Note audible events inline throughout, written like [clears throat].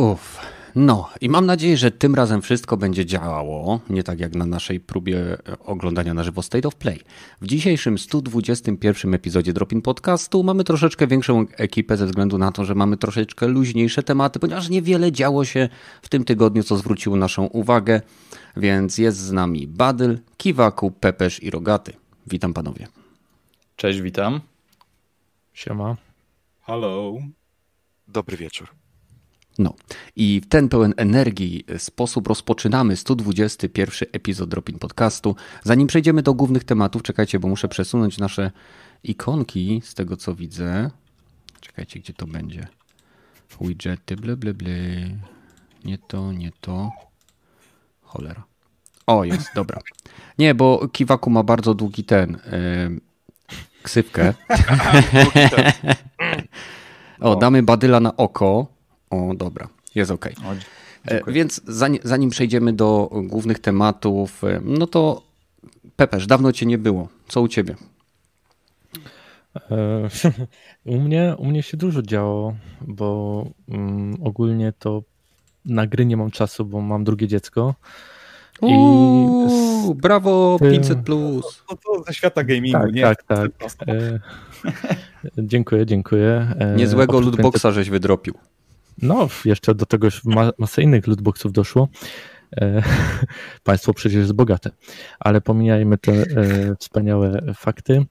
Uff. No i mam nadzieję, że tym razem wszystko będzie działało, nie tak jak na naszej próbie oglądania na żywo State of Play. W dzisiejszym 121 epizodzie Dropin Podcastu mamy troszeczkę większą ekipę ze względu na to, że mamy troszeczkę luźniejsze tematy, ponieważ niewiele działo się w tym tygodniu, co zwróciło naszą uwagę, więc jest z nami Badyl, Kiwaku, Pepesz i Rogaty. Witam panowie. Cześć, witam. Siema. Hello. Dobry wieczór. No i w ten pełen energii sposób rozpoczynamy 121 epizod Dropin Podcastu. Zanim przejdziemy do głównych tematów, czekajcie, bo muszę przesunąć nasze ikonki z tego co widzę. Czekajcie, gdzie to będzie. Widgety, ble, ble, ble. Nie to, nie to. Cholera. O, jest, [laughs] dobra. Nie, bo Kiwaku ma bardzo długi ten. Yy, ksywkę. [laughs] [laughs] o, damy badyla na oko. O, dobra, jest ok. O, Więc zanim, zanim przejdziemy do głównych tematów, no to Pepeż, dawno cię nie było. Co u ciebie? [laughs] U mnie, u mnie się dużo działo, bo um, ogólnie to na gry nie mam czasu, bo mam drugie dziecko. Uuu, brawo, 500 plus. To, to ze świata gamingu, tak, nie? Tak, tak. E, [laughs] dziękuję, dziękuję. E, Niezłego lootboxa żeś wydropił. No, jeszcze do tego ma, masę innych lootboxów doszło. E, [laughs] państwo przecież jest bogate, ale pomijajmy te e, wspaniałe fakty.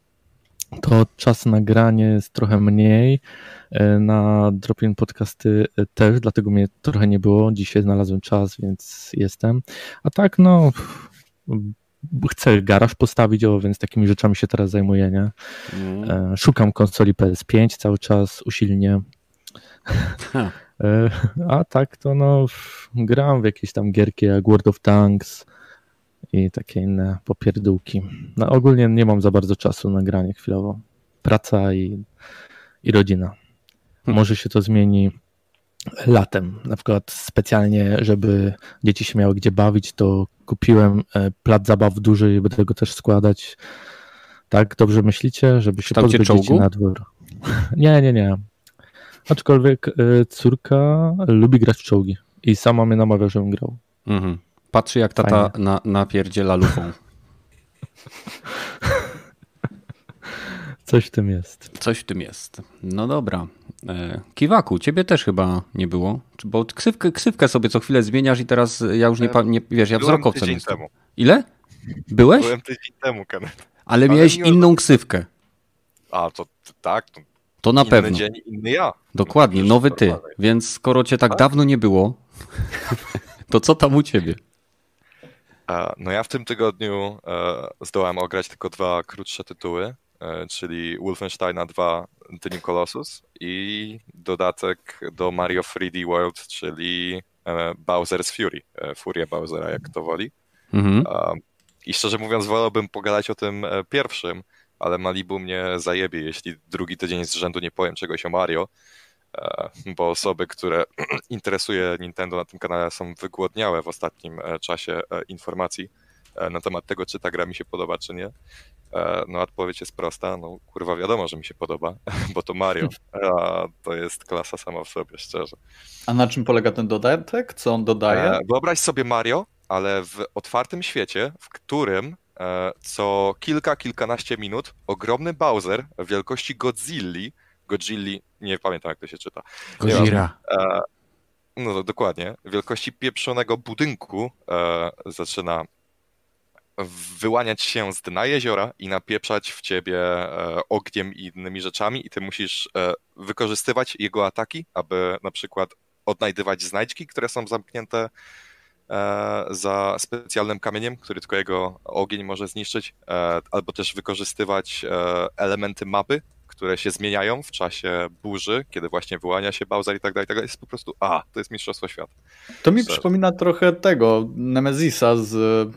To czas na granie jest trochę mniej. E, na Dropin podcasty też, dlatego mnie trochę nie było. Dzisiaj znalazłem czas, więc jestem. A tak, no, chcę garaż postawić, o, więc takimi rzeczami się teraz zajmuję, nie? Mm. Szukam konsoli PS5 cały czas usilnie. A tak to no gram w jakieś tam gierki jak World of Tanks i takie inne popierdółki. No ogólnie nie mam za bardzo czasu na granie chwilowo. Praca i, i rodzina. Hmm. Może się to zmieni latem. Na przykład specjalnie, żeby dzieci się miały gdzie bawić, to kupiłem e, plac zabaw duży i będę go też składać. Tak, dobrze myślicie, żeby się pozbyć dzieci na dwór? [laughs] Nie, nie, nie. Aczkolwiek e, córka lubi grać w czołgi i sama mnie namawia, żebym grał. Mhm. Patrzy jak tata na, napierdziela lufą. Coś w tym jest. Coś w tym jest. No dobra. E, Kiwaku, ciebie też chyba nie było, bo ksywkę, ksywkę sobie co chwilę zmieniasz i teraz ja już nie, nie wiesz, ja wzrokowcem jestem. Temu. Ile? Byłeś? Byłem tydzień temu, Kenneth. Ale, Ale miałeś inną ksywkę. A, to tak, to to na inny pewno. dzień, inny ja. Dokładnie, nowy ty. Więc skoro cię tak, tak? dawno nie było, to co tam u ciebie? No ja w tym tygodniu e, zdołałem ograć tylko dwa krótsze tytuły, e, czyli Wolfensteina 2 The New Colossus i dodatek do Mario 3D World, czyli e, Bowser's Fury, Furia Bowsera, jak to woli. Mhm. I szczerze mówiąc, wolałbym pogadać o tym pierwszym, ale Malibu mnie zajebie, jeśli drugi tydzień z rzędu nie powiem czegoś o Mario, e, bo osoby, które [clears throat] interesuje Nintendo na tym kanale są wygłodniałe w ostatnim e, czasie e, informacji na temat tego, czy ta gra mi się podoba, czy nie. No odpowiedź jest prosta, no kurwa wiadomo, że mi się podoba, [laughs] bo to Mario, a to jest klasa sama w sobie, szczerze. A na czym polega ten dodatek? Co on dodaje? Wyobraź sobie Mario, ale w otwartym świecie, w którym co kilka, kilkanaście minut ogromny Bowser wielkości Godzilli, Godzilli, nie pamiętam jak to się czyta. Godzilla. E, no to dokładnie, wielkości pieprzonego budynku e, zaczyna wyłaniać się z dna jeziora i napieprzać w ciebie ogniem i innymi rzeczami i ty musisz wykorzystywać jego ataki, aby na przykład odnajdywać znajdźki, które są zamknięte E, za specjalnym kamieniem, który tylko jego ogień może zniszczyć, e, albo też wykorzystywać e, elementy mapy, które się zmieniają w czasie burzy, kiedy właśnie wyłania się Bowser i tak dalej, tak dalej. Jest po prostu, a, to jest Mistrzostwo Świata. To mi przypomina trochę tego, Nemezisa z,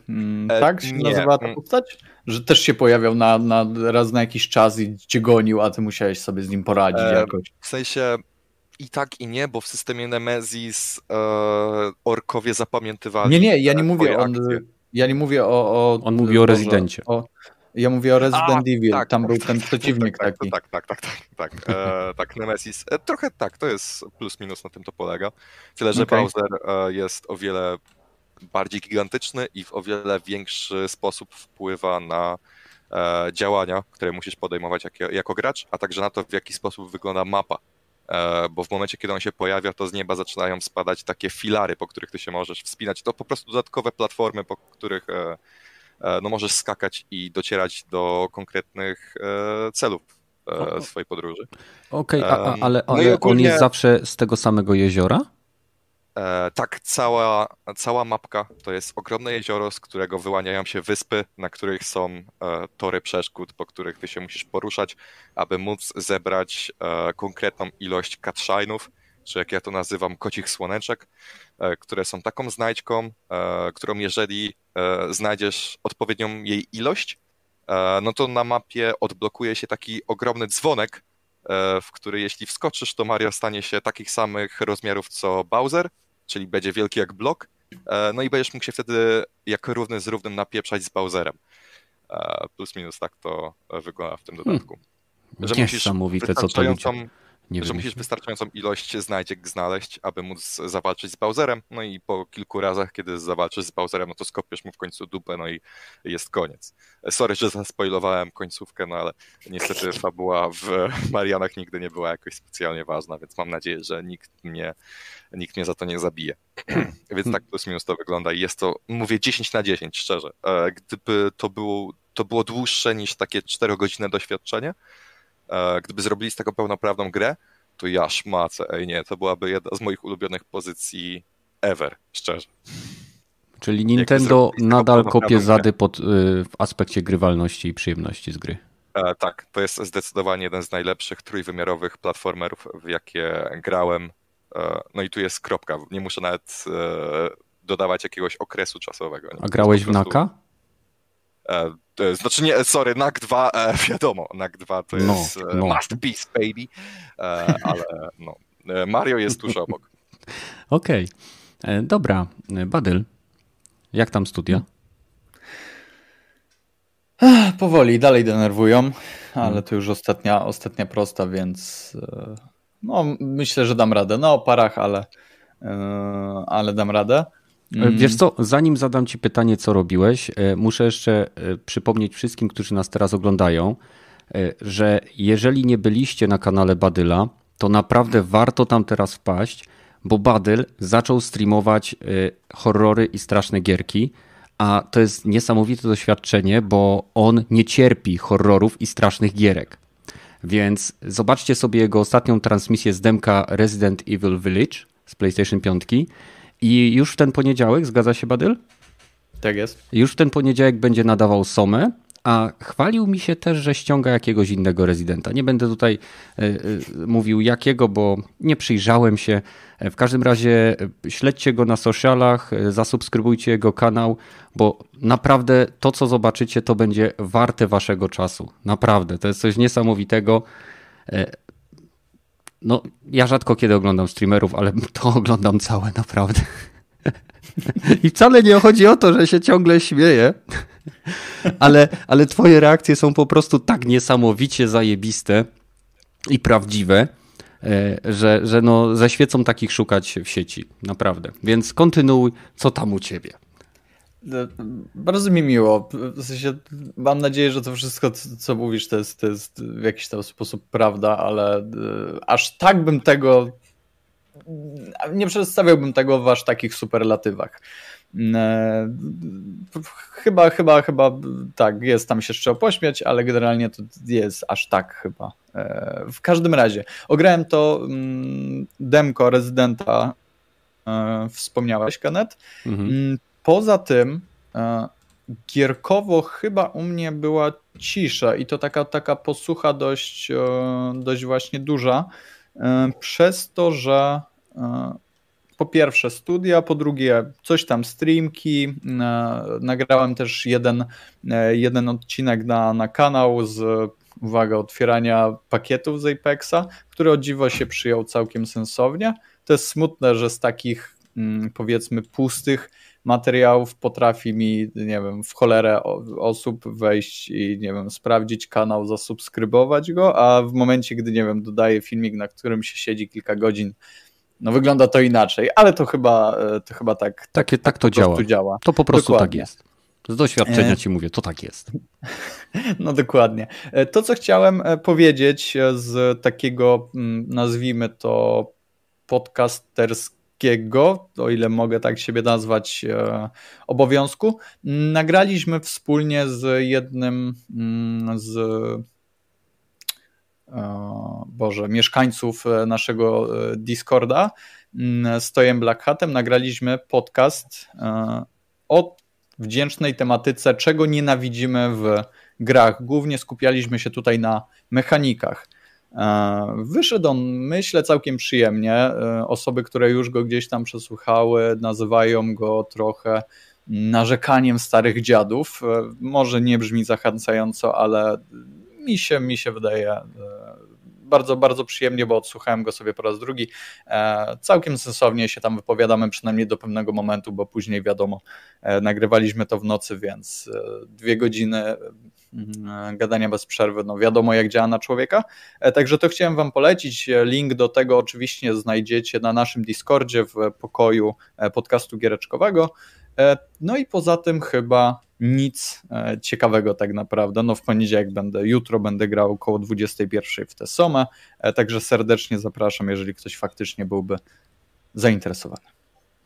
mm, tak się nie. nazywa ta mm. postać? Że też się pojawiał na, na, raz na jakiś czas i cię gonił, a ty musiałeś sobie z nim poradzić e, jakoś. W sensie i tak i nie, bo w systemie Nemesis e, orkowie zapamiętywali. Nie, nie, ja nie mówię on, ja nie mówię o, o On mówi o rezydencie. O, Ja mówię o Resident A, Evil, tak, tam był ten przeciwnik tak, taki. Tak, tak, tak, tak, tak, e, tak, Nemesis. E, trochę tak, to jest plus minus na tym to polega. Tyle, że okay. Bowser e, jest o wiele bardziej gigantyczny i w o wiele większy sposób wpływa na e, działania, które musisz podejmować jak, jako gracz, a także na to, w jaki sposób wygląda mapa. E, bo w momencie, kiedy on się pojawia, to z nieba zaczynają spadać takie filary, po których ty się możesz wspinać. To po prostu dodatkowe platformy, po których e, e, no, możesz skakać i docierać do konkretnych celów swojej podróży. Okej, okay, ale, ale no ogólnie... on jest zawsze z tego samego jeziora? E, tak, cała, cała mapka to jest ogromne jezioro, z którego wyłaniają się wyspy, na których są e, tory przeszkód, po których ty się musisz poruszać, aby móc zebrać e, konkretną ilość catshine'ów, czy jak ja to nazywam, kocich słoneczek, e, które są taką znajdźką, e, którą jeżeli e, znajdziesz odpowiednią jej ilość, no to na mapie odblokuje się taki ogromny dzwonek, w który jeśli wskoczysz, to Mario stanie się takich samych rozmiarów co Bowser, czyli będzie wielki jak blok, e, no i będziesz mógł się wtedy jak równy z równym napieprzać z Bowserem. E, plus minus tak to wygląda w tym dodatku. Hmm. Że Niesamowite, co to ludzie nie że musisz wystarczającą ilość znajdziek znaleźć, aby móc zawalczyć z Bowserem, no i po kilku razach, kiedy zawalczysz z Bowserem, no to skopiesz mu w końcu dupę, no i jest koniec. Sorry, że zaspoilowałem końcówkę, no ale niestety [laughs] fabuła w Marianach nigdy nie była jakoś specjalnie ważna, więc mam nadzieję, że nikt mnie, nikt mnie za to nie zabije. [clears throat] więc tak plus minus to wygląda i jest to, mówię 10 na 10, szczerze. E, gdyby to było, to było dłuższe niż takie 4-godzinne doświadczenie, gdyby zrobili z tego pełnoprawną grę, to ja szmacę, ej nie, to byłaby jedna z moich ulubionych pozycji ever, szczerze. Czyli Nintendo nadal kopie zady pod, y, w aspekcie grywalności i przyjemności z gry. E, tak, to jest zdecydowanie jeden z najlepszych trójwymiarowych platformerów, w jakie grałem. E, no i tu jest kropka, nie muszę nawet e, dodawać jakiegoś okresu czasowego. Nie? A grałeś w Naka? E, znaczy nie, sorry, NAC 2, e, [laughs] wiadomo, NAC 2 to no, jest no. masterpiece, baby, ale no, Mario jest tuż obok. [laughs] Okej, okay. dobra, Badyl, jak tam studia? Powoli, dalej denerwują, ale hmm. to już ostatnia, ostatnia prosta, więc no, myślę, że dam radę. No, o parach, ale, ale dam radę. Mm. Wiesz co, zanim zadam Ci pytanie, co robiłeś, e, muszę jeszcze e, przypomnieć wszystkim, którzy nas teraz oglądają, że jeżeli nie byliście na kanale Badyla, to naprawdę warto tam teraz wpaść, bo Badyl zaczął streamować horrory i straszne gierki, a to jest niesamowite doświadczenie, bo on nie cierpi horrorów i strasznych gierek. Więc zobaczcie sobie jego ostatnią transmisję z demka Resident Evil Village z PlayStation 5 i już w ten poniedziałek, zgadza się Badyl? Tak jest. Już w ten poniedziałek będzie nadawał Somę, a chwalił mi się też, że ściąga jakiegoś innego rezydenta. Nie będę tutaj y, y, mówił jakiego, bo nie przyjrzałem się. W każdym razie śledźcie go na socialach, zasubskrybujcie jego kanał, bo naprawdę to, co zobaczycie, to będzie warte waszego czasu. Naprawdę, to jest coś niesamowitego. No, ja rzadko kiedy oglądam streamerów, ale [laughs] to oglądam całe naprawdę. I wcale nie chodzi o to, że się ciągle śmieję, ale, ale twoje reakcje są po prostu tak niesamowicie zajebiste i prawdziwe, e, że, że no, ze świecą takich szukać w sieci, naprawdę. Więc kontynuuj, co tam u ciebie. Bardzo mi miło. W sensie, mam nadzieję, że to wszystko, co mówisz, to jest, to jest w jakiś tam sposób prawda, ale e, aż tak bym tego. Nie przedstawiałbym tego w aż takich superlatywach. E, chyba, chyba, chyba tak, jest tam się jeszcze pośmiać, ale generalnie to jest aż tak chyba. E, w każdym razie, ograłem to mm, demko rezydenta, wspomniałeś, Kanet. Mhm mm, Poza tym e, gierkowo chyba u mnie była cisza i to taka, taka posłucha dość, e, dość właśnie duża, e, przez to, że po pierwsze studia, po drugie coś tam streamki, nagrałem też jeden, jeden odcinek na, na kanał z uwaga, otwierania pakietów z Apexa, który o dziwo się przyjął całkiem sensownie. To jest smutne, że z takich mm, powiedzmy pustych materiałów potrafi mi, nie wiem, w cholerę osób wejść i, nie wiem, sprawdzić kanał, zasubskrybować go, a w momencie, gdy, nie wiem, dodaję filmik, na którym się siedzi kilka godzin, no wygląda to inaczej, ale to chyba, e, to chyba tak, tak, Takie, tak, tak to działa. działa. To po prostu tak Dokładnie. tak jest. Z doświadczenia e, ci mówię, to tak jest. [laughs] No dokładnie. E, to, co chciałem powiedzieć z takiego, mm, nazwijmy to, podcasterskiego, o ile mogę tak siebie nazwać, obowiązku, nagraliśmy wspólnie z jednym mm, z E, Boże, mieszkańców e, naszego e, Discorda z Tojem Black Hatem nagraliśmy podcast o wdzięcznej tematyce, czego nienawidzimy w grach. Głównie skupialiśmy się tutaj na mechanikach. Wyszedł on, myślę, całkiem przyjemnie. Osoby, które już go gdzieś tam przesłuchały, nazywają go trochę narzekaniem starych dziadów. Może nie brzmi zachęcająco, ale mi się, mi się wydaje e, bardzo, bardzo przyjemnie, bo odsłuchałem go sobie po raz drugi. E, całkiem sensownie się tam wypowiadamy, przynajmniej do pewnego momentu, bo później wiadomo, e, nagrywaliśmy to w nocy, więc dwie godziny gadania bez przerwy, no wiadomo jak działa na człowieka. Także to chciałem Wam polecić. Link do tego oczywiście znajdziecie na naszym Discordzie w pokoju podcastu giereczkowego. No i poza tym chyba nic e, ciekawego tak naprawdę. No w poniedziałek będę, jutro będę grał około 21 w tę somę, e, także serdecznie zapraszam, jeżeli ktoś faktycznie byłby zainteresowany.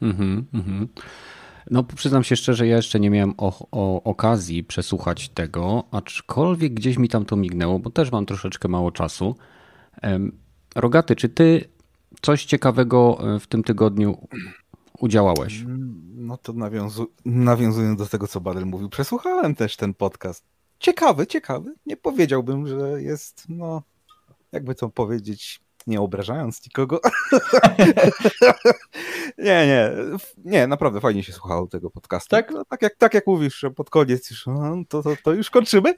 Mhm, mhm. No, przyznam się szczerze, ja jeszcze nie miałem o, o, okazji przesłuchać tego, aczkolwiek gdzieś mi tam to mignęło, bo też mam troszeczkę mało czasu. Rogaty, czy ty coś ciekawego e, w tym tygodniu udziałałeś? No to nawiązu nawiązując do tego, co Badel mówił, przesłuchałem też ten podcast. Ciekawy, ciekawy. Nie powiedziałbym, że jest, no, jakby to powiedzieć, nie obrażając nikogo. [laughs] nie, nie, nie, naprawdę fajnie się słuchało tego podcastu. Tak? No, tak, jak, tak jak mówisz, że pod koniec już, no, to, to, to już kończymy.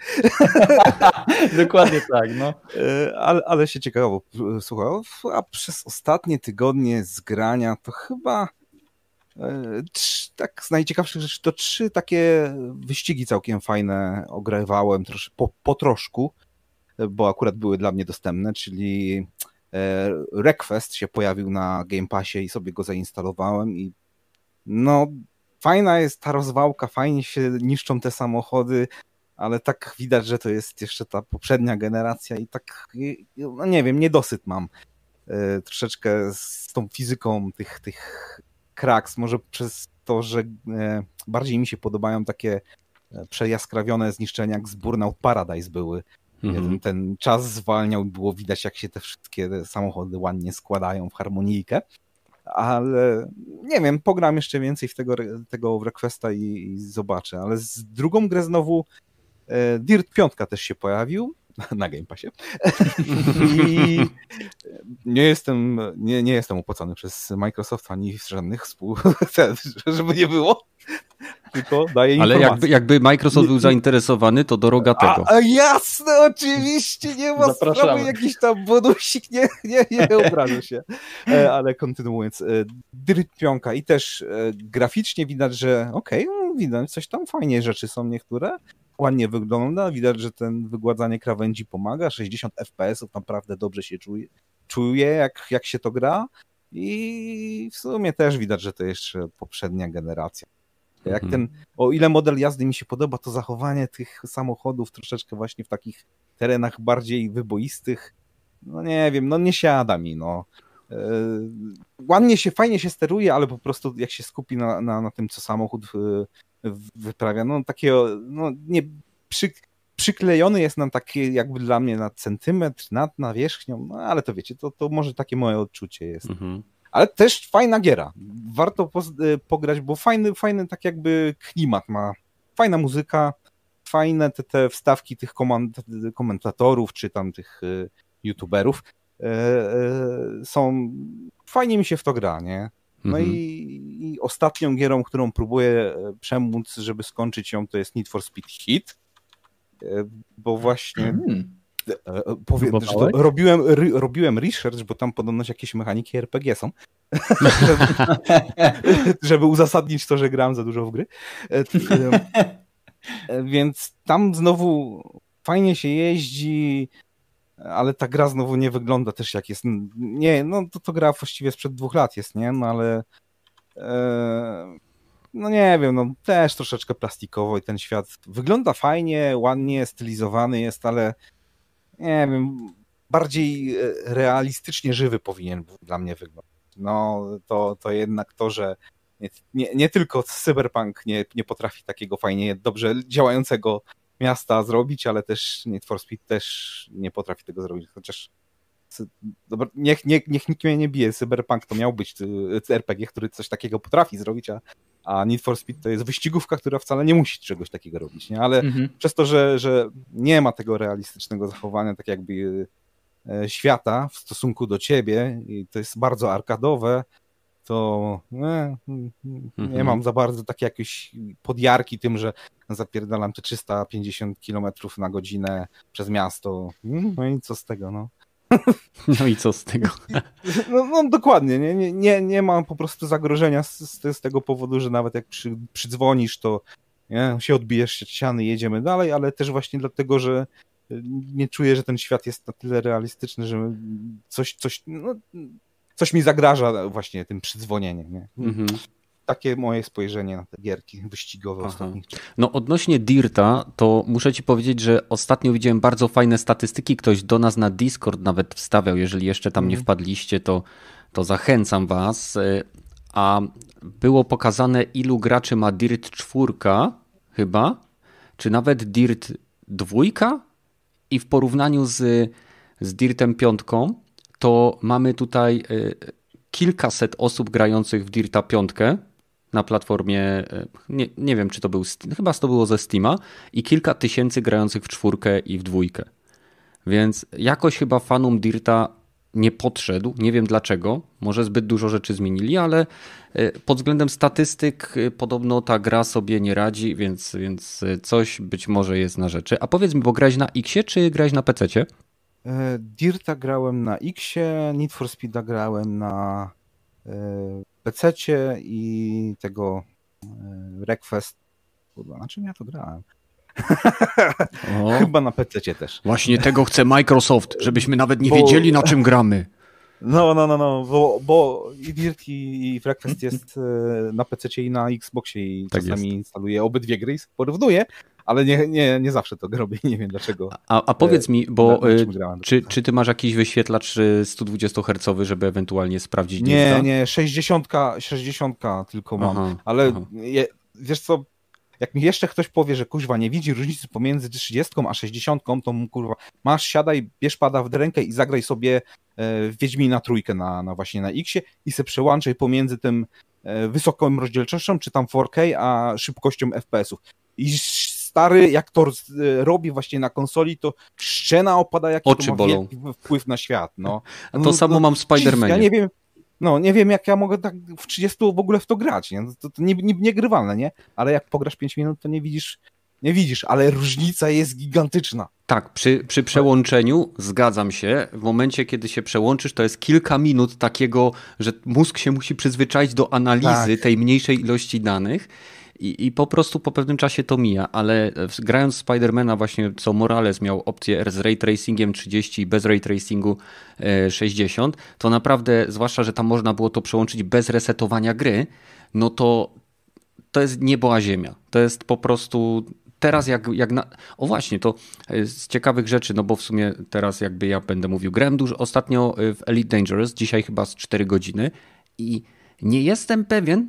[laughs] Dokładnie tak, no. E, ale, ale się ciekawo słuchało, a przez ostatnie tygodnie zgrania to chyba E, tak z najciekawszych rzeczy to trzy takie wyścigi całkiem fajne ogrywałem trosz, po, po troszku, bo akurat były dla mnie dostępne, czyli e, Request się pojawił na Game Passie i sobie go zainstalowałem i no fajna jest ta rozwałka, fajnie się niszczą te samochody, ale tak widać, że to jest jeszcze ta poprzednia generacja i tak, no nie wiem, niedosyt mam e, troszeczkę z tą fizyką tych, tych kraks, może przez to, że e, bardziej mi się podobają takie e, przejaskrawione zniszczenia jak z Burnout Paradise były. Mhm. Ten, czas zwalniał, było widać jak się te wszystkie samochody ładnie składają w harmonijkę. Ale nie wiem, pogram jeszcze więcej w tego, tego Requesta i, i zobaczę. Ale z drugą grę znowu e, Dirt 5 też się pojawił [laughs] na Game Passie. [laughs] I nie jestem, nie, nie jestem opłacony przez Microsoft ani żadnych współ, [laughs] żeby nie było. Tylko daję Ale jakby, jakby Microsoft był zainteresowany, to do rogatego. A, a jasne, oczywiście, nie ma sprawy, jakiś tam bonusik, nie, nie, nie obrażę się. E, ale kontynuując, e, Dirt i też e, graficznie widać, że okej, okay, widać, coś tam fajnie rzeczy są niektóre, ładnie wygląda, widać, że ten wygładzanie krawędzi pomaga, 60 FPS-ów naprawdę dobrze się czuje, czuje jak, jak się to gra i w sumie też widać, że to jeszcze poprzednia generacja. Jak mhm. ten, o ile model jazdy mi się podoba, to zachowanie tych samochodów troszeczkę właśnie w takich terenach bardziej wyboistych, no nie wiem, no nie siada mi, no. Yy, ładnie się, fajnie się steruje, ale po prostu jak się skupi na, na, na tym, co samochód yy, wyprawia, no takiego, no nie, przy, przyklejony jest nam taki jakby dla mnie na centymetr nad nawierzchnią, no ale to wiecie, to, to może takie moje odczucie jest. Mhm. Ale też fajna giera. Warto po, y, pograć, bo fajny, fajny tak jakby klimat ma. Fajna muzyka, fajne te, te wstawki tych komentatorów, czy tam tych youtuberów są, fajnie mi się w to gra, nie? No mhm. i, i, ostatnią gierą, którą próbuję e, przemóc, żeby skończyć ją, to jest Need for Speed Hit, e, bo właśnie... Mhm. Powie, robiłem, robiłem research, bo tam podobno jakieś mechaniki RPG są, [laughs] żeby uzasadnić to, że gram za dużo w gry. [laughs] Więc tam znowu fajnie się jeździ, ale ta gra znowu nie wygląda też jak jest. Nie, no to, to gra właściwie sprzed dwóch lat jest, nie? No ale e, no nie wiem, no też troszeczkę plastikowo i ten świat wygląda fajnie, ładnie, stylizowany jest, ale nie wiem, bardziej e, realistycznie żywy powinien dla mnie wyglądać. No to, to jednak to, że nie, nie, nie tylko Cyberpunk nie, nie potrafi takiego fajnie, dobrze działającego miasta zrobić, ale też Need for Speed też nie potrafi tego zrobić, chociaż niech, niech, niech nikt mnie nie bije, Cyberpunk to miał być y, RPG, który coś takiego potrafi zrobić, a, a Need for Speed to jest wyścigówka, która wcale nie musi czegoś takiego robić, nie? ale mhm. przez to, że, że nie ma tego realistycznego zachowania, tak jakby y, y, świata w stosunku do ciebie i to jest bardzo arkadowe, to nie, nie mhm. mam za bardzo takie jakieś podjarki tym, że zapierdalam te 350 km na godzinę przez miasto. No i co z tego, no. [laughs] No i co z tego? [laughs] No, no dokładnie, nie, nie, nie, nie mam po prostu zagrożenia z, z, z tego powodu, że nawet jak przy, przydzwonisz, to nie, się odbijesz się ściany, jedziemy dalej, ale też właśnie dlatego, że nie czuję, że ten świat jest na tyle realistyczny, że coś, coś, no, coś mi zagraża właśnie tym przydzwonieniem. Nie? Mhm. Takie moje spojrzenie na te gierki wyścigowe Aha. ostatnich No odnośnie Dirta, to muszę ci powiedzieć, że ostatnio widziałem bardzo fajne statystyki. Ktoś do nas na Discord nawet wstawiał. Jeżeli jeszcze tam mhm. nie wpadliście, to, to zachęcam was. Y, a było pokazane, ilu graczy ma Dirt 4 chyba, czy nawet Dirt 2 i w porównaniu z, z Dirtem 5 to mamy tutaj y, kilkaset osób grających w Dirta 5 na platformie, y, nie, nie wiem czy to był, chyba to było ze Steama i kilka tysięcy grających w czwórkę i w dwójkę. Więc jakoś chyba fanom Dirta nie podszedł, nie wiem dlaczego, może zbyt dużo rzeczy zmienili, ale y, pod względem statystyk podobno ta gra sobie nie radzi, więc, więc coś być może jest na rzeczy. A powiedz mi, bo grałeś na X czy grałeś na PC? E, Dirta grałem na Xie, Need for Speeda grałem na e, PC i tego e, Request. Kurwa, na czym ja to grałem? [laughs] Chyba na PC też. Właśnie tego chce Microsoft, żebyśmy nawet nie Bo... wiedzieli na czym gramy. No, no, no, no, bo, bo i Dirt i Breakfast jest na PC i na Xboxie i tak czasami jest. instaluję obydwie gry i porównuję, ale nie, nie, nie zawsze to [laughs] robię, nie wiem dlaczego. A, a powiedz mi, bo y, czy, czy ty masz jakiś wyświetlacz 120 Hz, żeby ewentualnie sprawdzić Nie, nie, 60, 60 tylko mam, aha, ale aha. Je, wiesz co, jak mi jeszcze ktoś powie, że kuźwa nie widzi różnicy pomiędzy 30 a 60, to mu kurwa, masz, siadaj, bierz pada w rękę i zagraj sobie e, Wiedźmina trójkę na, na właśnie na X i se przełączaj pomiędzy tym e, wysoką rozdzielczością, czy tam 4K, a szybkością FPS-ów. I stary, jak to robi właśnie na konsoli, to szczena opada, jaki Oczy to ma bolą. wpływ na świat. No. A to no, samo no, mam w Spider-Manie. Ja nie wiem, no nie wiem, jak ja mogę tak w 30 w ogóle w to grać, nie? To, to nie, nie, niegrywalne, nie? Ale jak pograsz 5 minut, to nie widzisz, nie widzisz, ale różnica jest gigantyczna. Tak, przy, przy przełączeniu zgadzam się. W momencie, kiedy się przełączysz, to jest kilka minut takiego, że mózg się musi przyzwyczaić do analizy tak. tej mniejszej ilości danych i, I po prostu po pewnym czasie to mija, ale grając Spidermana właśnie, co Morales miał opcję z ray tracingiem 30 i bez ray tracingu 60, e, to naprawdę, zwłaszcza, że tam można było to przełączyć bez resetowania gry, no to to jest niebo a ziemia. To jest po prostu teraz jak, jak na... O właśnie, to z ciekawych rzeczy, no bo w sumie teraz jakby ja będę mówił, grałem dużo ostatnio w Elite Dangerous, dzisiaj chyba z 4 godziny i nie jestem pewien,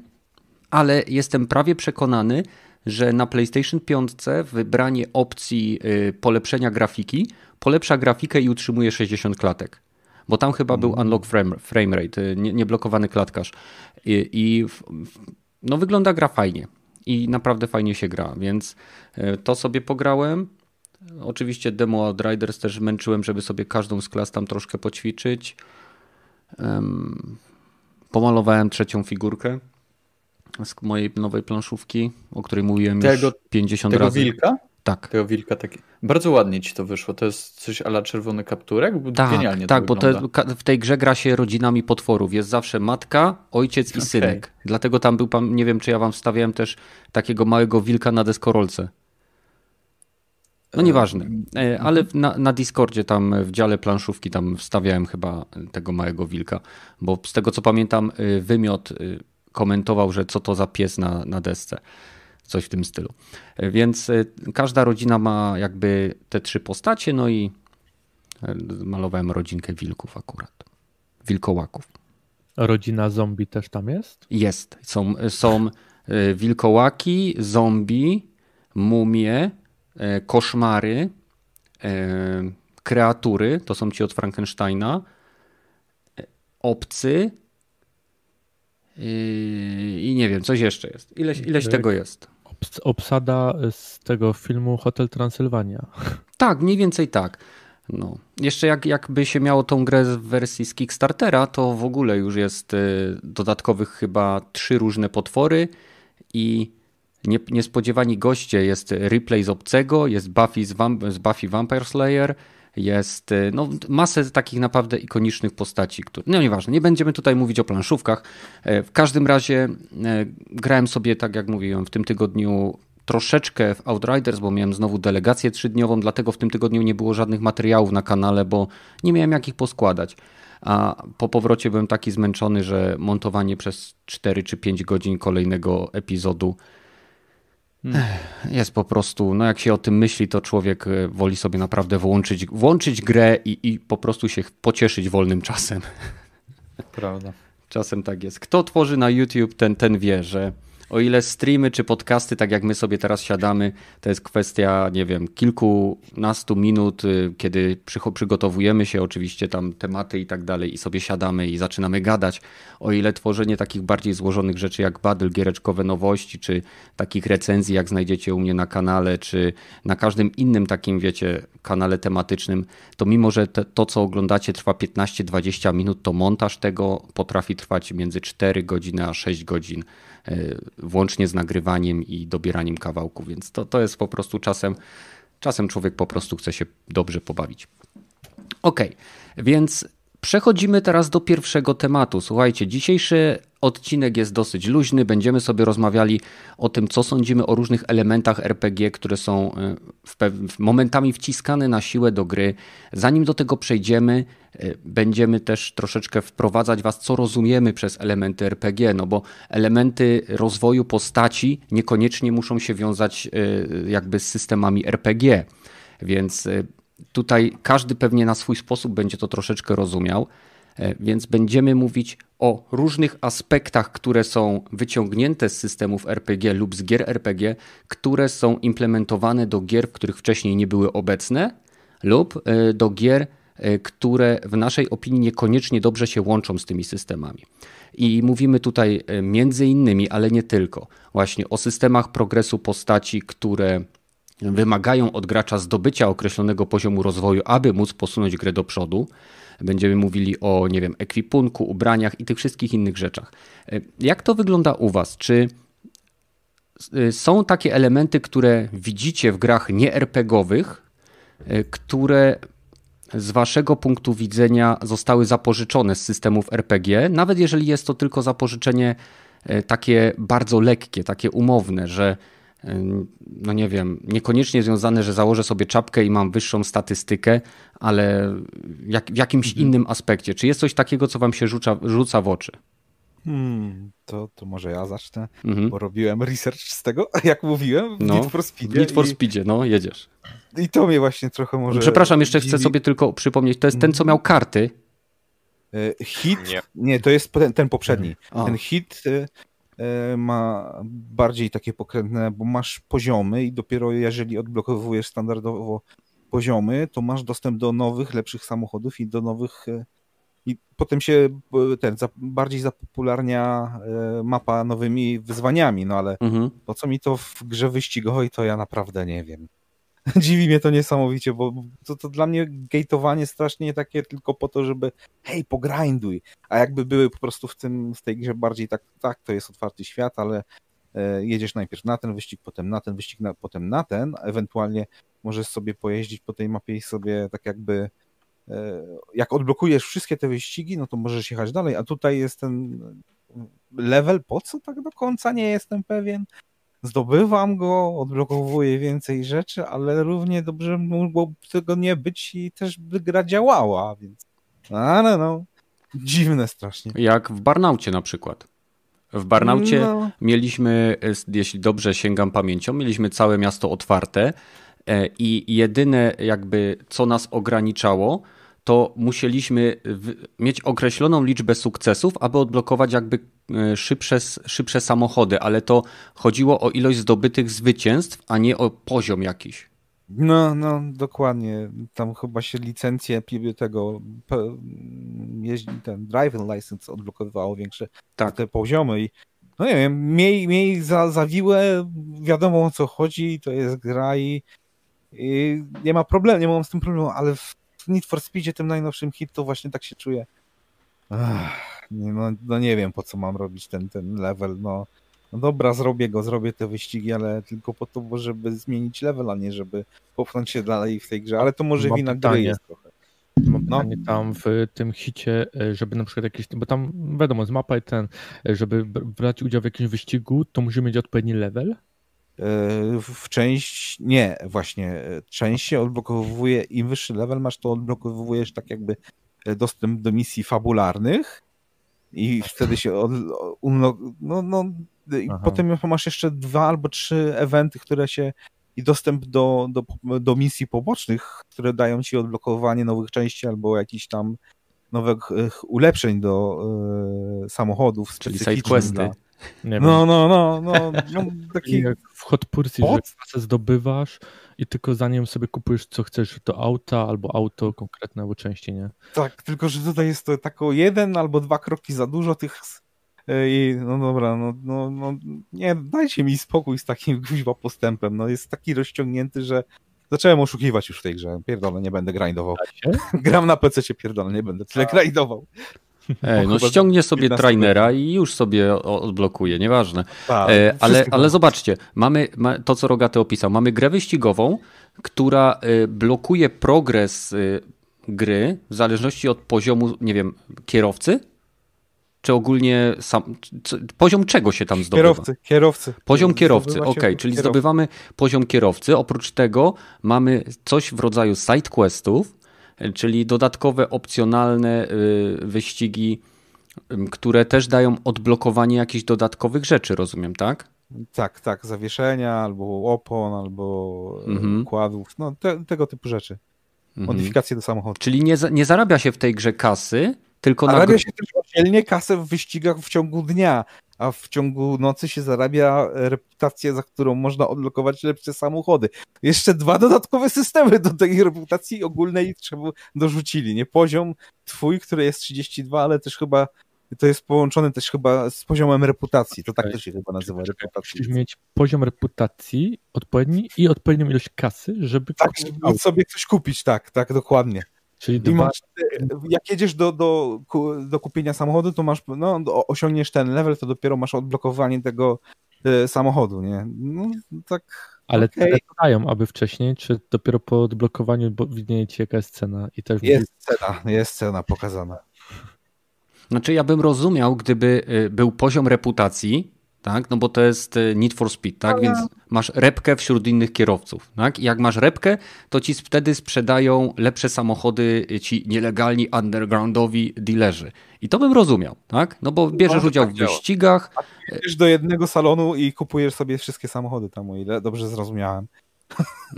ale jestem prawie przekonany, że na PlayStation 5 wybranie opcji y, polepszenia grafiki polepsza grafikę i utrzymuje 60 klatek. Bo tam chyba mm. był mhm. unlock frame, frame rate, y, nieblokowany nie klatkarz. I, i no wygląda gra fajnie. I naprawdę fajnie się gra, więc y, to sobie pograłem. Oczywiście demo Outriders też męczyłem, żeby sobie każdą z klas tam troszkę poćwiczyć. Um, pomalowałem trzecią figurkę z mojej nowej planszówki, o której mówiłem tego, już 50 tego razy. Wilka? Tak. Tego wilka taki. Bardzo ładnie ci to wyszło. To jest coś ala czerwony kapturek? Tak, Genialnie tak, bo to, w tej grze gra się rodzinami potworów. Jest zawsze matka, ojciec i okay. synek. Dlatego tam był pan, nie wiem czy ja wam wstawiałem też takiego małego wilka na deskorolce. No nieważne, e, ale na, na Discordzie tam w dziale planszówki tam wstawiałem chyba tego małego wilka, bo z tego co pamiętam e, wymiot e, komentował, że co to za pies na, na desce. Coś w tym stylu. Więc każda rodzina ma jakby te trzy postacie, no i malowałem rodzinkę wilków akurat. Wilkołaków. Rodzina zombie też tam jest? Jest. Są, są wilkołaki, zombie, mumie, koszmary, kreatury, to są ci od Frankensteina, obcy i nie wiem, coś jeszcze jest. Ileś, ileś tego jest. Obsada z tego filmu Hotel Transylwania. [laughs] Tak, mniej więcej tak. No. Jeszcze jak, jakby się miało tą grę w wersji z Kickstartera, to w ogóle już jest dodatkowych chyba trzy różne potwory i nie, niespodziewani goście jest replay z Obcego, jest Buffy z, z Buffy Vampire Slayer, jest y, no, masę takich naprawdę ikonicznych postaci, które, no nieważne, nie będziemy tutaj mówić o planszówkach. E, w każdym razie e, grałem sobie, tak jak mówiłem, w tym tygodniu troszeczkę w Outriders, bo miałem znowu delegację trzydniową, dlatego w tym tygodniu nie było żadnych materiałów na kanale, bo nie miałem jak ich poskładać. A po powrocie byłem taki zmęczony, że montowanie przez 4 czy 5 godzin kolejnego epizodu. Jest po prostu, no jak się o tym myśli, to człowiek e, woli sobie naprawdę włączyć, włączyć grę i, i po prostu się pocieszyć wolnym czasem. [laughs] Prawda. Czasem tak jest. Kto tworzy na YouTube, ten, ten wie, że o ile streamy czy podcasty, tak jak my sobie teraz siadamy, to jest kwestia, nie wiem, kilkunastu minut, y, kiedy przygotowujemy się, oczywiście tam tematy i tak dalej, i sobie siadamy i zaczynamy gadać. O ile tworzenie takich bardziej złożonych rzeczy jak Battle, giereczkowe nowości, czy takich recenzji, jak znajdziecie u mnie na kanale, czy na każdym innym takim, wiecie, kanale tematycznym, to mimo, że te, to, co oglądacie, trwa 15-20 minut, to montaż tego potrafi trwać między 4 godziny a 6 godzin. E, włącznie z nagrywaniem i dobieraniem kawałków, więc to, to jest po prostu czasem, czasem człowiek po prostu chce się dobrze pobawić. Ok, więc Przechodzimy teraz do pierwszego tematu. Słuchajcie, dzisiejszy odcinek jest dosyć luźny. Będziemy sobie rozmawiali o tym, co sądzimy o różnych elementach RPG, które są e, momentami wciskane na siłę do gry. Zanim do tego przejdziemy, e, będziemy też troszeczkę wprowadzać Was, co rozumiemy przez elementy RPG, no bo elementy rozwoju postaci niekoniecznie muszą się wiązać e, jakby z systemami RPG. Więc Tutaj każdy pewnie na swój sposób będzie to troszeczkę rozumiał, e, więc będziemy mówić o różnych aspektach, które są wyciągnięte z systemów RPG lub z gier RPG, które są implementowane do gier, w których wcześniej nie były obecne, lub e, do gier, e, które w naszej opinii niekoniecznie dobrze się łączą z tymi systemami. I mówimy tutaj między innymi, ale nie tylko, właśnie o systemach progresu postaci, które wymagają od gracza zdobycia określonego poziomu rozwoju, aby móc posunąć grę do przodu. Będziemy mówili o, nie wiem, ekwipunku, ubraniach i tych wszystkich innych rzeczach. Jak to wygląda u Was? Czy y, są takie elementy, które widzicie w grach nie-RPGowych, y, które z Waszego punktu widzenia zostały zapożyczone z systemów RPG, nawet jeżeli jest to tylko zapożyczenie takie bardzo lekkie, takie umowne, że no nie wiem, niekoniecznie związane, że założę sobie czapkę i mam wyższą statystykę, ale jak, w jakimś mhm. innym aspekcie. Czy jest coś takiego, co wam się rzuca, rzuca w oczy? Hmm, to, to może ja zacznę, mhm. bo robiłem research z tego, [laughs] jak mówiłem, w no, Need for Speedzie. Need for i... No jedziesz. I to mnie właśnie trochę może... Przepraszam, jeszcze chcę sobie tylko przypomnieć, to jest ten, co miał karty. E, hit? Nie, nie to jest ten, ten poprzedni. A. Ten hit E, ma bardziej takie pokrętne, bo masz poziomy i dopiero jeżeli odblokowujesz standardowo poziomy, to masz dostęp do nowych, lepszych samochodów i do nowych e, i potem się e, ten bardziej zapopularnia mapa nowymi wyzwaniami, no ale mhm. po co mi to w grze wyścigowej, to ja naprawdę nie wiem. [laughs] Dziwi mnie to niesamowicie, bo to, to dla mnie gateowanie strasznie takie tylko po to, żeby hej, pogrinduj, a jakby były po prostu w tym, w tej grze bardziej tak, tak, to jest otwarty świat, ale e, jedziesz najpierw na ten wyścig, potem na ten wyścig, na, potem na ten, ewentualnie możesz sobie pojeździć po tej mapie i sobie tak jakby e, jak odblokujesz wszystkie te wyścigi, no to możesz jechać dalej, a tutaj jest ten level, po co tak do końca, nie jestem pewien. Zdobywam go, odblokowuję więcej rzeczy, ale równie dobrze mogło tego nie być i też by gra działała, więc ale no, dziwne strasznie. Jak w Barnaucie na przykład. W Barnaucie no. mieliśmy, jeśli dobrze sięgam pamięcią, mieliśmy całe miasto otwarte e, i jedyne jakby co nas ograniczało, to musieliśmy mieć określoną liczbę sukcesów, aby odblokować jakby e, szybsze, szybsze samochody, ale to chodziło o ilość zdobytych zwycięstw, a nie o poziom jakiś. No, no, dokładnie. Tam chyba się licencje tego jeździ ten driving license odblokowywało większe tak. te poziomy i no nie wiem, miej, miej za, zawiłe, wiadomo o co chodzi, to jest gra i, i nie ma problemu, nie mam z tym problemu, ale w Need for Speedzie, tym najnowszym hit, to właśnie tak się czuję. Ach, no, no nie wiem, po co mam robić ten, ten level, no. No dobra, zrobię go, zrobię te wyścigi, ale tylko po to, żeby zmienić level, a nie żeby popchnąć się dalej w tej grze, ale to może wina gry jest trochę. Mam no. pytanie tam w tym hicie, e, żeby na przykład jakiś, bo tam wiadomo, z mapa i ten, e, żeby brać udział w jakimś wyścigu, to musi mieć odpowiedni level? W część, nie, właśnie, część się odblokowuje, im wyższy level masz, to odblokowujesz tak jakby dostęp do misji fabularnych i wtedy się od, no, no, i potem masz jeszcze dwa albo trzy eventy, które się i dostęp do, do, do misji pobocznych, które dają ci odblokowanie nowych części albo jakichś tam nowych ulepszeń do y, samochodów. Czyli sidequesty. Dla, nie no, no, no, no, [laughs] no taki... Jak w Hot Pursuit, że kasę zdobywasz i tylko zanim sobie kupujesz co chcesz, to auta albo auto konkretne, albo części, nie? Tak, tylko że tutaj jest to tako jeden albo dwa kroki za dużo tych i no dobra, no, no, no nie, dajcie mi spokój z takim [laughs] kuźwa postępem, no jest taki rozciągnięty, że zacząłem oszukiwać już w tej grze, pierdolę, nie będę grindował. [laughs] Gram na PC, pierdolę, nie będę tyle grindował. Ej, no ściągnie sobie trainera i już sobie odblokuje, nieważne. Tak, e, ale, ale zobaczcie, mamy to, co Rogaty opisał. Mamy grę wyścigową, która e, blokuje progres e, gry w zależności od poziomu, nie wiem, kierowcy? Czy ogólnie sam, poziom czego się tam zdobywa? Kierowcy, kierowcy. Poziom kierowcy, ok, czyli kierowcy. zdobywamy poziom kierowcy. Oprócz tego mamy coś w rodzaju side questów, czyli dodatkowe, opcjonalne y, wyścigi, które też dają odblokowanie jakichś dodatkowych rzeczy, rozumiem, tak? Tak, tak, zawieszenia, albo opon, albo mhm. układów, no te, tego typu rzeczy. Mhm. Modyfikacje do samochodu. Czyli nie, nie zarabia się w tej grze kasy, tylko zarabia na... się też oddzielnie kasę w wyścigach w ciągu dnia a w ciągu nocy się zarabia reputację, za którą można odblokować lepsze samochody. Jeszcze dwa dodatkowe systemy do tej reputacji ogólnej trzeba dorzucili, nie? Poziom twój, który jest 32, ale też chyba to jest połączone też chyba z poziomem reputacji. To tak to się chyba nazywa. Musisz mieć poziom reputacji odpowiedni i odpowiednią ilość kasy, żeby tak, żeby sobie coś kupić, tak, tak, dokładnie. Czyli dwa... masz, jak jedziesz do, do, do kupienia samochodu, to masz, no, osiągniesz ten level, to dopiero masz odblokowanie tego e, samochodu, nie? No, tak. Ale okay. dają, aby wcześniej, czy dopiero po odblokowaniu widnieje ci jaka jest cena? I też jest cena, jest cena pokazana. Znaczy ja bym rozumiał, gdyby y, był poziom reputacji, tak? No bo to jest y, Need for Speed, tak? Więc masz repkę wśród innych kierowców, tak? I jak masz repkę, to ci wtedy sprzedają lepsze samochody y, ci nielegalni undergroundowi dealerzy. I to bym rozumiał, tak? No bo bierzesz udział tak w wyścigach. Idziesz do jednego salonu i kupujesz sobie wszystkie samochody tam, o ile dobrze zrozumiałem. [laughs]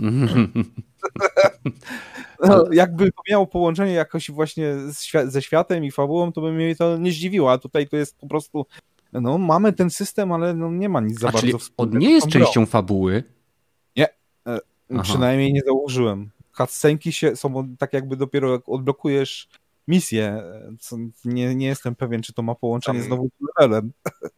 no, jakby to miało połączenie jakoś właśnie ze światem i fabułą, to by mnie to nie zdziwiło, a tutaj to jest po prostu no mamy ten system, ale no, nie ma nic za a bardzo On nie jest częścią fabuły? Nie, e, przynajmniej nie założyłem. Cutscenki się są tak jakby dopiero jak odblokujesz misję. Co nie, nie jestem pewien, czy to ma połączenie tam, znowu z levelem.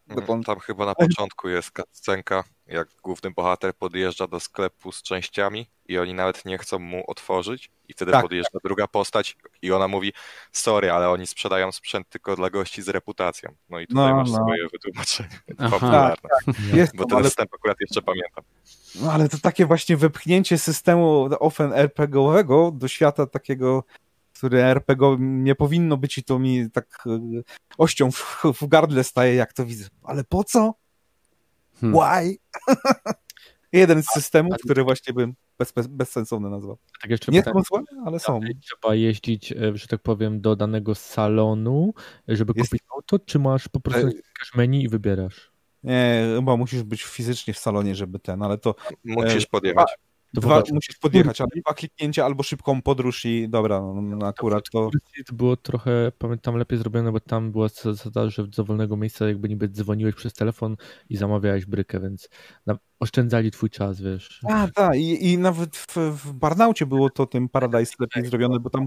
Mhm, tam chyba na [laughs] początku jest scenka, jak główny bohater podjeżdża do sklepu z częściami i oni nawet nie chcą mu otworzyć i wtedy tak. podjeżdża druga postać i ona mówi sorry, ale oni sprzedają sprzęt tylko dla gości z reputacją. No i tutaj no, masz no. swoje wytłumaczenie popularne. Tak, tak. [laughs] Jest, bo ten ale... wstęp akurat jeszcze pamiętam. No ale to takie właśnie wepchnięcie systemu ofen RPGowego do świata takiego który RPG nie powinno być i to mi tak e, ością w, w gardle staje, jak to widzę. Ale po co? Hmm. Why? [laughs] Jeden z systemów, który właśnie bym bez, bez, bezsensowny nazwał. Tak jeszcze nie pytanie, są złe, ale są. Trzeba jeździć, e, że tak powiem, do danego salonu, żeby Jest... kupić auto, czy masz po prostu e... menu i wybierasz? Nie, chyba musisz być fizycznie w salonie, żeby ten, ale to... Musisz e, podjechać. Dwa, musisz podjechać, ale dwa kliknięcia albo szybką podróż i dobra, no, no akurat to... To było trochę, pamiętam, lepiej zrobione, bo tam była zasada, że z dowolnego miejsca jakby niby dzwoniłeś przez telefon i zamawiałeś brykę, więc oszczędzali twój czas, wiesz. A, tak, i, i nawet w, w Barnaucie było to tym Paradise lepiej zrobione, bo tam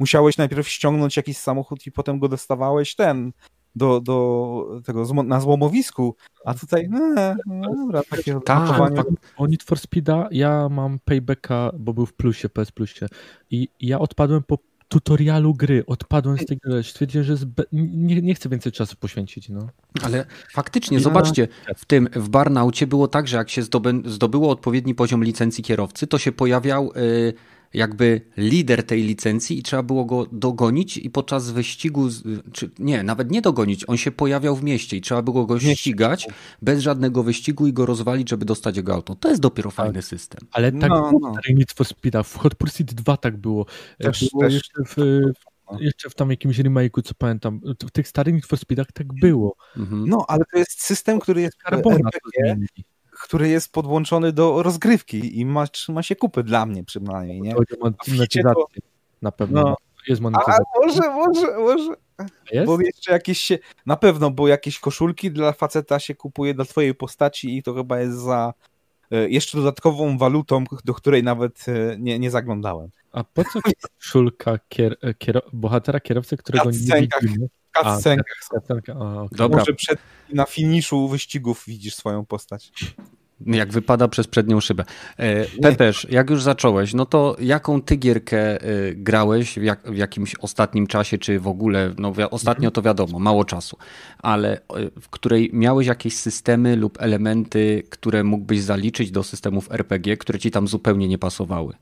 musiałeś najpierw ściągnąć jakiś samochód i potem go dostawałeś ten do, do tego na złomowisku, a tutaj no, no dobra, takie tak, O Need for Speeda ja mam paybacka, bo był w plusie, PS Plusie i ja odpadłem po tutorialu gry, odpadłem z tej gry, stwierdziłem, że zbe... nie, nie chcę więcej czasu poświęcić. No. Ale faktycznie, ja... zobaczcie, w tym, w Barnaucie było tak, że jak się zdobyło odpowiedni poziom licencji kierowcy, to się pojawiał... Yy jakby lider tej licencji i trzeba było go dogonić i podczas wyścigu, czy nie, nawet nie dogonić, on się pojawiał w mieście i trzeba było go ścigać bez żadnego wyścigu i go rozwalić, żeby dostać jego auto. To jest dopiero tak. fajny system. Ale tak no, było no. w Need for Speed'a, w Hot Pursuit 2 tak było. Też, było też. Jeszcze, w, jeszcze w tam jakimś remake'u, co pamiętam, w tych starych Need for Speed'ach tak było. Mhm. No, ale to jest system, który jest Carbona RPG, który jest podłączony do rozgrywki i ma, ma się kupy dla mnie przynajmniej, nie? Chodzi o monetyzację na pewno. No. Jest monetyzacja. A może, może, może. Jest? Bo jeszcze jakieś się, na pewno, bo jakieś koszulki dla faceta się kupuje dla twojej postaci i to chyba jest za e, jeszcze dodatkową walutą, do której nawet e, nie, nie zaglądałem. A po co koszulka kier, e, kier, bohatera kierowcy, którego nie widzimy? W cutscenkach. Okay. Dobra. Może przed, na finiszu wyścigów widzisz swoją postać. Jak wypada przez przednią szybę. E, Pepeż, jak już zacząłeś, no to jaką ty gierkę e, grałeś w, jak, w jakimś ostatnim czasie, czy w ogóle, no ostatnio to wiadomo, mało czasu, ale e, w której miałeś jakieś systemy lub elementy, które mógłbyś zaliczyć do systemów RPG, które ci tam zupełnie nie pasowały?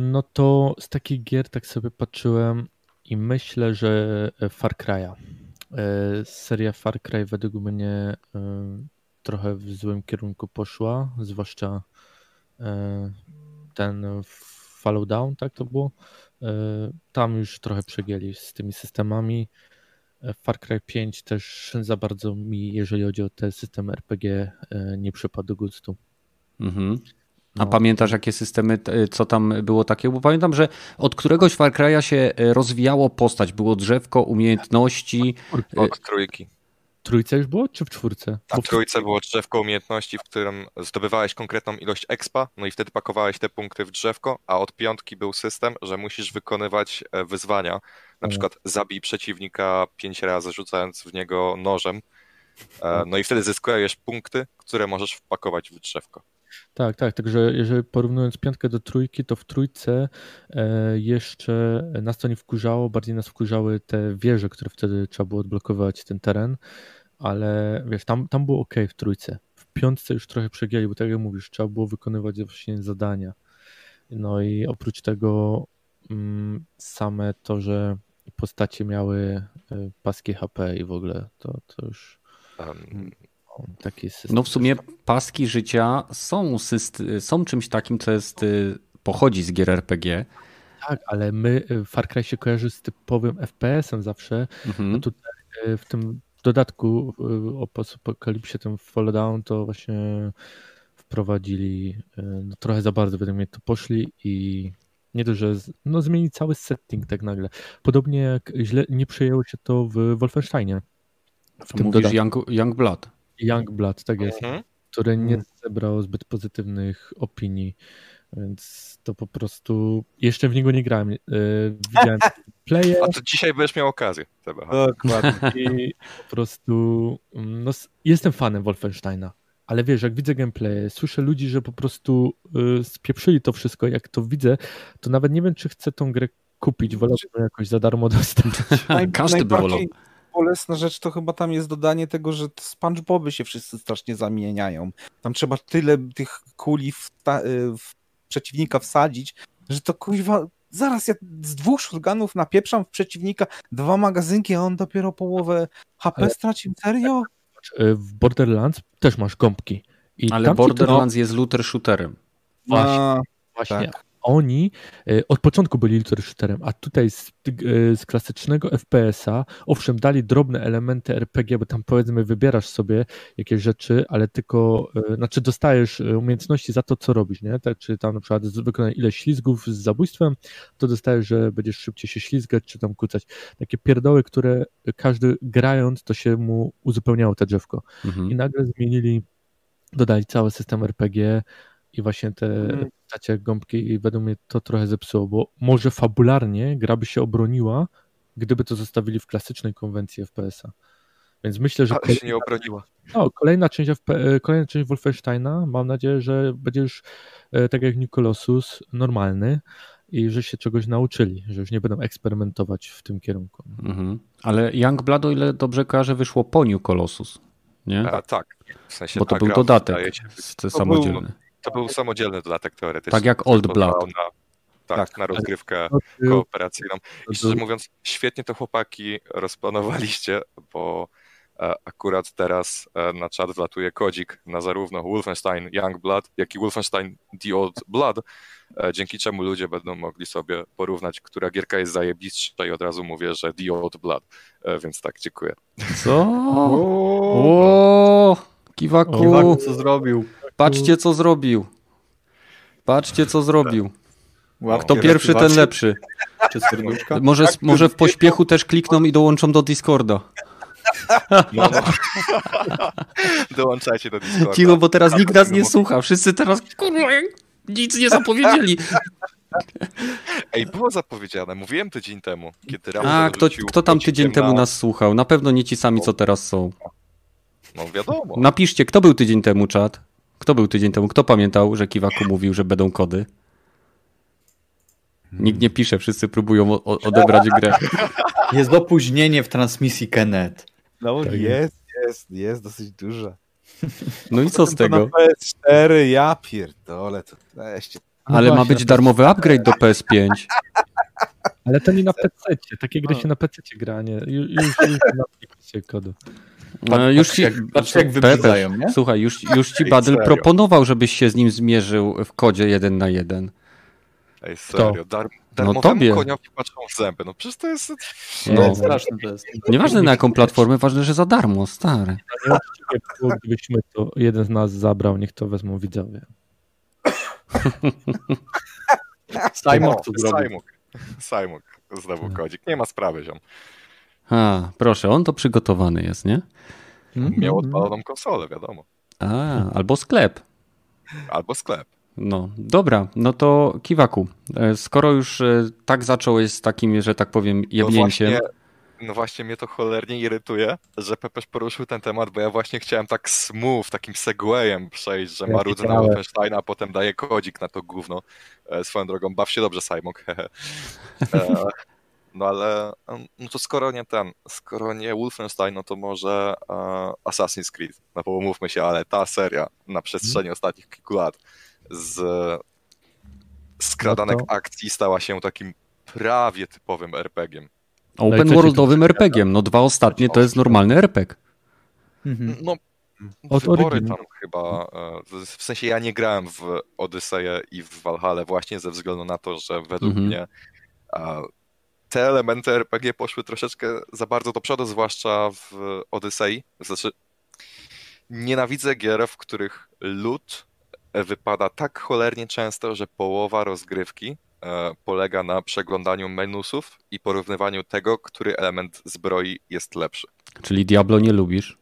No to z takich gier tak sobie patrzyłem i myślę, że Far Cry'a. Seria Far Cry według mnie trochę w złym kierunku poszła, zwłaszcza e, ten Follow Down, tak to było. E, tam już trochę przegięli z tymi systemami. E, Far Cry 5 też za bardzo mi, jeżeli chodzi o te systemy RPG, nie przypadł do gustu. Mhm. A no. pamiętasz, jakie systemy, co tam było takie? Bo pamiętam, że od któregoś Far Cry'a się rozwijało postać. Było drzewko umiejętności. Od trójki trójce już było, czy w czwórce? w trójce było drzewko umiejętności, w którym zdobywałeś konkretną ilość expa, no i wtedy pakowałeś te punkty w drzewko, a od piątki był system, że musisz wykonywać e, wyzwania, na mhm. przykład zabij przeciwnika pięć razy, rzucając w niego nożem, e, no i wtedy zyskujesz punkty, które możesz wpakować w drzewko. Tak, tak. Także jeżeli porównując piątkę do trójki, to w trójce e, jeszcze nas to nie wkurzało, bardziej nas wkurzały te wieże, które wtedy trzeba było odblokować ten teren, ale wiesz, tam, tam było ok w trójce. W piątce już trochę przegięli, bo tak jak mówisz, trzeba było wykonywać właśnie zadania. No i oprócz tego mm, same to, że postacie miały e, paski HP i w ogóle to, to już Taki system. No w sumie paski życia są, są czymś takim, co jest, y, pochodzi z gier RPG. Tak, ale my, y, Far Cry się kojarzy z typowym FPS-em zawsze. Mhm. No tutaj y, w tym dodatku o apokalipsie, tym Fall Down, to właśnie wprowadzili no, trochę za bardzo, według mnie to poszli i nie to, że no, zmieni cały setting tak nagle. Podobnie jak źle nie przyjęło się to w Wolfensteinie. W tym mówisz Young, Young Blood. Youngblood, tak jest, mhm. które nie mhm. zebrało zbyt pozytywnych opinii, więc to po prostu jeszcze w niego nie grałem. E, widziałem [laughs] gameplaye. A to dzisiaj będziesz miał okazję. Dokładnie. [laughs] I po prostu mm, no, jestem fanem Wolfensteina, ale wiesz, jak widzę gameplay, słyszę ludzi, że po prostu y, spieprzyli to wszystko, jak to widzę, to nawet nie wiem, czy chcę tą grę kupić, wolałbym jakoś za darmo dostać. [laughs] Każdy by wolał bolesna rzecz to chyba tam jest dodanie tego, że SpongeBoby się wszyscy strasznie zamieniają. Tam trzeba tyle tych kuli w, ta, y, w przeciwnika wsadzić, że to kuźwa zaraz ja z dwóch shotgunów napieprzam w przeciwnika dwa magazynki, a on dopiero połowę HP Ale... stracił. Serio? Y, w Borderlands też masz gąbki. I Ale Borderlands to... jest looter shooterem. Właśnie. A, właśnie. Tak oni e, od początku byli shooterem, a tutaj z, e, z klasycznego FPS-a, owszem, dali drobne elementy RPG, bo tam powiedzmy wybierasz sobie jakieś rzeczy, ale tylko, e, znaczy dostajesz umiejętności za to, co robisz, nie? Tak, czy tam na przykład wykonać ileś ślizgów z zabójstwem, to dostajesz, że będziesz szybciej się ślizgać, czy tam kucać. Takie pierdoły, które każdy grając, to się mu uzupełniało te drzewko. Mhm. I nagle zmienili, dodali cały system RPG, i właśnie te postacie gąbki i według mnie to trochę zepsuło, bo może fabularnie gra by się obroniła, gdyby to zostawili w klasycznej konwencji FPS-a. Więc myślę, że. Ale się nie obroniła. No, kolejna część, FP, e, kolejna część Wolfensteina, mam nadzieję, że będziesz e, tak jak Nikolossus, normalny i że się czegoś nauczyli, że już nie będą eksperymentować w tym kierunku. Mhm. Ale Young Blood, o ile dobrze kojarzę, wyszło po New Colossus, nie? A, tak. W sensie Bo to był dodatek samodzielny. To był samodzielny dodatek teoretyczny. Tak jak Old Blood. Na, tak, tak, na rozgrywkę kooperacyjną. I szczerze mówiąc, świetnie to chłopaki rozplanowaliście, bo e, akurat teraz e, na czat wlatuje kodzik na zarówno Wolfenstein Young Blood, jak i Wolfenstein The Old Blood, e, dzięki czemu ludzie będą mogli sobie porównać, która gierka jest zajebistsza i od razu mówię, że The Old Blood, więc tak, dziękuję. Co? O, Kiwaku. Kiwaku, co zrobił? Patrzcie, co zrobił. Patrzcie, co zrobił. Kto pierwszy, ten lepszy. Może, może w pośpiechu też klikną i dołączą do Discorda. No, no. [laughs] Dołączajcie do Discorda. Cicho, bo teraz nikt nas nie słucha. Wszyscy teraz kurwa, nic nie zapowiedzieli. Ej, było zapowiedziane. Mówiłem tydzień temu, kiedy A, kto, kto tam tydzień temu nas słuchał? Na pewno nie ci sami, co teraz są. No wiadomo. Napiszcie, kto był tydzień temu, czat? Kto był tydzień temu? Kto pamiętał, że Kiwaku mówił, że będą kody? Nikt nie pisze, wszyscy próbują odebrać grę. [laughs] Jest opóźnienie w transmisji Kenet. No tak jest, jest, jest dosyć duże. No i co z tego? To na PS4, ja pierdolę, to weźcie. No Ale ma być darmowy upgrade do PS5. Ale to nie na [laughs] PC. Takie gry się na PC gra, nie. Już, już, już na kodu. No, już ci, jak, patrz jak nie? Słuchaj, już, [laughs] już ci Badyl proponował, żebyś się z nim zmierzył w kodzie jeden na jeden. Ej, serio, dar, no tobie. koniowi patrzą w zęby, no przecież to jest... No, straszne to jest. Nieważne na jaką platformę, ważne, że za darmo, stary. Gdybyśmy to jeden z nas zabrał, niech to wezmą widzowie. [laughs] Simon to zrobił. Simon znowu kodzik, nie ma sprawy, ziom. A, proszę, on to przygotowany jest, nie? Mhm. Miał odpaloną konsolę, wiadomo. A, albo sklep. Albo sklep. No, dobra, no to Kiwaku, e, skoro już e, tak zacząłeś z takim, że tak powiem, jebnięciem... No właśnie, no właśnie mnie to cholernie irytuje, że Pepeż poruszył ten temat, bo ja właśnie chciałem tak smooth, takim segwayem przejść, że ja marudzę na Wolfensteina, a potem daję kodzik na to gówno. E, swoją drogą, baw się dobrze, Simon, hehe. [laughs] No ale no to skoro nie ten, skoro nie Wolfenstein, no to może uh, Assassin's Creed. No bo umówmy się, ale ta seria na przestrzeni hmm. ostatnich kilku lat z skradanek no to... akcji stała się takim prawie typowym RPG-iem. Open no worldowym RPG-iem. No dwa ostatnie to jest normalny RPG. Mhm. No Od wybory tam chyba, e, w sensie ja nie grałem w Odyseję i w Valhalla właśnie ze względu na to, że według mhm. mnie te elementy RPG poszły troszeczkę za bardzo do przodu, zwłaszcza w Odyssey. Znaczy, nienawidzę gier, w których lód wypada tak cholernie często, że połowa rozgrywki e, polega na przeglądaniu menusów i porównywaniu tego, który element zbroi jest lepszy. Czyli Diablo nie lubisz?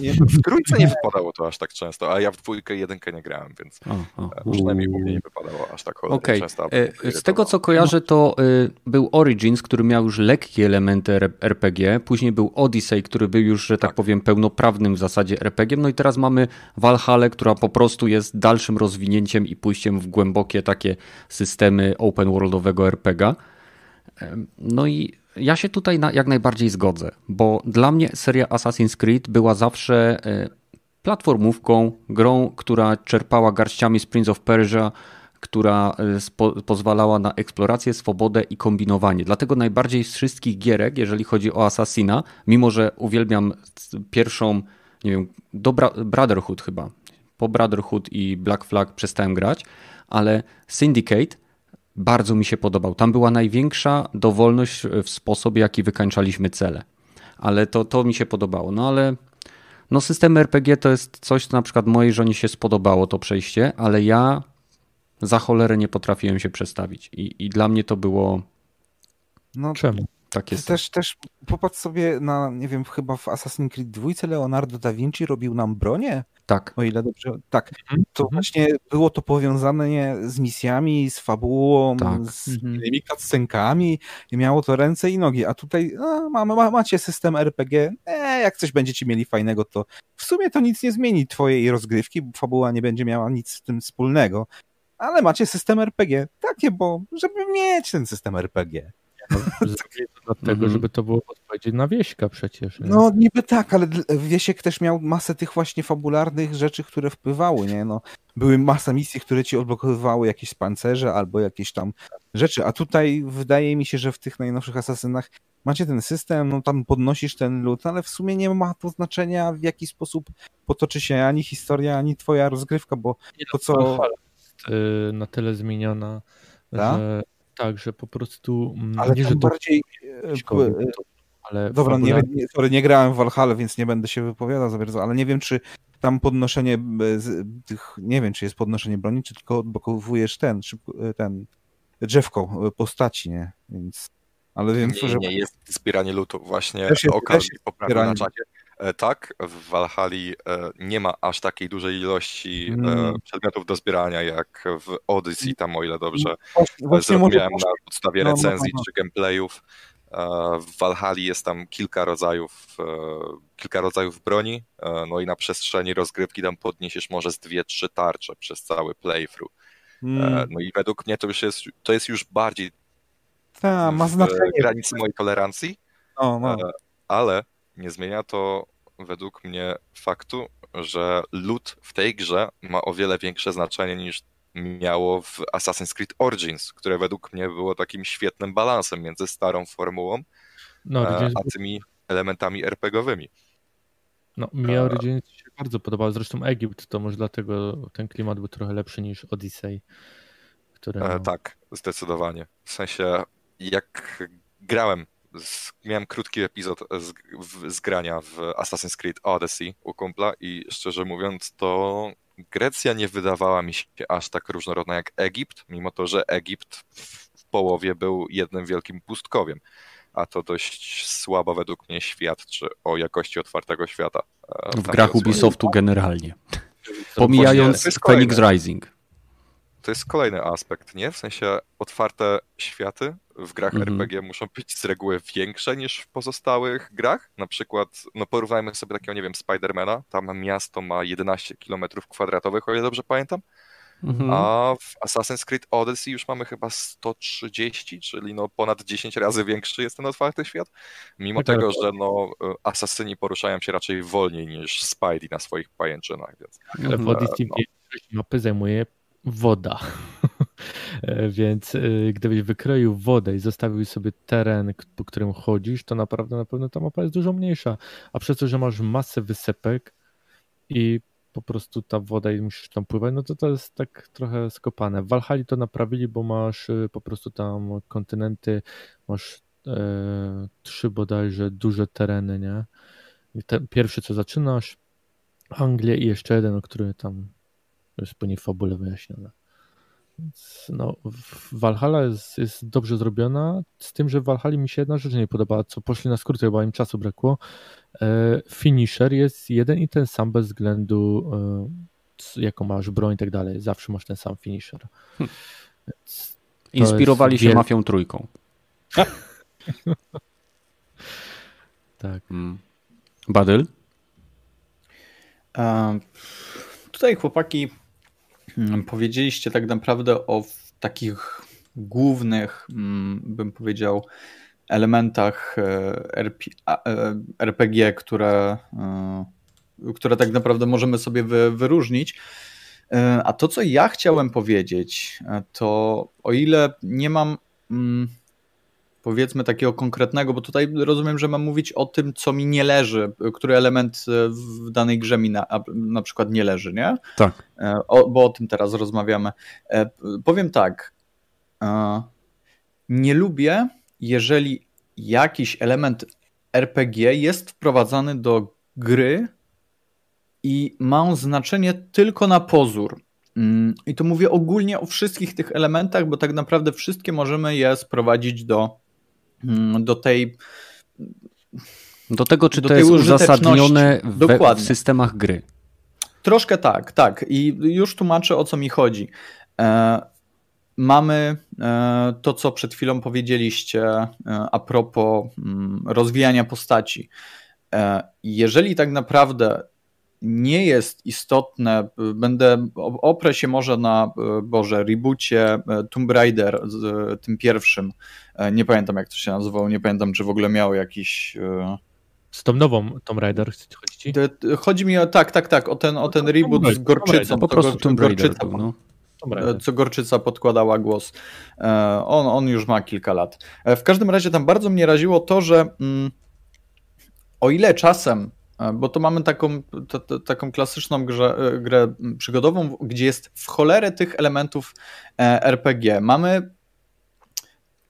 Nie, w trójce nie wypadało to aż tak często, a ja w dwójkę i jedynkę nie grałem, więc o, o. E, przynajmniej u mnie nie wypadało aż tak okay. często. E, z tego co kojarzę, to y, był Origins, który miał już lekkie elementy RPG, później był Odyssey, który był już, że tak, tak powiem, pełnoprawnym w zasadzie RPG, no i teraz mamy Valhalla, która po prostu jest dalszym rozwinięciem i pójściem w głębokie takie systemy open worldowego RPG. No i ja się tutaj na, jak najbardziej zgodzę, bo dla mnie seria Assassin's Creed była zawsze e, platformówką, grą, która czerpała garściami z Prince of Persia, która e, spo, pozwalała na eksplorację, swobodę i kombinowanie. Dlatego najbardziej z wszystkich gierek, jeżeli chodzi o Assassina, mimo że uwielbiam pierwszą, nie wiem, do Brotherhood chyba. Po Brotherhood i Black Flag przestałem grać, ale Syndicate bardzo mi się podobał. Tam była największa dowolność w sposób, jaki wykańczaliśmy cele. Ale to, to mi się podobało. No ale no system RPG to jest coś, co na przykład mojej żonie się spodobało, to przejście, ale ja za cholerę nie potrafiłem się przestawić. I, i dla mnie to było... No, Czemu? Tak jest. Też, też popatrz sobie na, nie wiem, chyba w Assassin's Creed 2 Leonardo da Vinci robił nam bronię. Tak. O ile dobrze. Tak. Mhm. To mhm. właśnie było to powiązane z misjami, z fabułą, tak. z mhm. tymi cutscenkami i miało to ręce i nogi. A tutaj no, ma, ma, macie system RPG. E, jak coś będziecie mieli fajnego, to w sumie to nic nie zmieni twojej rozgrywki, bo fabuła nie będzie miała nic z tym wspólnego. Ale macie system RPG. Takie, bo żeby mieć ten system RPG. No, [laughs] dlatego, mhm. żeby to było odpowiedzieć na Wieśka przecież. Nie? No niby tak, ale Wiesiek też miał masę tych właśnie fabularnych rzeczy, które wpływały, nie? No, były masa misji, które ci odblokowywały jakieś pancerze albo jakieś tam rzeczy, a tutaj wydaje mi się, że w tych najnowszych asasynach macie ten system, no tam podnosisz ten lód, ale w sumie nie ma to znaczenia w jaki sposób potoczy się ani historia, ani twoja rozgrywka, bo to co... Jest y, na tyle zmieniona, Ta? że tak, że po prostu. Mm, ale nie, że bardziej. E, e, ale Dobra, nie, nie, sorry, nie grałem w Valhalla, więc nie będę się wypowiadał za bardzo, ale nie wiem, czy tam podnoszenie e, tych, nie wiem, czy jest podnoszenie broni, czy tylko odblokowujesz ten, szybko, ten drzewko postaci, nie? Więc. Ale wiem, nie, że. Nie, jest zbieranie lutu. Właśnie okazji poprawił na czacie. E, tak, w Valhalla e, nie ma aż takiej dużej ilości mm. przedmiotów do zbierania jak w Odyssey, tam o ile dobrze Właśnie zrozumiałem może... na podstawie no, no, recenzji no, no, czy gameplayów. W Valhalla jest tam kilka rodzajów, kilka rodzajów broni, no i na przestrzeni rozgrywki tam podniesiesz może z dwie, trzy tarcze przez cały playthrough. Mm. No i według mnie to już jest, to jest już bardziej Ta, ma znaczenie. granicy mojej tolerancji, no, no. ale nie zmienia to według mnie faktu, że loot w tej grze ma o wiele większe znaczenie niż miało w Assassin's Creed Origins, które według mnie było takim świetnym balansem między starą formułą no, e, a tymi elementami RPGowymi. No, mi e, Origins się bardzo podobał. Zresztą Egipt, to może dlatego ten klimat był trochę lepszy niż Odyssey. Które... E, tak, zdecydowanie. W sensie, jak grałem z, miałem krótki epizod z, w, z grania w Assassin's Creed Odyssey u kumpla i szczerze mówiąc to Grecja nie wydawała mi się aż tak różnorodna jak Egipt, mimo to, że Egipt w połowie był jednym wielkim pustkowiem, a to dość słabo według mnie świadczy o jakości otwartego świata. E, w grach Ubisoftu generalnie. Pomijając Phoenix Rising to jest kolejny aspekt, nie? W sensie otwarte światy w grach -hmm. RPG muszą być z reguły większe niż w pozostałych grach. Na przykład, no porównajmy sobie takiego, nie wiem, Spidermana. Tam miasto ma 11 km kwadratowych, o ile dobrze pamiętam. -hmm. A w Assassin's Creed Odyssey już mamy chyba 130, czyli no ponad 10 razy większy jest ten otwarty świat. Mimo tak. tego, że no asasyni poruszają się raczej wolniej niż Spidey na swoich pajęczynach. Więc, Ale w Odyssey no. mapy zajmuje woda. [laughs] E, więc e, gdybyś wykroił wodę i zostawił sobie teren, po którym chodzisz, to naprawdę na pewno ta mapa jest dużo mniejsza. A przez to, że masz masę wysepek i po prostu ta woda i musisz tam pływać, no to to jest tak trochę skopane. W Valhalla to naprawili, bo masz e, po prostu tam kontynenty, masz e, trzy bodajże duże tereny, nie? Ten pierwszy co zaczynasz, Anglię i jeszcze jeden, który tam jest niej fabule wyjaśnione. no, Valhalla jest, jest, dobrze zrobiona, z tym, że w Valhalla mi się jedna rzecz nie podobała, co poszli na skróty, bo im czasu brakło. E, finisher jest jeden i ten sam bez względu e, jaką masz broń i tak dalej. Zawsze masz ten sam finisher. Hm. Inspirowali się wiel... mafią trójką. [laughs] tak. Hmm. Badyl? tutaj chłopaki hmm, powiedzieliście tak naprawdę o takich głównych, hmm, bym powiedział, elementach e, RPG, e, które, e, które tak naprawdę możemy sobie wyróżnić. A to, co ja chciałem powiedzieć, to o ile nie mam mm, powiedzmy takiego konkretnego, bo tutaj rozumiem, że mam mówić o tym, co mi nie leży, który element w danej grze mi na, na przykład nie leży, nie? Tak. O, bo o tym teraz rozmawiamy. Powiem tak. Nie lubię, jeżeli jakiś element RPG jest wprowadzany do gry i ma on znaczenie tylko na pozór. Mm, I to mówię ogólnie o wszystkich tych elementach, bo tak naprawdę wszystkie możemy je sprowadzić do, do tej. Do tego, czy do to jest uzasadnione w, w systemach gry. Troszkę tak, tak. I już tłumaczę o co mi chodzi. E, mamy e, to, co przed chwilą powiedzieliście e, a propos mm, rozwijania postaci. E, jeżeli tak naprawdę nie jest istotne, będę oprę się może na Boże, reboocie Tomb Raider tym pierwszym. Nie pamiętam jak to się nazywało, nie pamiętam czy w ogóle miał jakiś z tą nową Tomb Raider chodzi ci? Chodzi mi o tak, tak, tak, o ten, o ten reboot z gorczycą. Po prostu Tomb Raider był, no. E, co Gorczyca podkładała głos. E, on, on już ma kilka lat. E, w każdym razie tam bardzo mnie raziło to, że mm, o ile czasem, bo to mamy taką, to, to, taką klasyczną grze, grę przygodową, gdzie jest w cholerę tych elementów RPG. Mamy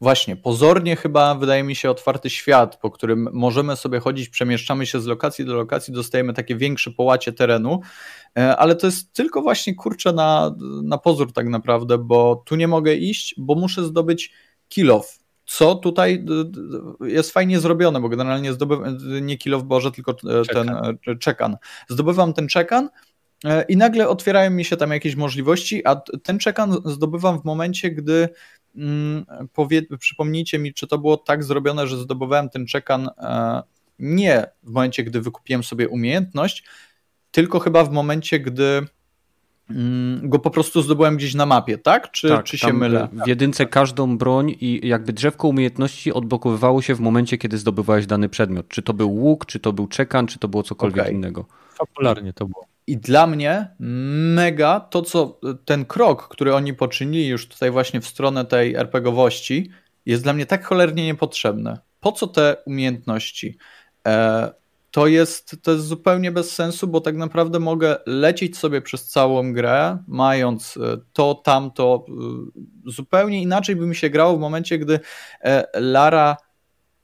Właśnie, pozornie chyba wydaje mi się otwarty świat, po którym możemy sobie chodzić, przemieszczamy się z lokacji do lokacji, dostajemy takie większe połacie terenu, e, ale to jest tylko właśnie kurczę na, na pozór tak naprawdę, bo tu nie mogę iść, bo muszę zdobyć kilof. Co tutaj jest fajnie zrobione, bo generalnie zdobywam nie kilof Boże, tylko e, ten e, czekan. Zdobywam ten czekan, i nagle otwierają mi się tam jakieś możliwości, a ten czekan zdobywam w momencie, gdy Mm, powie, przypomnijcie mi, czy to było tak zrobione, że zdobywałem ten czekan e, nie w momencie, gdy wykupiłem sobie umiejętność, tylko chyba w momencie, gdy go po prostu zdobyłem gdzieś na mapie, tak? Czy, tak, czy się mylę? W jedynce każdą broń i jakby drzewko umiejętności odblokowywało się w momencie, kiedy zdobywałeś dany przedmiot. Czy to był łuk, czy to był czekan, czy to było cokolwiek okay. innego. Popularnie to było. I dla mnie mega to, co ten krok, który oni poczynili już tutaj właśnie w stronę tej RPGowości, jest dla mnie tak cholernie niepotrzebny. Po co te umiejętności? E, to jest, to jest zupełnie bez sensu, bo tak naprawdę mogę lecieć sobie przez całą grę, mając e, to, tamto. E, zupełnie inaczej by mi się grało w momencie, gdy e, Lara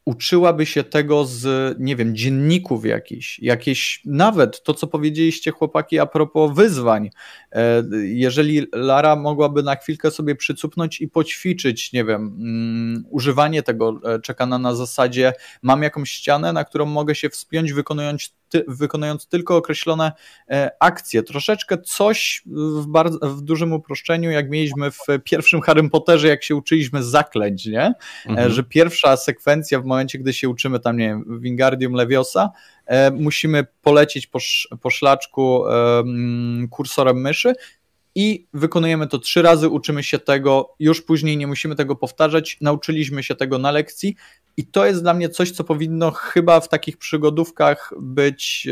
uczyłaby się tego z, nie wiem, dzienników jakichś, jakieś, nawet to, co powiedzieliście chłopaki a propos wyzwań. E, jeżeli Lara mogłaby na chwilkę sobie przycupnąć i poćwiczyć, nie wiem, um, używanie tego e, czekana na zasadzie, mam jakąś ścianę, na którą mogę się wspiąć, wykonując ty, wykonując tylko określone e, akcje. Troszeczkę coś w, bardzo, w dużym uproszczeniu, jak mieliśmy w pierwszym Harry Potterze, jak się uczyliśmy zaklęć, nie? E, mhm. Że pierwsza sekwencja w momencie, gdy się uczymy tam, nie wiem, Wingardium Leviosa, e, musimy polecieć po, po szlaczku kursorem myszy i wykonujemy to trzy razy, uczymy się tego, już później nie musimy tego powtarzać, nauczyliśmy się tego na lekcji. I to jest dla mnie coś, co powinno chyba w takich przygodówkach być,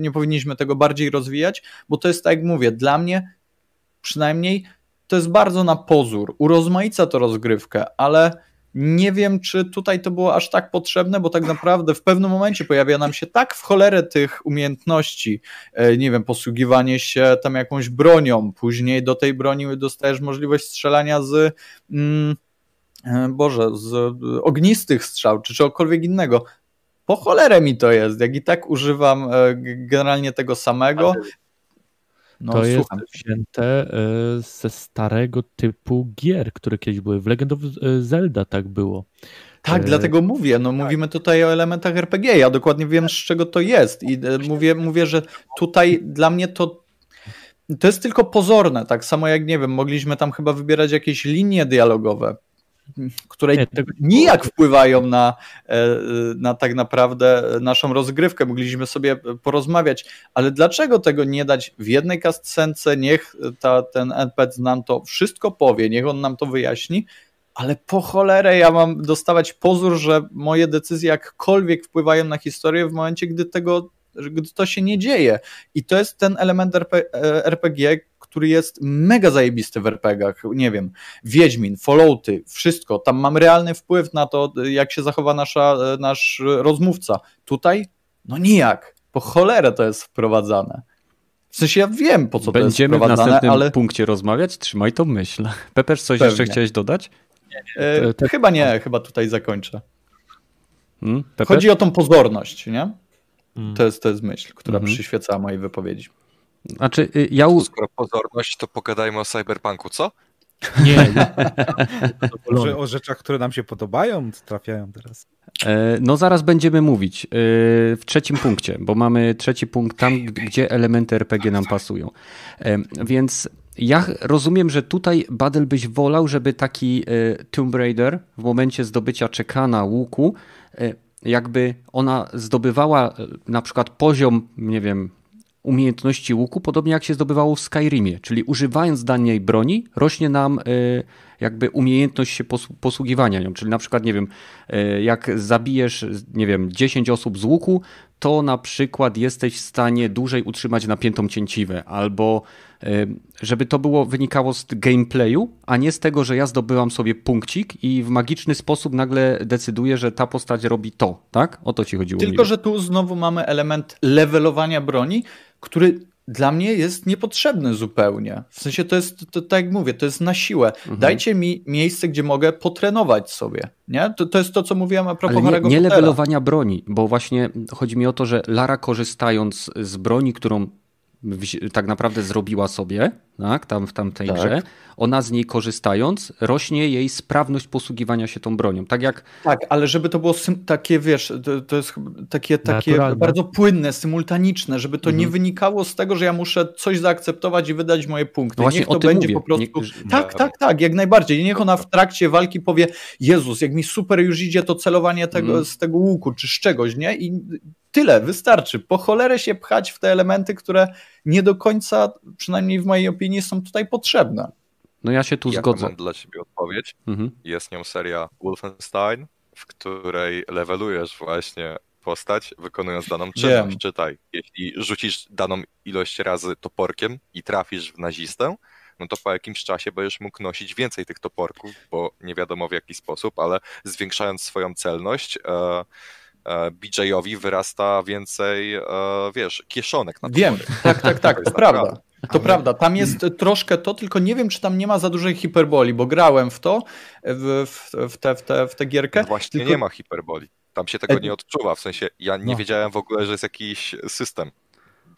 nie powinniśmy tego bardziej rozwijać, bo to jest tak jak mówię, dla mnie przynajmniej to jest bardzo na pozór, urozmaica to rozgrywkę, ale nie wiem, czy tutaj to było aż tak potrzebne, bo tak naprawdę w pewnym momencie pojawia nam się tak w cholerę tych umiejętności, e, nie wiem, posługiwanie się tam jakąś bronią, później do tej broni dostajesz możliwość strzelania z. Mm, e, Boże, z ognistych strzał, czy czegokolwiek innego. Po cholerę mi to jest, jak i tak używam e, generalnie tego samego. No, to jest wzięte e, ze starego typu gier, które kiedyś były. W Legend of e, Zelda tak było. Tak, e... dlatego mówię. No, tak. Mówimy tutaj o elementach RPG. Ja dokładnie wiem, z czego to jest. I mówię, mówię, że tutaj dla mnie to to jest tylko pozorne, tak samo jak, nie wiem, mogliśmy tam chyba wybierać jakieś linie dialogowe, które nie, tego... nijak wpływają na, e, na tak naprawdę naszą rozgrywkę. Mogliśmy sobie porozmawiać, ale dlaczego tego nie dać w jednej kascence? Niech ta, ten NPC nam to wszystko powie, niech on nam to wyjaśni, ale po cholerę ja mam dostawać pozór, że moje decyzje jakkolwiek wpływają na historię w momencie, gdy tego gdy to się nie dzieje. I to jest ten element RPG, e, który jest mega zajebisty w RPGach. Nie wiem, Wiedźmin, Fallouty, wszystko. Tam mam realny wpływ na to, jak się zachowa nasza, e, nasz rozmówca. Tutaj? No nijak. Po cholerę to jest wprowadzane. W sensie ja wiem, po co Będziemy to jest wprowadzane, Będziemy w następnym ale... punkcie rozmawiać? Trzymaj to myśl. Pepesz, coś Pewnie. jeszcze chciałeś dodać? E, chyba nie, chyba tutaj zakończę. Hmm? Chodzi o tą pozorność, nie? Mm. To, jest, to jest myśl, która mm -hmm. przyświecała mojej wypowiedzi. Znaczy, y, ja... Skoro pozorność, to pogadajmy o cyberpunku, co? Nie. [laughs] Może o rzeczach, które nam się podobają, trafiają teraz. E, no zaraz będziemy mówić e, w trzecim punkcie, bo mamy trzeci punkt tam, gdzie elementy RPG nam pasują. E, więc ja rozumiem, że tutaj Badel byś wolał, żeby taki Tomb Raider w momencie zdobycia czekana łuku jakby ona zdobywała e, na przykład poziom, nie wiem, umiejętności łuku, podobnie jak się zdobywało w Skyrimie, czyli używając danej broni rośnie nam e, jakby umiejętność się posługiwania nią, czyli na przykład, nie wiem, e, jak zabijesz, nie wiem, 10 osób z łuku, to na przykład jesteś w stanie dłużej utrzymać napiętą cięciwę, albo żeby to było wynikało z gameplayu, a nie z tego, że ja zdobyłam sobie punkcik i w magiczny sposób nagle decyduję, że ta postać robi to, tak? O to ci chodziło. Tylko, że tu znowu mamy element levelowania broni, który dla mnie jest niepotrzebny zupełnie. W sensie to jest, to, tak jak mówię, to jest na siłę. Mhm. Dajcie mi miejsce, gdzie mogę potrenować sobie. Nie? To, to jest to, co mówiłem a propos Ale nie, nie levelowania broni, bo właśnie chodzi mi o to, że Lara korzystając z broni, którą tak naprawdę zrobiła sobie, tak, tam w tamtej tak. grze, ona z niej korzystając, rośnie jej sprawność posługiwania się tą bronią. Tak jak. Tak, ale żeby to było takie, wiesz, to, to jest takie, takie bardzo płynne, symultaniczne, żeby to mhm. nie wynikało z tego, że ja muszę coś zaakceptować i wydać moje punkty. No właśnie Niech to będzie mówię. po prostu. Nie... Tak, tak, tak, jak najbardziej. Niech ona w trakcie walki powie: Jezus, jak mi super już idzie to celowanie tego, mhm. z tego łuku czy z czegoś, nie? I tyle, wystarczy. Po cholerę się pchać w te elementy, które nie do końca, przynajmniej w mojej opinii, są tutaj potrzebne. No ja się tu ja zgodzę. mam dla ciebie odpowiedź. Mhm. Jest nią seria Wolfenstein, w której levelujesz właśnie postać, wykonując daną czynność. Wiem. Czytaj, jeśli rzucisz daną ilość razy toporkiem i trafisz w nazistę, no to po jakimś czasie będziesz mógł nosić więcej tych toporków, bo nie wiadomo w jaki sposób, ale zwiększając swoją celność, e, BJ-owi wyrasta więcej, e, wiesz, kieszonek na Wiem, tak, tak, tak, to, to prawda. To prawda, tam jest troszkę to, tylko nie wiem, czy tam nie ma za dużej hiperboli, bo grałem w to, w, w, w, te, w, te, w tę gierkę. No właśnie tylko... nie ma hiperboli. Tam się tego e- nie odczuwa, w sensie ja nie no. wiedziałem w ogóle, że jest jakiś system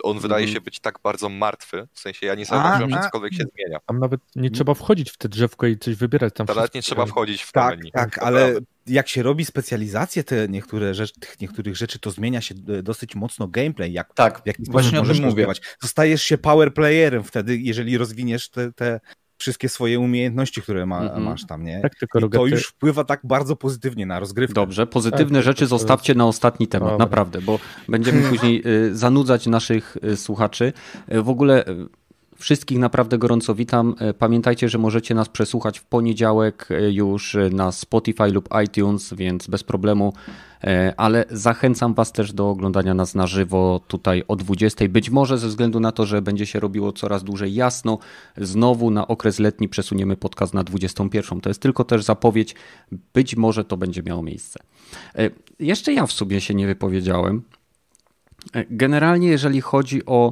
on wydaje mhm. się być tak bardzo martwy, w sensie ja nie zauważyłem, że cokolwiek się zmienia. Tam nawet nie trzeba wchodzić w te drzewko i coś wybierać. Tam nawet nie trzeba wchodzić w tak, menu. Tak, ale jak się robi specjalizację te niektóre rzeczy, tych niektórych rzeczy, to zmienia się e, dosyć mocno gameplay. Jak, tak, w jaki właśnie o tym mówię. Zostajesz się power playerem wtedy, jeżeli rozwiniesz te, te wszystkie swoje umiejętności, które ma, mm -hmm. masz tam, nie? Tak, tylko I to już wpływa tak bardzo pozytywnie na rozgrywkę. Dobrze, pozytywne tak, rzeczy to, to zostawcie na ostatni temat, Dobra. naprawdę, bo będziemy [laughs] później y, zanudzać naszych y, słuchaczy. Y, w ogóle Wszystkich naprawdę gorąco witam. Pamiętajcie, że możecie nas przesłuchać w poniedziałek już na Spotify lub iTunes, więc bez problemu E, ale zachęcam Was też do oglądania nas na żywo tutaj o 20. Być może ze względu na to, że będzie się robiło coraz dłużej jasno, znowu na okres letni przesuniemy podcast na 21. To jest tylko też zapowiedź, być może to będzie miało miejsce. E, jeszcze ja w sobie się nie wypowiedziałem. E, generalnie, jeżeli chodzi o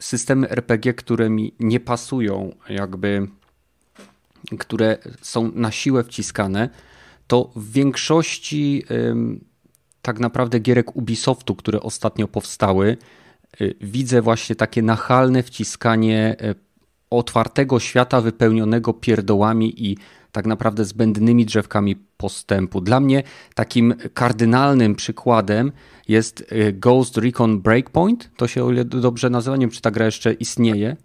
systemy RPG, które mi nie pasują, jakby które są na siłę wciskane, to w większości tak naprawdę gierek Ubisoftu, które ostatnio powstały, widzę właśnie takie nachalne wciskanie otwartego świata wypełnionego pierdołami i tak naprawdę zbędnymi drzewkami postępu. Dla mnie takim kardynalnym przykładem jest y, Ghost Recon Breakpoint. To się o ile dobrze nazywa, nie wiem czy ta gra jeszcze istnieje.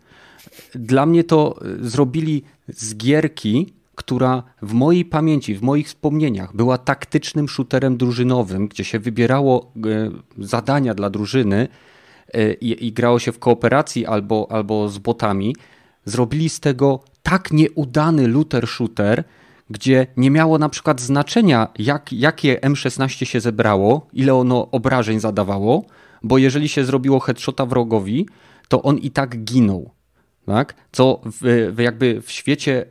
Dla mnie to y, zrobili z gierki, która w mojej pamięci, w moich wspomnieniach była taktycznym shooterem drużynowym, gdzie się wybierało y, zadania dla drużyny i, i grało się w kooperacji albo, albo z botami. Zrobili z tego tak nieudany looter shooter, gdzie nie miało na przykład znaczenia, jak, jakie M16 się zebrało, ile ono obrażeń zadawało, bo jeżeli się zrobiło headshota wrogowi, to on i tak ginął. Tak? Co w, jakby w świecie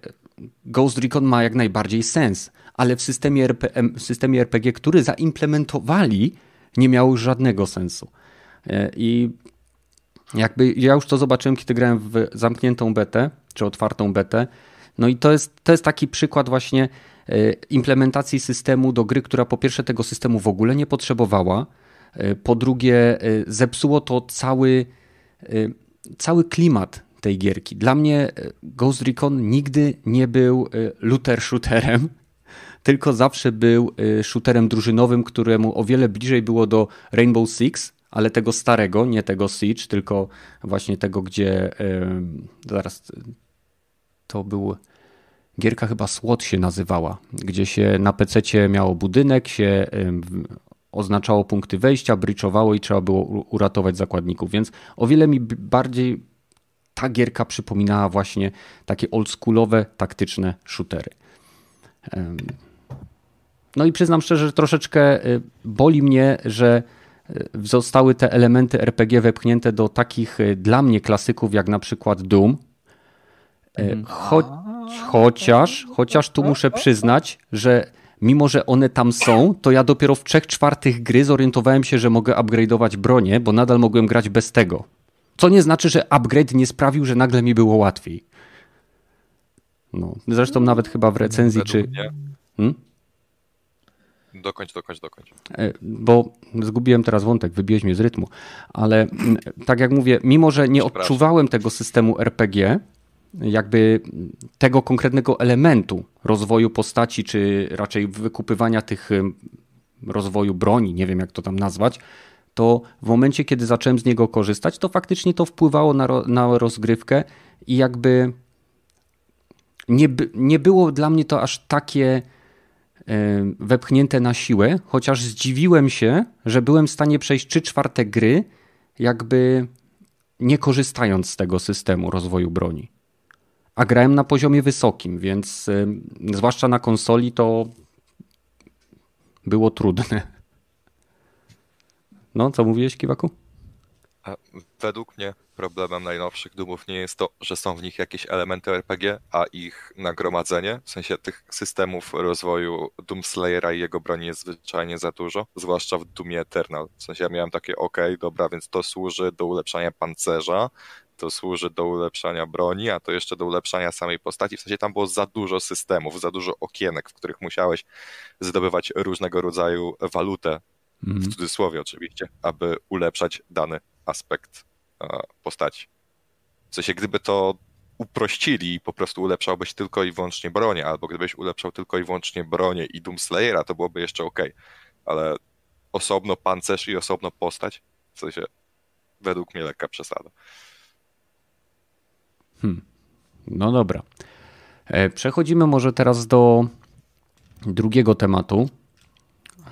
Ghost Recon ma jak najbardziej sens, ale w systemie, w systemie RPG, który zaimplementowali, nie miał żadnego sensu. E, I jakby ja już to zobaczyłem, kiedy grałem w zamkniętą betę, czy otwartą betę. No i to jest, to jest taki przykład właśnie e, implementacji systemu do gry, która po pierwsze tego systemu w ogóle nie potrzebowała, e, po drugie e, zepsuło to cały, cały klimat tej gierki. Dla mnie Ghost Recon nigdy nie był looter shooterem, [laughs] tylko zawsze był shooterem drużynowym, któremu o wiele bliżej było do Rainbow Six, ale tego starego, nie tego Siege, tylko właśnie tego, gdzie zaraz to był gierka chyba SWOT się nazywała, gdzie się na PC miało budynek, się oznaczało punkty wejścia, bryczowało i trzeba było uratować zakładników, więc o wiele mi bardziej ta gierka przypominała właśnie takie oldschoolowe, taktyczne shootery. No i przyznam szczerze, że troszeczkę y, boli mnie, że zostały te elementy RPG wepchnięte do takich y, dla mnie klasyków jak na przykład Doom, Mhm. Cho chociaż, chociaż tu muszę przyznać, że mimo, że one tam są, to ja dopiero w trzech czwartych gry zorientowałem się, że mogę upgrade'ować bronię, bo nadal mogłem grać bez tego. Co nie znaczy, że upgrade nie sprawił, że nagle mi było łatwiej. No, zresztą nawet chyba w recenzji Według czy... Hmm? Dokończ, dokończ, dokończ. E, bo zgubiłem teraz wątek, wybiłeś mnie z rytmu, ale mm, tak jak mówię, mimo że nie odczuwałem tego systemu RPG, jakby tego konkretnego elementu rozwoju postaci, czy raczej wykupywania tych rozwoju broni, nie wiem jak to tam nazwać, to w momencie, kiedy zacząłem z niego korzystać, to faktycznie to wpływało na, na rozgrywkę i jakby nie, nie było dla mnie to aż takie wepchnięte na siłę, chociaż zdziwiłem się, że byłem w stanie przejść 3 czwarte gry, jakby nie korzystając z tego systemu rozwoju broni a grałem na poziomie wysokim, więc zwłaszcza na konsoli to było trudne. No, co mówiłeś, Kiwaku? Według mnie problemem najnowszych Doomów nie jest to, że są w nich jakieś elementy RPG, a ich nagromadzenie, w sensie tych systemów rozwoju Doomslayera i jego broni jest zwyczajnie za dużo, zwłaszcza w Doomie Eternal. W sensie ja miałem takie, ok, dobra, więc to służy do ulepszania pancerza, to służy do ulepszania broni, a to jeszcze do ulepszania samej postaci. W sensie tam było za dużo systemów, za dużo okienek, w których musiałeś zdobywać różnego rodzaju walutę, w mhm. cudzysłowie oczywiście, aby ulepszać dany aspekt postaci. W sensie, gdyby to uprościli i po prostu ulepszałbyś tylko i wyłącznie bronię, albo gdybyś ulepszał tylko i wyłącznie bronię i Doomslayera, to byłoby jeszcze ok. Ale osobno pancerz i osobno postać, w sensie według mnie lekka przesada. Hmm. No dobra. E, przechodzimy może teraz do drugiego tematu.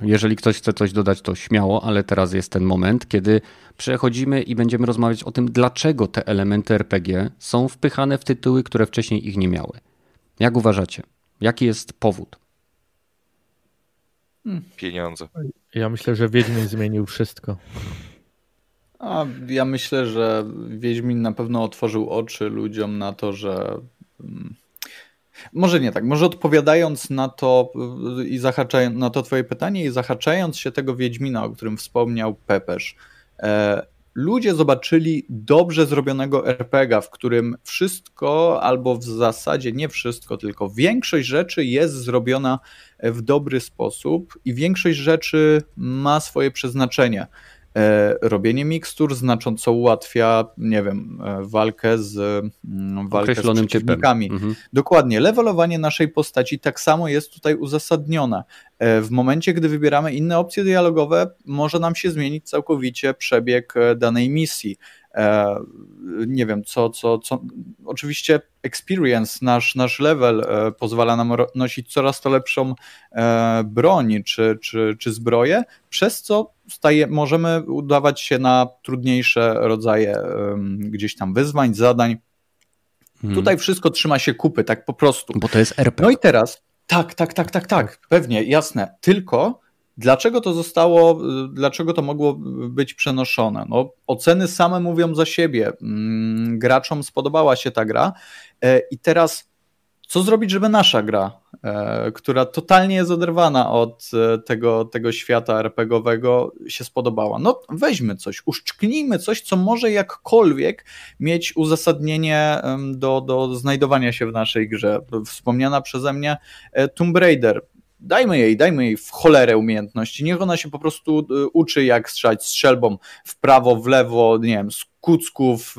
Jeżeli ktoś chce coś dodać, to śmiało, ale teraz jest ten moment, kiedy przechodzimy i będziemy rozmawiać o tym, dlaczego te elementy RPG są wpychane w tytuły, które wcześniej ich nie miały. Jak uważacie? Jaki jest powód? Hmm. Pieniądze. Ja myślę, że Wiedźmin zmienił wszystko. A ja myślę, że Wiedźmin na pewno otworzył oczy ludziom na to, że. Może nie tak, może odpowiadając na to i zahaczając na to twoje pytanie i zahaczając się tego Wiedźmina, o którym wspomniał Pepesz, e, ludzie zobaczyli dobrze zrobionego RPGa, w którym wszystko, albo w zasadzie nie wszystko, tylko większość rzeczy jest zrobiona w dobry sposób i większość rzeczy ma swoje przeznaczenie. E, robienie mikstur znacząco ułatwia, nie wiem, e, walkę z, mm, walkę z przeciwnikami. Mhm. Dokładnie, levelowanie naszej postaci tak samo jest tutaj uzasadnione. E, w momencie, gdy wybieramy inne opcje dialogowe, może nam się zmienić całkowicie przebieg danej misji. E, nie wiem, co, co, co. Oczywiście experience, nasz, nasz level e, pozwala nam nosić coraz to lepszą e, broń czy, czy, czy zbroję, przez co staje, możemy udawać się na trudniejsze rodzaje gdzieś tam wyzwań, zadań. Hmm. Tutaj wszystko trzyma się kupy, tak po prostu. Bo to jest RP. No i teraz, tak, tak, tak, tak, tak, pewnie, jasne. Tylko Dlaczego to zostało, dlaczego to mogło być przenoszone? No, oceny same mówią za siebie. Mm, graczom spodobała się ta gra e, i teraz co zrobić, żeby nasza gra, e, która totalnie jest oderwana od e, tego, tego świata RPGowego, się spodobała? No, weźmy coś, uszczknijmy coś, co może jakkolwiek mieć uzasadnienie do, do znajdowania się w naszej grze. Wspomniana przeze mnie Tomb Raider dajmy jej, dajmy jej w cholerę umiejętności, niech ona się po prostu y, uczy jak strzelać strzelbą w prawo, w lewo, nie wiem, z kucków,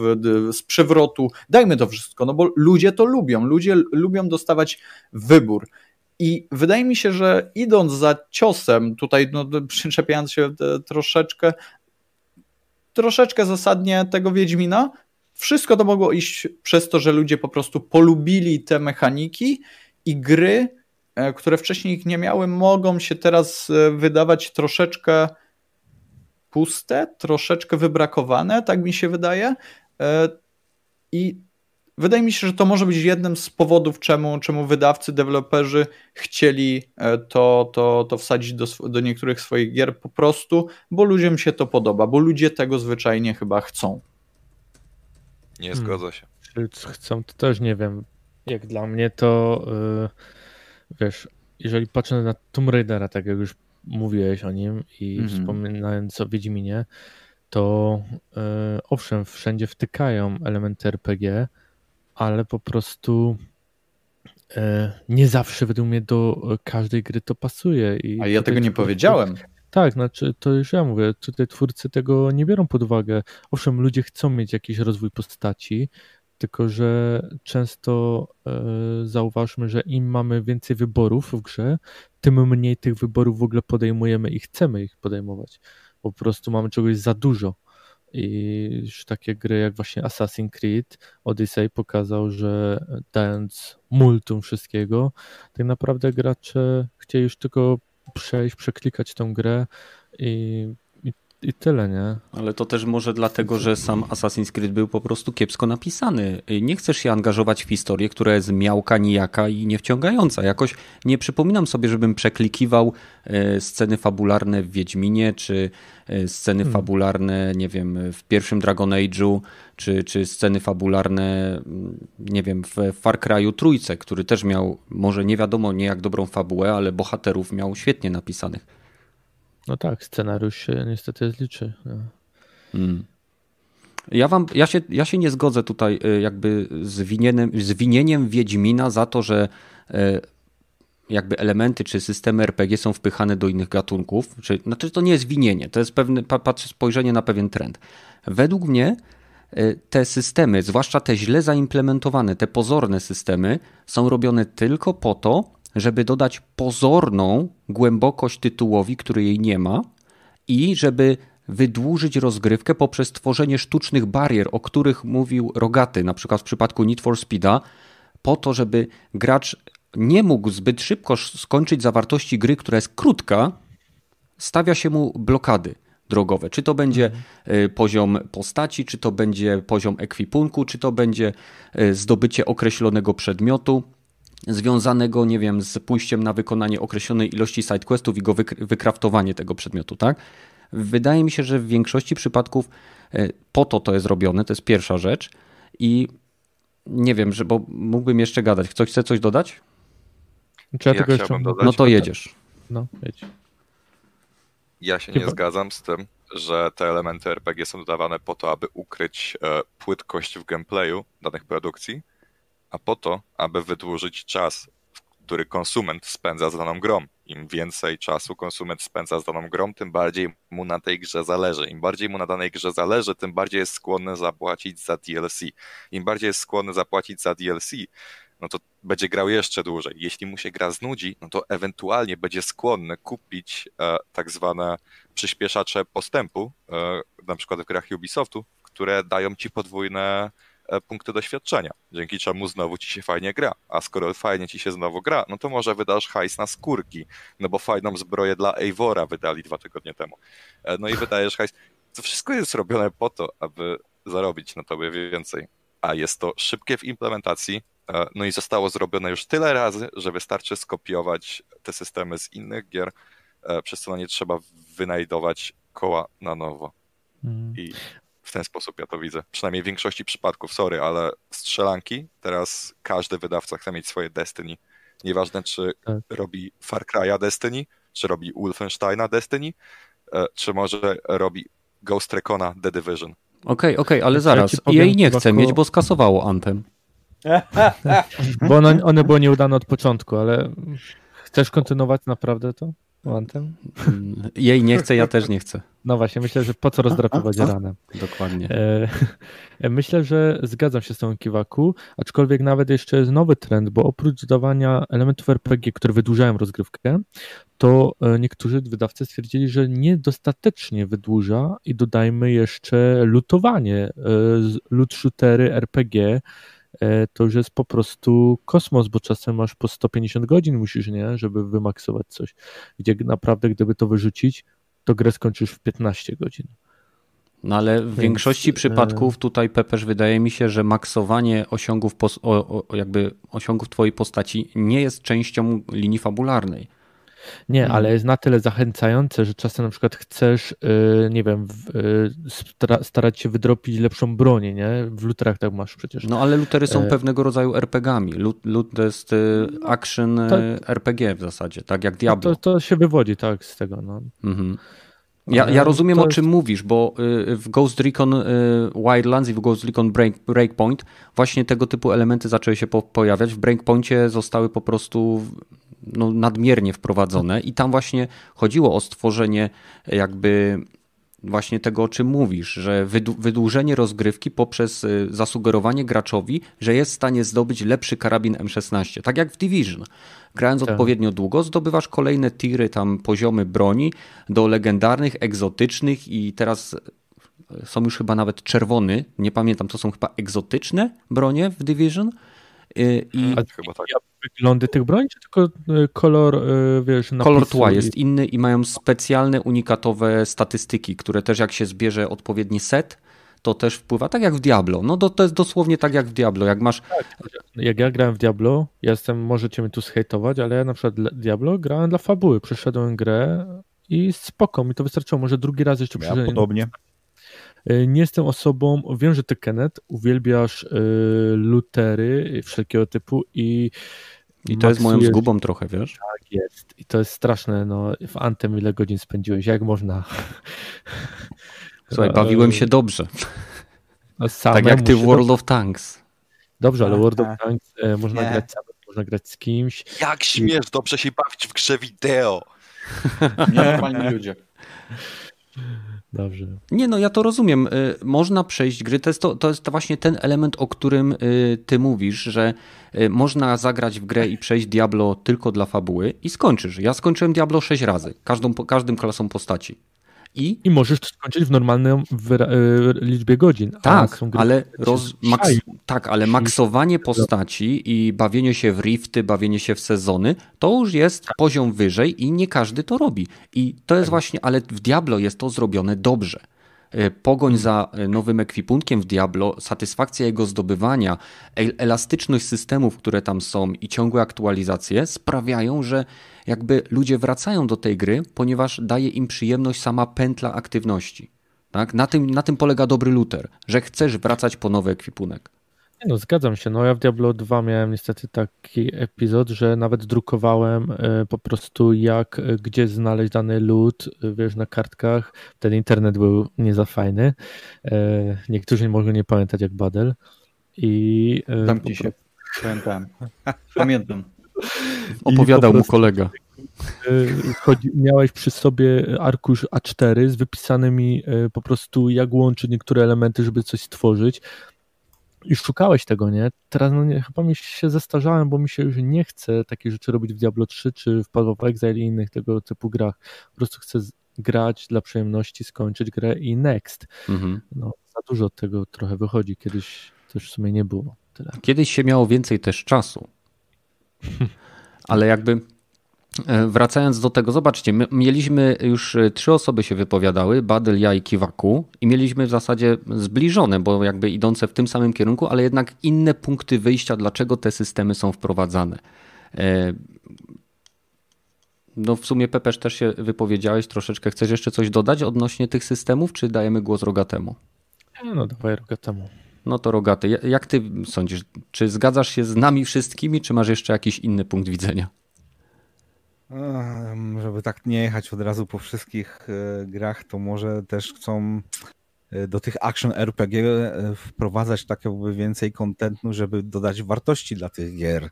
z przewrotu, dajmy to wszystko, no bo ludzie to lubią, ludzie lubią dostawać wybór. I wydaje mi się, że idąc za ciosem, tutaj no, [laughs] przyczepiając się troszeczkę, troszeczkę zasadnie tego Wiedźmina, wszystko to mogło iść przez to, że ludzie po prostu polubili te mechaniki i gry które wcześniej ich nie miały, mogą się teraz e, wydawać troszeczkę puste, troszeczkę wybrakowane, tak mi się wydaje. E, I wydaje mi się, że to może być jednym z powodów, czemu, czemu wydawcy, deweloperzy chcieli to, to, to wsadzić do, do niektórych swoich gier po prostu, bo ludziom się to podoba, bo ludzie tego zwyczajnie chyba chcą. Nie zgodzę się. Hmm. Chcą, to też nie wiem. Jak dla mnie to. Yy wiesz, jeżeli patrzę na Tomb Raidera, tak jak już mówiłeś o nim i mm -hmm. wspominając o Wiedźminie, to yy, owszem, wszędzie wtykają elementy RPG, ale po prostu yy, nie zawsze według mnie do każdej gry to pasuje. I A ja tego nie powiedziałem. Tak, znaczy to już ja mówię, tutaj twórcy tego nie biorą pod uwagę. Owszem, ludzie chcą mieć jakiś rozwój postaci, tylko że często e, zauważmy, że im mamy więcej wyborów w grze, tym mniej tych wyborów w ogóle podejmujemy i chcemy ich podejmować. Po prostu mamy czegoś za dużo. I już takie gry jak właśnie Assassin's Creed Odyssey pokazał, że dając multum wszystkiego, tak naprawdę gracze chcieli już tylko przejść, przeklikać tę grę i i tyle, nie? Ale to też może dlatego, że sam Assassin's Creed był po prostu kiepsko napisany. Nie chcesz się angażować w historię, która jest miałka, nijaka i niewciągająca. Jakoś nie przypominam sobie, żebym przeklikiwał e, sceny fabularne w Wiedźminie, czy e, sceny hmm. fabularne, nie wiem, w pierwszym Dragon Age'u, czy, czy sceny fabularne, mm, nie wiem, w Far Cry'u Trójce, który też miał, może nie wiadomo nie jak dobrą fabułę, ale bohaterów miał świetnie napisanych. No tak, scenariusz się niestety zliczy. No. Hmm. Ja, wam, ja, się, ja się nie zgodzę tutaj y, jakby z, winien, z winieniem Wiedźmina za to, że y, jakby elementy czy systemy RPG są wpychane do innych gatunków. Czy, znaczy to nie jest winienie, to jest pewne spojrzenie na pewien trend. Według mnie y, te systemy, zwłaszcza te źle zaimplementowane, te pozorne systemy, są robione tylko po to, żeby dodać pozorną głębokość tytułowi, który jej nie ma, i żeby wydłużyć rozgrywkę poprzez tworzenie sztucznych barier, o których mówił Rogaty, na przykład w przypadku Need for Speeda, po to, żeby gracz nie mógł zbyt szybko skończyć zawartości gry, która jest krótka, stawia się mu blokady drogowe. Czy to będzie mhm. poziom postaci, czy to będzie poziom ekwipunku, czy to będzie y, zdobycie określonego przedmiotu związanego, nie wiem, z pójściem na wykonanie określonej ilości sidequestów i go wykraftowanie tego przedmiotu, tak? Wydaje mi się, że w większości przypadków e, po to to jest robione, to jest pierwsza rzecz i nie wiem, że, bo mógłbym jeszcze gadać. Ktoś chce coś dodać? Czy ja, ja jeszcze... dodać? No to jedziesz. No, jedź. Ja się Chyba. nie zgadzam z tym, że te elementy RPG są dodawane po to, aby ukryć e, płytkość w gameplayu danych produkcji, a po to, aby wydłużyć czas, który konsument spędza z daną grą. Im więcej czasu konsument spędza z daną grą, tym bardziej mu na tej grze zależy. Im bardziej mu na danej grze zależy, tym bardziej jest skłonny zapłacić za DLC. Im bardziej jest skłonny zapłacić za DLC, no to będzie grał jeszcze dłużej. Jeśli mu się gra znudzi, no to ewentualnie będzie skłonny kupić e, tak zwane przyspieszacze postępu, e, na przykład w grach Ubisoftu, które dają ci podwójne punkty doświadczenia, dzięki czemu znowu ci się fajnie gra. A skoro fajnie ci się znowu gra, no to może wydasz hajs na skórki, no bo fajną zbroję dla Eivora wydali dwa tygodnie temu. E, no i [laughs] wydajesz hajs. To wszystko jest robione po to, aby zarobić na tobie więcej. A jest to szybkie w implementacji, e, no i zostało zrobione już tyle razy, że wystarczy skopiować te systemy z innych gier, przez co nie trzeba wynajdować koła na nowo. Mm. I w ten sposób ja to widzę. Przynajmniej w większości przypadków, sorry, ale strzelanki, teraz każdy wydawca chce mieć swoje Destiny. Nieważne, czy tak. robi Far Cry'a Destiny, czy robi Wolfensteina Destiny, e, czy może robi Ghost Recona The Division. Okej, okay, okej, okay, ale zaraz. Ja jej nie chce mieć, bo skasowało Anthem. [laughs] bo one, one były nieudane od początku, ale chcesz kontynuować naprawdę to? Anthem? Jej nie chcę, ja też nie chcę. No właśnie, myślę, że po co rozdrapywać ranę. Dokładnie. E, e, [laughs] myślę, że zgadzam się z tą Kiwaku, aczkolwiek nawet jeszcze jest nowy trend, bo oprócz dodawania elementów RPG, które wydłużają rozgrywkę, to e, niektórzy wydawcy stwierdzili, że niedostatecznie wydłuża i dodajmy jeszcze lutowanie, loot shootery RPG, E, to już jest po prostu kosmos, bo czasem masz po 150 godzin musisz, nie, żeby wymaksować coś, gdzie naprawdę gdyby to wyrzucić, to grę skończysz w 15 godzin. No ale w Więc, większości e, przypadków tutaj Pepeż wydaje mi się, że maksowanie osiągów, jakby osiągów twojej postaci nie jest częścią linii fabularnej. Nie, mhm. ale jest na tyle zachęcające, że czasem na przykład chcesz, y, nie wiem, y, starać się wydropić lepszą bronię, nie? W luterach tak masz przecież. No ale lutery są e... pewnego rodzaju RPGami. Lut, lut to jest y, action tak. RPG w zasadzie, tak jak Diablo. No to, to się wywodzi, tak, z tego. No. Mhm. Ja, ja rozumiem, o czym mówisz, bo w Ghost Recon Wildlands i w Ghost Recon Break, Breakpoint właśnie tego typu elementy zaczęły się po, pojawiać. W Breakpointie zostały po prostu no, nadmiernie wprowadzone i tam właśnie chodziło o stworzenie jakby właśnie tego, o czym mówisz, że wydłużenie rozgrywki poprzez y, zasugerowanie graczowi, że jest w stanie zdobyć lepszy karabin M16, tak jak w Division. Grając tak. odpowiednio długo, zdobywasz kolejne tiry, tam poziomy broni do legendarnych, egzotycznych i teraz y, są już chyba nawet czerwony, nie pamiętam, to są chyba egzotyczne bronie w Division. Y, I, chyba tak wyglądy tych broni, czy tylko e, kolor, e, wiesz, Kolor tła jest inny i mają specjalne, unikatowe statystyki, które też jak się zbierze odpowiedni set, to też wpływa, tak jak w Diablo. No to, to jest dosłownie tak jak w Diablo. Jak masz. Tak, jak ja grałem w Diablo, ja jestem, możecie mnie tu zhejtować, ale ja na przykład Diablo grałem dla fabuły. Przeszedłem grę i spoko, mi to wystarczyło. Może drugi raz jeszcze ja podobnie. E, nie jestem osobą, wiem, że ty Kenneth uwielbiasz y, lutery wszelkiego typu i i to jest moją zgubą trochę, wiesz? Tak jest. I to jest straszne. No, w Antem ile godzin spędziłeś? Jak można? Słuchaj, bawiłem się dobrze. No, tak jak ty w World of Tanks. Dobrze, ale World of Tanks e, można nie. grać samym, można grać z kimś. Jak śmiesz dobrze się bawić w grze wideo? Normalni ludzie. Dobrze. Nie, no ja to rozumiem. Y, można przejść gry. To jest, to, to jest właśnie ten element, o którym y, ty mówisz, że y, można zagrać w grę i przejść Diablo tylko dla fabuły i skończysz. Ja skończyłem Diablo 6 razy, każdą, każdym klasą postaci. I, I możesz to skończyć w normalnej liczbie godzin. Tak, ale, roz, maks, tak, ale maksowanie postaci i bawienie się w rifty, bawienie się w sezony, to już jest tak. poziom wyżej i nie każdy to robi. I to jest tak. właśnie, ale w Diablo jest to zrobione dobrze. E, pogoń mhm. za e, nowym ekwipunkiem w Diablo, satysfakcja jego zdobywania, elastyczność systemów, które tam są i ciągłe aktualizacje sprawiają, że jakby ludzie wracają do tej gry, ponieważ daje im przyjemność sama pętla aktywności. Tak? Na, tym, na tym polega dobry looter, że chcesz wracać po nowy ekwipunek. No, zgadzam się. No ja w Diablo 2 miałem niestety taki epizod, że nawet drukowałem e, po prostu jak, e, gdzie znaleźć dany loot, e, wiesz, na kartkach. Ten internet był nie za fajny. Niektórzy mogą nie pamiętać jak Badel. I Zamknij się. Pamiętam. Pamiętam. Opowiadał mu kolega. chodzi, miałeś przy sobie arkusz A4 z wypisanymi po prostu jak łączyć niektóre elementy, żeby coś stworzyć i szukałeś tego, nie? Teraz no nie, chyba mi się zestarzałem, bo mi się już nie chce takich rzeczy robić w Diablo 3 czy w Path of Exile i innych tego typu grach. Po prostu chcę grać dla przyjemności, skończyć grę i next. Mhm. No, za dużo od tego trochę wychodzi. Kiedyś też w sumie nie było. Tyle. Kiedyś się miało więcej też czasu. [laughs] Ale jakby E, wracając do tego, zobaczcie, mieliśmy już e, trzy osoby się wypowiadały, Badel, ja i Kiwaku i mieliśmy w zasadzie zbliżone, bo jakby idące w tym samym kierunku, ale jednak inne punkty wyjścia, dlaczego te systemy są wprowadzane. E, no w sumie Pepesz też się wypowiedziałeś troszeczkę. Chcesz jeszcze coś dodać odnośnie tych systemów, czy dajemy głos Rogatemu? No dawaj Rogatemu. No to Rogaty, jak ty sądzisz, czy zgadzasz się z nami wszystkimi, czy masz jeszcze jakiś inny punkt widzenia? Żeby tak nie jechać od razu po wszystkich e, grach, to może też chcą e, do tych action RPG e, wprowadzać tak jakby więcej kontentu, żeby dodać wartości dla tych gier.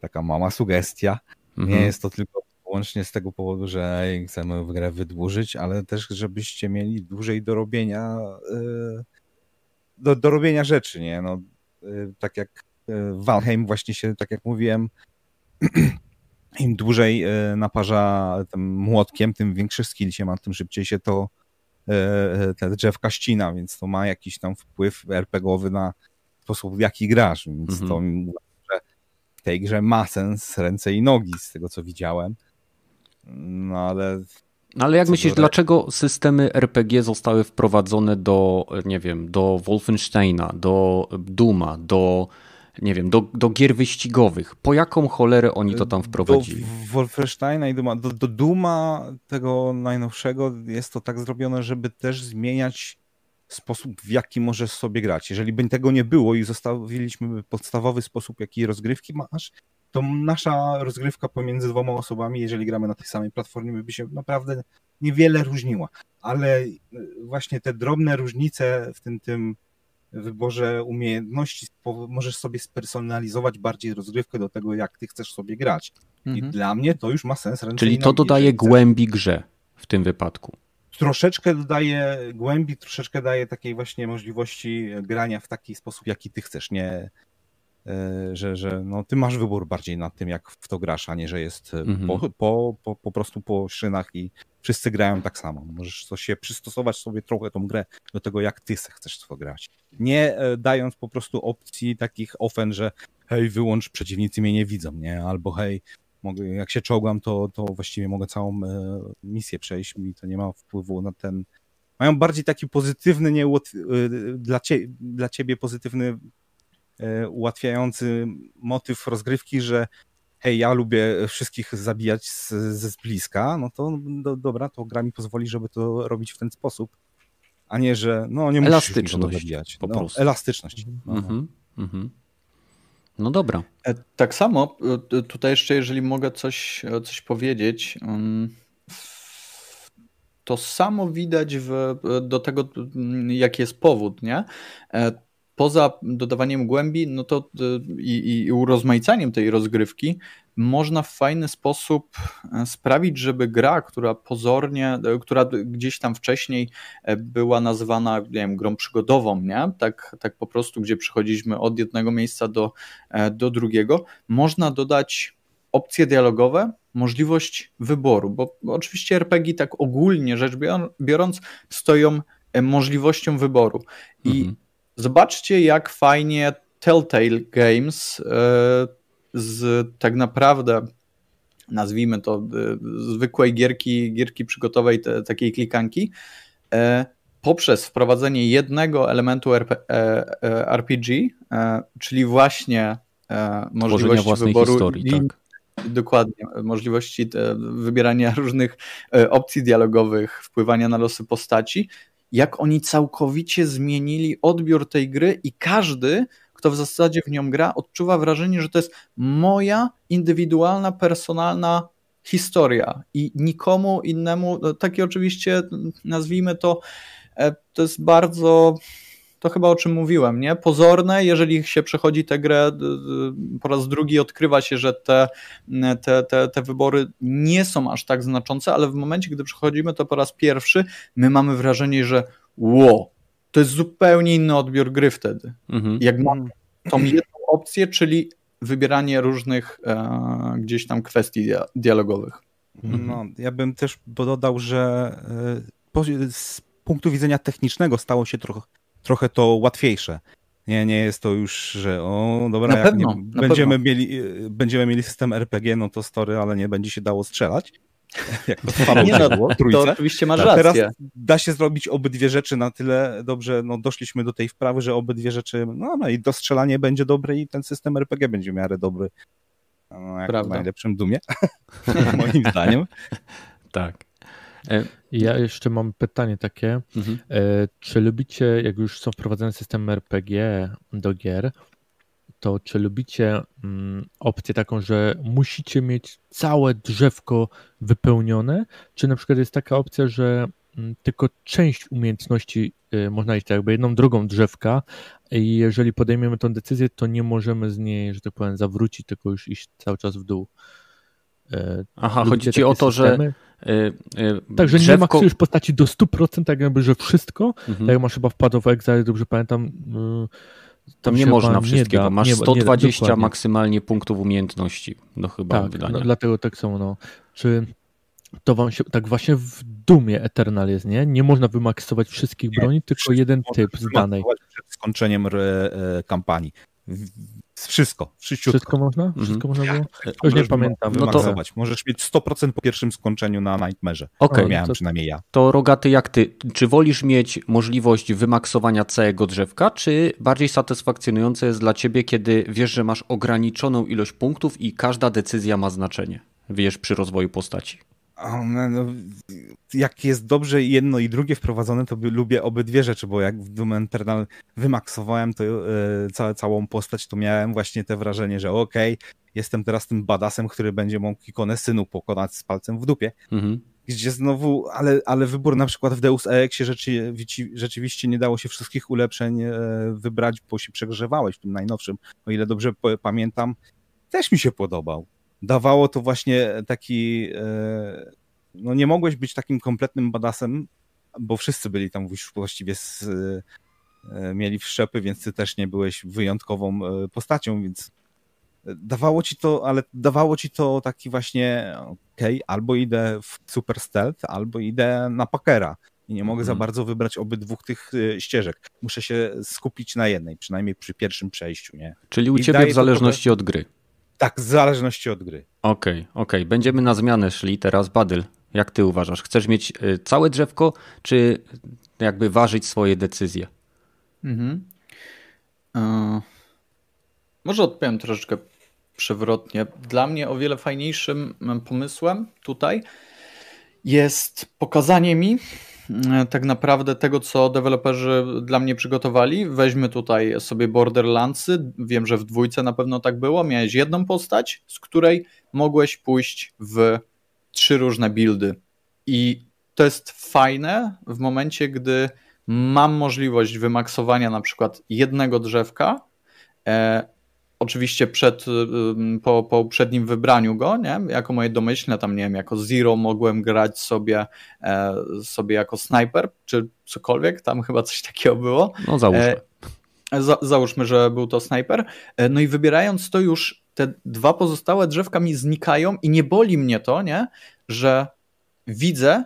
Taka mała sugestia. Mhm. Nie jest to tylko wyłącznie z tego powodu, że chcemy w grę wydłużyć, ale też żebyście mieli dłużej do robienia do, do robienia rzeczy, nie? No, tak jak Valheim właśnie się, tak jak mówiłem, [clears throat] im dłużej e, naparza tym młotkiem, tym większy skill się ma, tym szybciej się to te drzewka ścina, więc to ma jakiś tam wpływ RPGowy na sposób, w jaki grasz, więc mhm. to że w tej grze ma sens ręce i nogi, z tego co widziałem. No ale ale jak myślisz, dlaczego systemy RPG zostały wprowadzone do, nie wiem, do Wolfensteina, do Duma, do nie wiem, do, do gier wyścigowych. Po jaką cholerę oni to tam wprowadzili? Do Wolfensteina i Duma, do, do Duma tego najnowszego jest to tak zrobione, żeby też zmieniać sposób, w jaki możesz sobie grać. Jeżeli by tego nie było i zostawiliśmy podstawowy sposób, jaki rozgrywki masz, to nasza rozgrywka pomiędzy dwoma osobami, jeżeli gramy na tej samej platformie, by się naprawdę niewiele różniła. Ale właśnie te drobne różnice w tym, tym wyborze umiejętności możesz sobie spersonalizować bardziej rozgrywkę do tego, jak ty chcesz sobie grać. Mhm. I dla mnie to już ma sens. Czyli to dodaje głębi grze w tym wypadku. Troszeczkę dodaje głębi, troszeczkę daje takiej właśnie możliwości grania w taki sposób, jaki ty chcesz, nie że, że no, ty masz wybór bardziej nad tym, jak w to grasz, a nie, że jest mhm. po, po, po, po prostu po szynach i wszyscy grają tak samo. Możesz to się przystosować sobie trochę tą grę do tego, jak ty chcesz to grać. Nie e, dając po prostu opcji takich ofen, że hej, wyłącz, przeciwnicy mnie nie widzą, nie? Albo hej, mogę, jak się czołgam, to, to właściwie mogę całą e, misję przejść, mi to nie ma wpływu na ten... Mają bardziej taki pozytywny, nie, e, dla, cie, dla ciebie pozytywny, ułatwiający motyw rozgrywki, że hej, ja lubię wszystkich zabijać z, z bliska, no to do, dobra, to gra mi pozwoli, żeby to robić w ten sposób, a nie, że no nie musisz elastyczność zabijać. Po no, prostu. Elastyczność. No, mhm, mhm. no dobra. E, tak samo, e, tutaj jeszcze jeżeli mogę coś, e, coś powiedzieć, mm, to samo widać w, do tego, mm, jaki jest powód, nie? Poza dodawaniem głębi no to y, i, i urozmaicaniem tej rozgrywki, można w fajny sposób e, sprawić, żeby gra, która pozornie, e, która gdzieś tam wcześniej e, była nazywana nie wiem, grą przygodową, nie? Tak, tak po prostu, gdzie przechodziliśmy od jednego miejsca do, do drugiego, można dodać opcje dialogowe, możliwość wyboru, bo oczywiście RPG tak ogólnie rzecz biorąc stoją możliwością wyboru. I mhm. Zobaczcie, jak fajnie Telltale Games e, z tak naprawdę nazwijmy to e, zwykłej gierki, gierki przygotowej, te, takiej klikanki, e, poprzez wprowadzenie jednego elementu RP, RPG, czyli właśnie możliwości wyboru historii, tak. Dokładnie, możliwości wybierania [laughs] różnych opcji dialogowych, wpływania na losy postaci, jak oni całkowicie zmienili odbiór tej gry i każdy, kto w zasadzie w nią gra, odczuwa wrażenie, że to jest moja indywidualna, personalna historia. I nikomu innemu, no, takie oczywiście nazwijmy to, e, to jest bardzo to chyba o czym mówiłem, nie? Pozorne, jeżeli się przechodzi tę grę po raz drugi, odkrywa się, że te, te, te, te wybory nie są aż tak znaczące, ale w momencie, gdy przechodzimy to po raz pierwszy, my mamy wrażenie, że wow, to jest zupełnie inny odbiór gry wtedy. Mhm. Jak mam tą jedną opcję, czyli wybieranie różnych e, gdzieś tam kwestii dialogowych. Mhm. No, ja bym też dodał, że e, z punktu widzenia technicznego stało się trochę, trochę to łatwiejsze. Nie, nie jest to już, że o, dobra, na pewno, nie, będziemy, mieli, będziemy mieli system RPG, no to story, ale nie będzie się dało strzelać. [laughs] Jak to [laughs] nie, no, było, to oczywiście masz rację. Teraz da się zrobić obydwie rzeczy na tyle dobrze, no doszliśmy do tej wprawy, że obydwie rzeczy, no, no i dostrzelanie będzie dobre i ten system RPG będzie w miarę dobry. No, jak Prawda. w najlepszym dumie, [laughs] moim zdaniem. tak. E, ja jeszcze mam pytanie takie. Mhm. E, czy lubicie, jak już są wprowadzone systemy RPG do gier, to czy lubicie mm, opcję taką, że musicie mieć całe drzewko wypełnione, czy na przykład jest taka opcja, że mm, tylko część umiejętności y, można iść tak jakby jedną drogą drzewka i jeżeli podejmiemy tę decyzję, to nie możemy z niej, że tak powiem, zawrócić, tylko już iść cały czas w dół. Aha, chodzi ci o to, systemy? że yy, Także drzewko... nie maksujesz postaci do 100%, tak jakby, że wszystko, mhm. tak jak masz chyba w Path of Exile, dobrze pamiętam, yy, tam nie można wszystkiego. Da, Masz nie, 120 nie, maksymalnie punktów umiejętności. No chyba tak. No, dlatego tak samo. No. Czy to wam się tak właśnie w dumie Eternal jest, nie? Nie można wymaksować wszystkich broni, tylko jeden typ z danej. Przed skończeniem re, e, kampanii. Wszystko, Wszystko można? Mhm. Wszystko można było? Już nie pamiętam. No to... Możesz mieć 100% po pierwszym skończeniu na Nightmare. Okej. Okay. Miałem to, przynajmniej ja. To Rogaty, jak ty? Czy wolisz mieć możliwość wymaksowania całego drzewka, czy bardziej satysfakcjonujące jest dla ciebie, kiedy wiesz, że masz ograniczoną ilość punktów i każda decyzja ma znaczenie? Wiesz, przy rozwoju postaci. No, jak jest dobrze jedno i drugie wprowadzone, to lubię obydwie rzeczy, bo jak w Doom Eternal wymaksowałem to, e, całe, całą postać, to miałem właśnie te wrażenie, że okej, okay, jestem teraz tym badasem, który będzie mógł ikonę synu pokonać z palcem w dupie. Mhm. Gdzie znowu, ale, ale wybór na przykład w Deus Exie rzeczywiście, rzeczywiście nie dało się wszystkich ulepszeń e, wybrać, bo się przegrzewałeś w tym najnowszym, o ile dobrze pamiętam, też mi się podobał dawało to właśnie taki. E, no nie mogłeś być takim kompletnym badasem, bo wszyscy byli tam już właściwie z, e, mieli wszczepy, więc ty też nie byłeś wyjątkową e, postacią, więc dawało ci to, ale dawało ci to taki właśnie, okej, okay, albo idę w super stealth, albo idę na pakera i nie mogę mm. za mhm. bardzo wybrać obydwu tych ścieżek. Muszę się skupić na jednej, przynajmniej przy pierwszym przejściu, nie? Czyli u I ciebie w zależności od gry. Tak, w zależności od gry. Okej, okay, okej. Okay. Będziemy na zmianę szli teraz. Badyl, jak ty uważasz? Chcesz mieć y, całe drzewko, czy jakby ważyć swoje decyzje? Mhm. E, może odpowiem troszeczkę przewrotnie. Dla mnie o wiele fajniejszym pomysłem tutaj jest pokazanie mi, tak naprawdę tego, co deweloperzy dla mnie przygotowali. Weźmy tutaj sobie Borderlandsy. Wiem, że w dwójce na pewno tak było. Miałeś jedną postać, z której mogłeś pójść w trzy różne buildy. I to jest fajne w momencie, gdy mam możliwość wymaksowania na przykład jednego drzewka, e, oczywiście przed, y, po, po uprzednim wybraniu go, nie? jako moje domyślne, tam nie wiem, jako Zero mogłem grać sobie, e, sobie jako sniper, czy cokolwiek, tam chyba coś takiego było. No załóżmy. E, za, załóżmy, że był to sniper. E, no i wybierając to już te dwa pozostałe drzewka mi znikają i nie boli mnie to, nie? że widzę,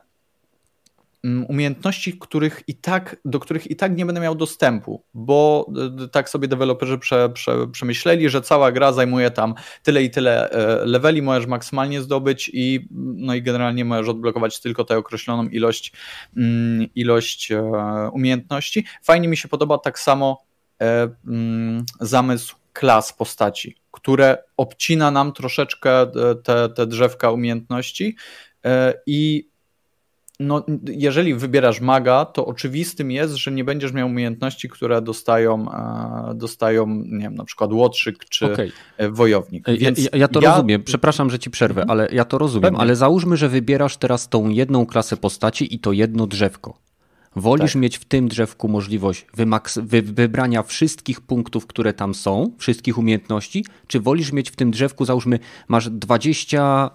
umiejętności, których i tak, do których i tak nie będę miał dostępu, bo tak sobie deweloperzy prze, prze, przemyśleli, że cała gra zajmuje tam tyle i tyle e, leveli, możesz maksymalnie zdobyć i, no i generalnie możesz odblokować tylko tę określoną ilość, mm, ilość e, umiejętności. Fajnie mi się podoba tak samo e, mm, zamysł klas postaci, które obcina nam troszeczkę te, te drzewka umiejętności i no, jeżeli wybierasz maga, to oczywistym jest, że nie będziesz miał umiejętności, które dostają, e, dostają nie wiem, na przykład łotrzyk czy okay. E, wojownik. Ja, ja, to ja... rozumiem, przepraszam, że ci przerwę, mhm. ale ja to rozumiem, Pewnie. ale załóżmy, że wybierasz teraz tą jedną klasę postaci i to jedno drzewko. Wolisz tak. mieć w tym drzewku możliwość wy wybrania wszystkich punktów, które tam są, wszystkich umiejętności, czy wolisz mieć w tym drzewku, załóżmy, masz 20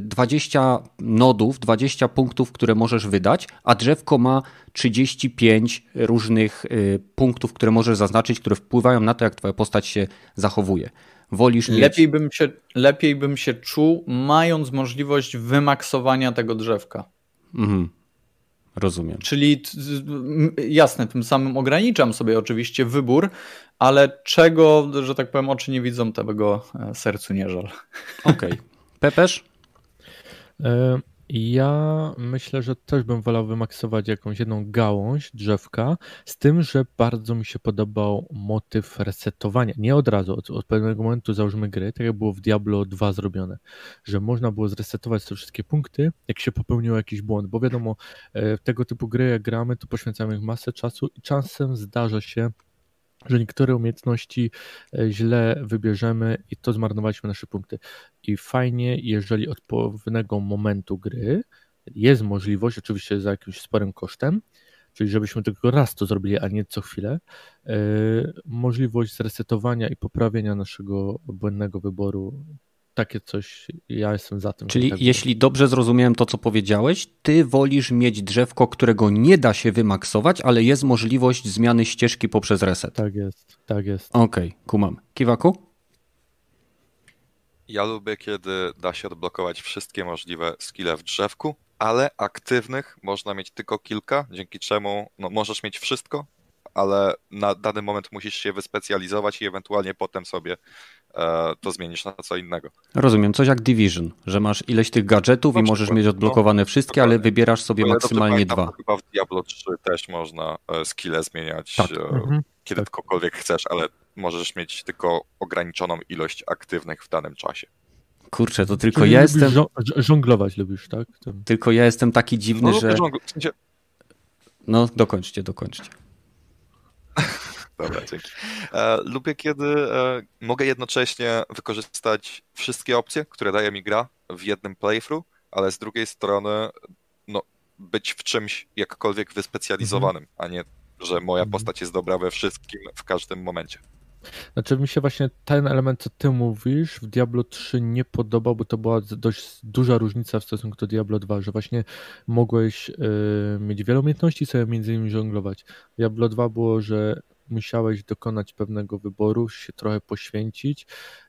20 y, nodów, 20 punktów, które możesz wydać, a drzewko ma 35 różnych y, punktów, które możesz zaznaczyć, które wpływają na to, jak twoja postać się zachowuje. Wolisz lepiej mieć... bym się Lepiej bym się czuł, mając możliwość wymaksowania tego drzewka. Mhm. Rozumiem. Czyli jasne, tym samym ograniczam sobie oczywiście wybór, ale czego, że tak powiem, oczy nie widzą, tego e, sercu nie żal. Okej. [laughs] Okay. E, ja myślę, że też bym wolał wymaksować jakąś jedną gałąź drzewka, z tym, że bardzo mi się podobał motyw resetowania. Nie od razu, od, od pewnego momentu załóżmy gry, tak jak było w Diablo 2 zrobione, że można było zresetować te wszystkie punkty, jak się popełnił jakiś błąd, bo wiadomo, e, w tego typu gry jak gramy, to poświęcamy ich masę czasu i czasem zdarza się, że niektóre umiejętności e, źle wybierzemy i to zmarnowaliśmy nasze punkty. I fajnie, jeżeli od pewnego momentu gry jest możliwość, oczywiście za jakimś sporym kosztem, czyli żebyśmy tylko raz to zrobili, a nie co chwilę, yy, możliwość zresetowania i poprawienia naszego błędnego wyboru takie coś, ja jestem za tym. Czyli tak jeśli dobrze zrozumiałem to, co powiedziałeś, ty wolisz mieć drzewko, którego nie da się wymaksować, ale jest możliwość zmiany ścieżki poprzez reset. Tak jest, tak jest. Okej, okay, kumam. Kiwaku? Ja lubię, kiedy da się odblokować wszystkie możliwe skille w drzewku, ale aktywnych można mieć tylko kilka, dzięki czemu no, możesz mieć wszystko, ale na dany moment musisz się wyspecjalizować i ewentualnie potem sobie to zmienisz na co innego. Rozumiem, coś jak Division, że masz ileś tych gadżetów i możesz mieć odblokowane no, wszystkie, ale wybierasz sobie maksymalnie dwa. Chyba w Diablo 3 też można e, skille zmieniać, tak. e, mhm. kiedy tak. tylko chcesz, ale możesz mieć tylko ograniczoną ilość aktywnych w danym czasie. Kurczę, to tylko Czyli ja jestem. Żonglować lubisz, tak? Tylko ja jestem taki dziwny, no, że. No, dokończcie, dokończcie. Dobra, dzięki. E, lubię, kiedy e, mogę jednocześnie wykorzystać wszystkie opcje, które daje mi gra w jednym playthrough, ale z drugiej strony no, być w czymś jakkolwiek wyspecjalizowanym, mhm. a nie, że moja mhm. postać jest dobra we wszystkim w każdym momencie. Znaczy mi się właśnie ten element, co ty mówisz, w Diablo 3 nie podobał, bo to była dość duża różnica w stosunku do Diablo 2, że właśnie mogłeś y, mieć wiele umiejętności sobie między innymi żonglować. Diablo 2 było, że musiałeś dokonać pewnego wyboru, się trochę poświęcić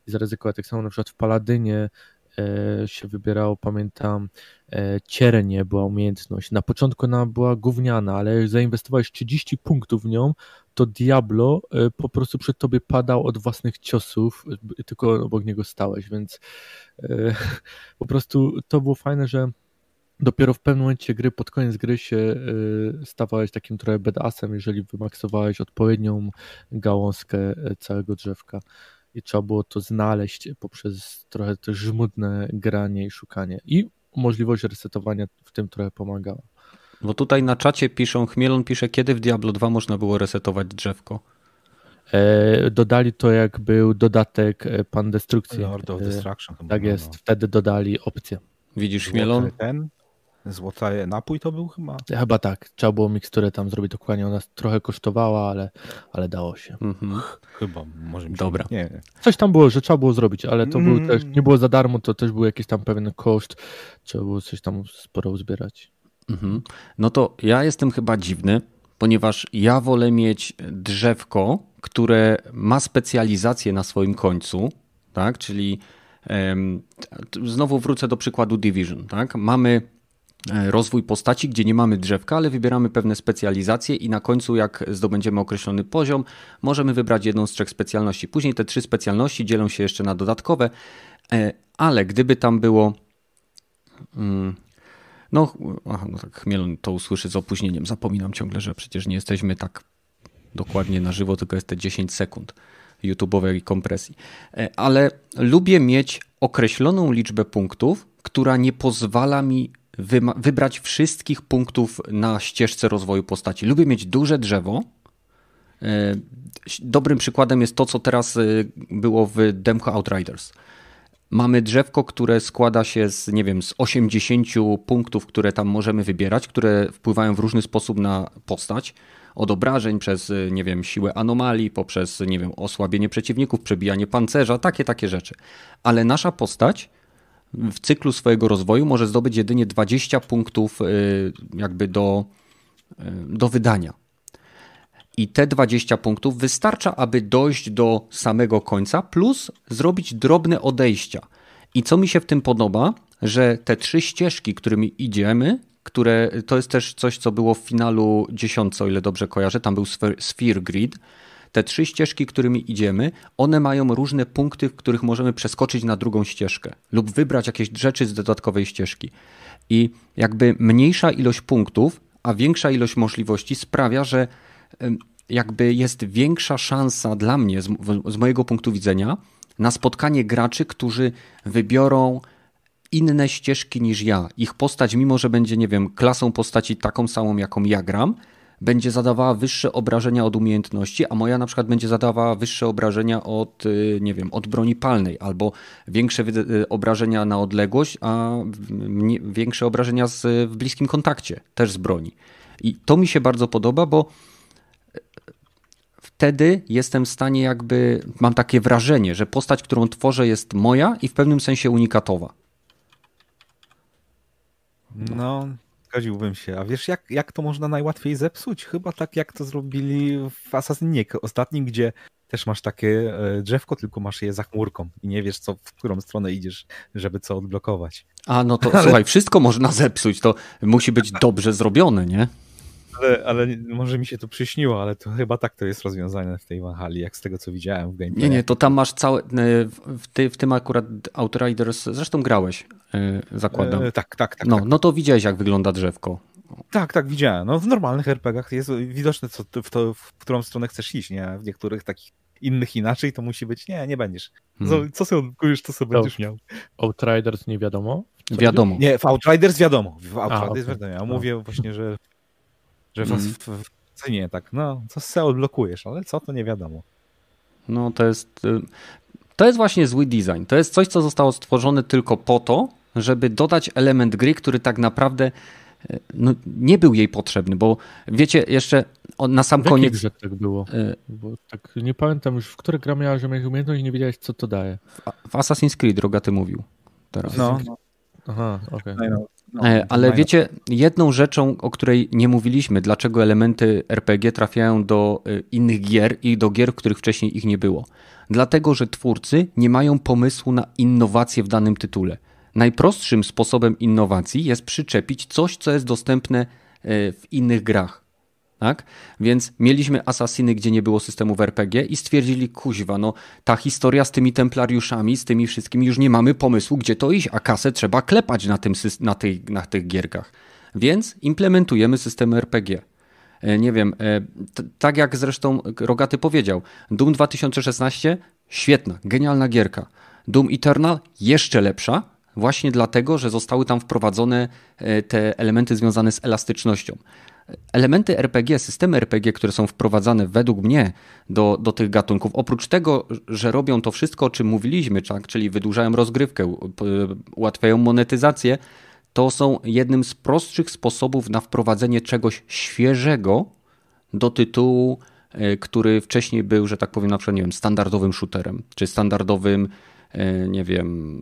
i zaryzykować. Tak samo na przykład w Paladynie e, się wybierało, pamiętam, e, ciernie była umiejętność. Na początku ona była gówniana, ale jak zainwestowałeś 30 punktów w nią, to Diablo e, po prostu przed tobie padał od własnych ciosów, tylko obok niego stałeś, więc [laughs] po prostu to było fajne, że dopiero w pewnym momencie gry, pod koniec gry się y, stawałeś takim trochę bedasem, jeżeli wymaksowałeś odpowiednią gałązkę y, całego drzewka i trzeba było to znaleźć poprzez trochę też żmudne granie i szukanie i możliwość resetowania w tym trochę pomagała. Bo tutaj na czacie piszą, Chmielon pisze, kiedy w Diablo 2 można było resetować drzewko. E, dodali to jak był dodatek e, Pan Destrukcji. Lord of Destruction. E, tak jest, no. wtedy dodali opcję. Widzisz, Chmielon? Ten, Złoty napój to był chyba? Chyba tak. Trzeba było miksturę tam zrobić dokładnie. Ona trochę kosztowała, ale, ale dało się. Mhm. Chyba, może mi się... Dobra. Nie. Coś tam było, że trzeba było zrobić, ale to mm. był też, nie było za darmo, to też był jakiś tam pewien koszt. Trzeba było coś tam sporo uzbierać. Mhm. No to ja jestem chyba dziwny, ponieważ ja wolę mieć drzewko, które ma specjalizację na swoim końcu, tak? Czyli um, znowu wrócę do przykładu Division, tak? Mamy rozwój postaci, gdzie nie mamy drzewka, ale wybieramy pewne specjalizacje i na końcu, jak zdobędziemy określony poziom, możemy wybrać jedną z trzech specjalności. Później te trzy specjalności dzielą się jeszcze na dodatkowe, e, ale gdyby tam było. Mm, no, aha, no tak, Chmielon to usłyszy z opóźnieniem. Zapominam ciągle, że przecież nie jesteśmy tak dokładnie na żywo, tylko jest te 10 sekund YouTube'owej kompresji. E, ale lubię mieć określoną liczbę punktów, która nie pozwala mi wybrać wszystkich punktów na ścieżce rozwoju postaci. Lubię mieć duże drzewo. E, dobrym przykładem jest to, co teraz e, było w Demko Outriders. Mamy drzewko, które składa się z, nie wiem, z 80 punktów, które tam możemy wybierać, które wpływają w różny sposób na postać. Od obrażeń przez, nie wiem, siłę anomalii, poprzez, nie wiem, osłabienie przeciwników, przebijanie pancerza, takie, takie rzeczy. Ale nasza postać w cyklu swojego rozwoju może zdobyć jedynie 20 punktów y, jakby do, y, do wydania. I te 20 punktów wystarcza, aby dojść do samego końca, plus zrobić drobne odejścia. I co mi się w tym podoba, że te trzy ścieżki, którymi idziemy, które to jest też coś, co było w finalu 10, o ile dobrze kojarzę, tam był Sphere Grid. Te trzy ścieżki, którymi idziemy, one mają różne punkty, w których możemy przeskoczyć na drugą ścieżkę lub wybrać jakieś rzeczy z dodatkowej ścieżki. I jakby mniejsza ilość punktów, a większa ilość możliwości sprawia, że jakby jest większa szansa dla mnie, z, z mojego punktu widzenia, na spotkanie graczy, którzy wybiorą inne ścieżki niż ja. Ich postać, mimo że będzie, nie wiem, klasą postaci taką samą, jaką ja gram, będzie zadawała wyższe obrażenia od umiejętności, a moja na przykład będzie zadawała wyższe obrażenia od, y, nie wiem, od broni palnej, albo większe y, obrażenia na odległość, a większe obrażenia z, w bliskim kontakcie, też z broni. I to mi się bardzo podoba, bo wtedy jestem w stanie jakby, mam takie wrażenie, że postać, którą tworzę jest moja i w pewnym sensie unikatowa. No, zgodziłbym się. A wiesz, jak, jak to można najłatwiej zepsuć? Chyba tak, jak to zrobili w Assassinie ostatnim, gdzie też masz takie e, drzewko, tylko masz je za chmurką i nie wiesz, co, w którą stronę idziesz, żeby co odblokować. A, no to [laughs] Ale... słuchaj, wszystko można zepsuć, to musi być dobrze zrobione, nie? Ale, ale może mi się to przyśniło, ale to chyba tak to jest rozwiązane w tej Valhalla, jak z tego co widziałem w gameplay. Nie, nie, to tam masz całe, e, w, ty, w tym akurat Outriders, zresztą grałeś, e, zakładam. E, tak, tak, tak. No, tak. no to widziałeś jak wygląda drzewko. Tak, tak, widziałem. No w normalnych RPGach jest widoczne, co, w, to, w którą stronę chcesz iść, nie? W niektórych takich innych inaczej to musi być, nie, nie będziesz. Hmm. Co sobie odkujesz, to sobie to będziesz miał. Outriders nie wiadomo? Wiadomo. Nie, w Outriders wiadomo. W Outriders A, okay. wiadomo. Ja mówię właśnie, że że was mm. w, w cenie tak, no, co se odblokujesz, ale co, to nie wiadomo. No to jest, y, to jest właśnie zły design. To jest coś, co zostało stworzone tylko po to, żeby dodać element gry, który tak naprawdę y, no, nie był jej potrzebny, bo wiecie, jeszcze na sam w koniec... Grze tak było? Y bo tak nie pamiętam już, w której gra miałeś umiejętność i nie wiedziałeś, co to daje. W, w Assassin's Creed, droga, ty mówił teraz. No. Aha, okej. Okay. No, no, e, Ale wiecie, jedną rzeczą, o której nie mówiliśmy, dlaczego elementy RPG trafiają do e, innych gier i do gier, w których wcześniej ich nie było. Dlatego, że twórcy nie mają pomysłu na innowacje w danym tytule. Najprostszym sposobem innowacji jest przyczepić coś, co jest dostępne e, w innych grach. Tak? Więc mieliśmy Assassiny, gdzie nie było systemów RPG i stwierdzili, kuźwa, no ta historia z tymi templariuszami, z tymi wszystkimi, już nie mamy pomysłu, gdzie to iść, a kasę trzeba klepać na, tym, na, tej, na tych gierkach. Więc implementujemy system RPG. E, nie wiem, e, tak jak zresztą Rogaty powiedział, Doom 2016 świetna, genialna gierka. Doom Eternal jeszcze lepsza, właśnie dlatego, że zostały tam wprowadzone e, te elementy związane z elastycznością elementy RPG, systemy RPG, które są wprowadzane według mnie do, do tych gatunków, oprócz tego, że robią to wszystko, o czym mówiliśmy, tak, czyli wydłużają rozgrywkę, ułatwiają monetyzację, to są jednym z prostszych sposobów na wprowadzenie czegoś świeżego do tytułu, e, który wcześniej był, że tak powiem, na przykład, nie wiem, standardowym shooterem, czy standardowym, e, nie wiem,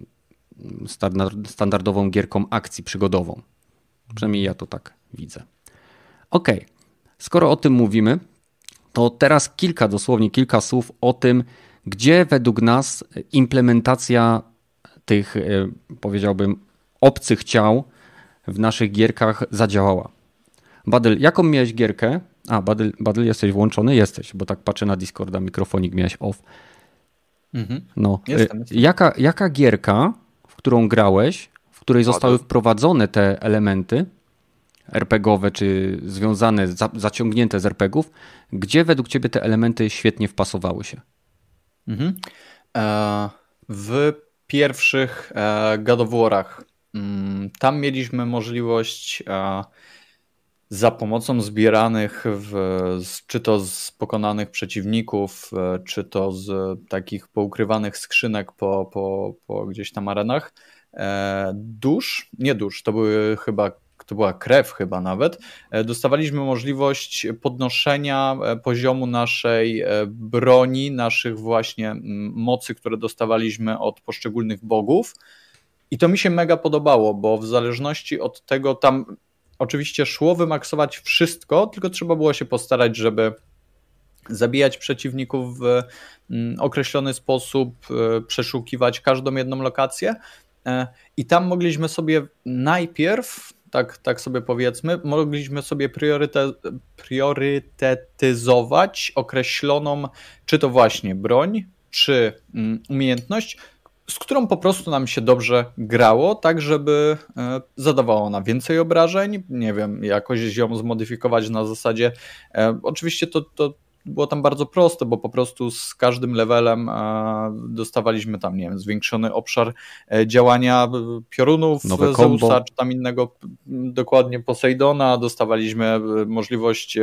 standardową gierką akcji przygodową. Przynajmniej ja to tak widzę. Ok, skoro o tym mówimy, to teraz kilka, dosłownie kilka słów o tym, gdzie według nas implementacja tych, e, powiedziałbym, obcych ciał w naszych gierkach zadziałała. Badyl, jaką miałeś gierkę? A, Badyl, Badyl jesteś włączony? Jesteś, bo tak patrzę na Discorda, mikrofonik miałeś off. Mhm. No. Jestem, jestem. Jaka, jaka gierka, w którą grałeś, w której zostały wprowadzone te elementy, RPGowe, czy związane, zaciągnięte z RPGów, gdzie według Ciebie te elementy świetnie wpasowały się? Mhm. E, w pierwszych e, God of War'ach mm, tam mieliśmy możliwość e, za pomocą zbieranych, w, czy to z pokonanych przeciwników, e, czy to z takich poukrywanych skrzynek po, po, po gdzieś tam arenach, e, dusz, nie dusz, to były chyba to była krew chyba nawet, e, dostawaliśmy możliwość podnoszenia poziomu naszej broni, naszych właśnie mocy, które dostawaliśmy od poszczególnych bogów. I to mi się mega podobało, bo w zależności od tego, tam oczywiście szło wymaksować wszystko, tylko trzeba było się postarać, żeby zabijać przeciwników w określony sposób, e, przeszukiwać każdą jedną lokację. E, I tam mogliśmy sobie najpierw, tak, tak sobie powiedzmy, mogliśmy sobie prioryte, priorytetyzować określoną, czy to właśnie broń, czy mm, umiejętność, z którą po prostu nam się dobrze grało, tak żeby e, zadawała ona więcej obrażeń, nie wiem, jakoś ją zmodyfikować na zasadzie, e, oczywiście to, to było tam bardzo proste, bo po prostu z każdym levelem e, dostawaliśmy tam, nie wiem, zwiększony obszar e, działania piorunów Nowe Zeusa, czy tam innego, dokładnie Poseidona, dostawaliśmy e, możliwość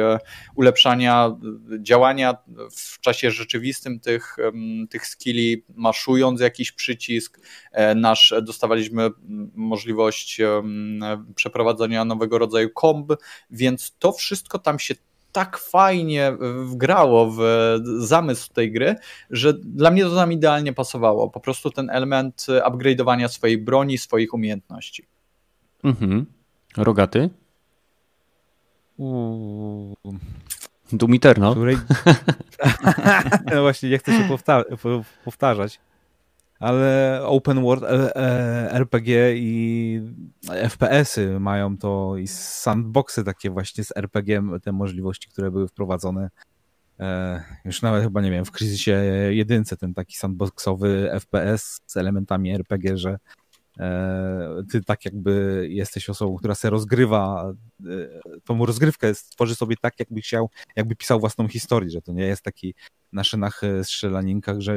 ulepszania działania w czasie rzeczywistym tych, tych skilli, maszując jakiś przycisk, nasz, dostawaliśmy możliwość przeprowadzenia nowego rodzaju komb, więc to wszystko tam się tak fajnie wgrało w zamysł tej gry, że dla mnie to tam idealnie pasowało. Po prostu ten element upgrade'owania swojej broni, swoich umiejętności. Mhm. Rogaty? Doom Eternal? Której... [laughs] [laughs] no właśnie, nie chcę się powtarzać ale open world e, e, RPG i FPS-y mają to i sandboxy takie właśnie z RPG te możliwości, które były wprowadzone. E, już nawet chyba, nie wiem, w Kryzysie jedynce ten taki sandboxowy FPS z elementami RPG, że ty tak jakby jesteś osobą, która se rozgrywa tą rozgrywkę, tworzy sobie tak, jakby chciał, jakby pisał własną historię, że to nie jest taki na szynach strzelaninka, że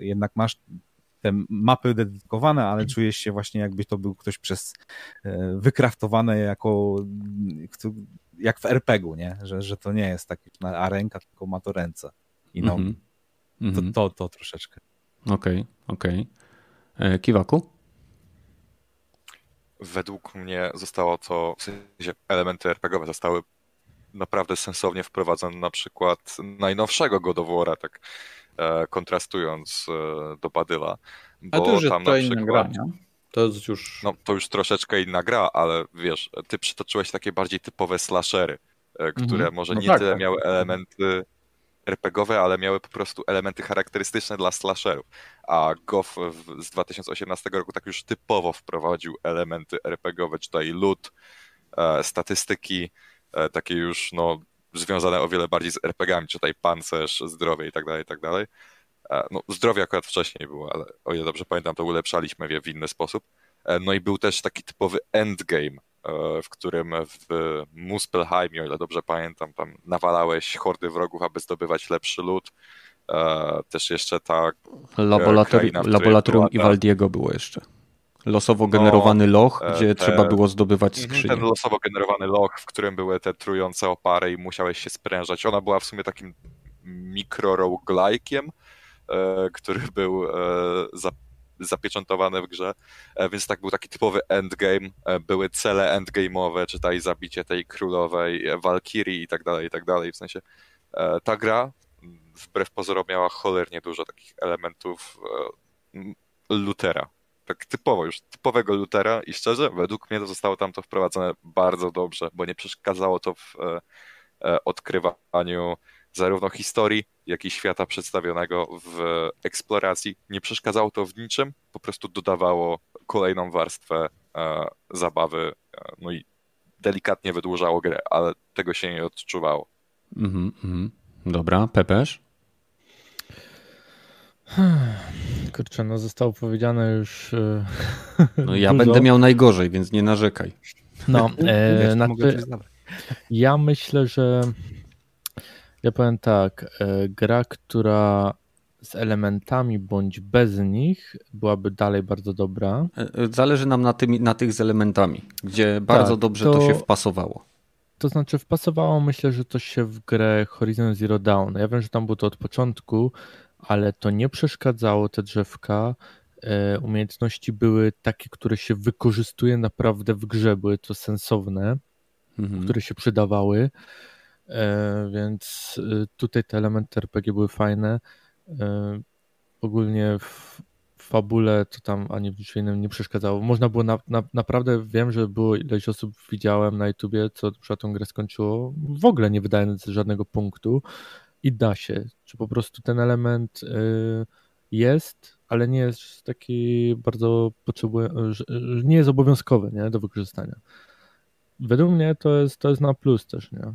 jednak masz te mapy dedykowane, ale mhm. czujesz się właśnie jakby to był ktoś przez e, wykraftowane jako jak w RPG-u, nie? Że, że to nie jest tak na arenka, tylko ma to ręce. I no, mm -hmm. to, to, to troszeczkę. Okej, okay, okej. Okay. E, Kiwaku? Według mnie zostało to, w sensie elementy RPGowe zostały naprawdę sensownie wprowadzone, na przykład najnowszego God of War'a, tak kontrastując e, do Badyla. Bo A to już tam to na przykład, gra, nie? To jest już... No, to już troszeczkę inna gra, ale wiesz, ty przytoczyłeś takie bardziej typowe slashery, e, które mhm. może no nie tak, tyle tak. miały elementy RPGowe, ale miały po prostu elementy charakterystyczne dla slasherów. A GOF z 2018 roku tak już typowo wprowadził elementy RPGowe, czy tutaj loot, statystyki, takie już no związane o wiele bardziej z RPGami, czy tutaj pancerz, zdrowie i tak dalej, i tak dalej. E, no, zdrowie akurat wcześniej było, ale o ile dobrze pamiętam, to ulepszaliśmy je w inny sposób. E, no i był też taki typowy endgame, e, w którym w Muspelheimie, o ile dobrze pamiętam, tam nawalałeś hordy wrogów, aby zdobywać lepszy lód. Też jeszcze ta Laboratorium, laboratorium Iwaldiego było jeszcze losowo no, generowany no, loch, gdzie te, trzeba było zdobywać mhm, skrzynię. Ten losowo generowany loch, w którym były te trujące opary i musiałeś się sprężać. Ona była w sumie takim mikro-roguelike'iem, e, który był e, za, zapieczętowany w grze, e, więc tak był taki typowy endgame. E, były cele endgame'owe, czytaj zabicie tej królowej Valkyrie i tak dalej, i tak dalej. W sensie e, ta gra wbrew pozorom miała cholernie dużo takich elementów e, Lutera tak typowo już, typowego Lutera i szczerze, według mnie to zostało tam to wprowadzone bardzo dobrze, bo nie przeszkadzało to w e, e, odkrywaniu zarówno historii, jak i świata przedstawionego w eksploracji. Nie przeszkadzało to w niczym, po prostu dodawało kolejną warstwę e, zabawy, no i delikatnie wydłużało grę, ale tego się nie odczuwało. Mm -hmm. Dobra, Pepesz? Kurczę, no zostało powiedziane już. E, [laughs] no ja będę miał najgorzej, więc nie narzekaj. No, [laughs] e, na ja myślę, że ja powiem tak, e, gra, która z elementami bądź bez nich byłaby dalej bardzo dobra. E, zależy nam na, tymi, na tych z elementami, gdzie bardzo tak, dobrze to... to się wpasowało. to znaczy wpasowało myślę, że to się w grę Horizon Zero Dawn. Ja wiem, że tam było to od początku, ale to nie przeszkadzało te drzewka. E, umiejętności były takie, które się wykorzystuje naprawdę w grze, były to sensowne, mhm. które się przydawały, e, więc e, tutaj te elementy RPG były fajne. Ogólnie w fabule to tam ani w niczym innym nie przeszkadzało. Można było na, na, naprawdę, wiem, że było ileś osób widziałem na YouTubie, co przed tą grę skończyło, w ogóle nie wydając żadnego punktu i da się. Czy po prostu ten element y, jest, ale nie jest taki bardzo potrzebuje, nie jest obowiązkowy nie, do wykorzystania. Według mnie to jest, to jest na plus też, nie?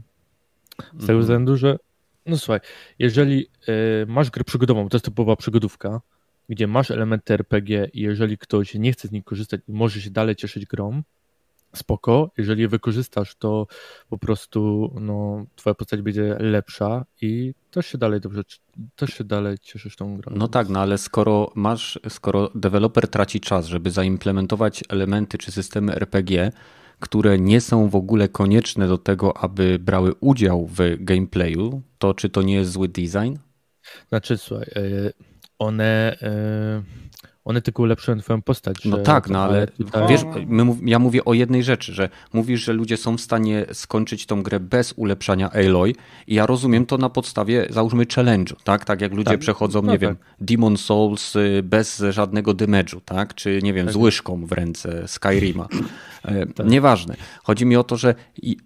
Z tego mm. względu, że no słuchaj, jeżeli y, masz grę przygodową, to jest typowa przygodówka, gdzie masz elementy RPG i jeżeli ktoś nie chce z nich korzystać i może się dalej cieszyć grą, spoko. Jeżeli je wykorzystasz, to po prostu no, twoja postać będzie lepsza i też się dalej dobrze, też się dalej cieszysz tą grą. No tak, no ale skoro masz, skoro deweloper traci czas, żeby zaimplementować elementy czy systemy RPG, które nie są w ogóle konieczne do tego, aby brały udział w gameplayu, to czy to nie jest zły design? Znaczy, słuchaj, e, one e, one tylko ulepszają twoją postać. No tak, no ale tutaj... wiesz, my, ja mówię o jednej rzeczy, że mówisz, że ludzie są w stanie skończyć tą grę bez ulepszania Aloy i ja rozumiem to na podstawie, załóżmy, challenge'u, tak? Tak jak ludzie tak. przechodzą, no nie tak. wiem, Demon Souls y, bez żadnego damage'u, tak? Czy, nie wiem, tak. z łyżką w ręce Skyrima. E, tak. Nieważne. Chodzi mi o to, że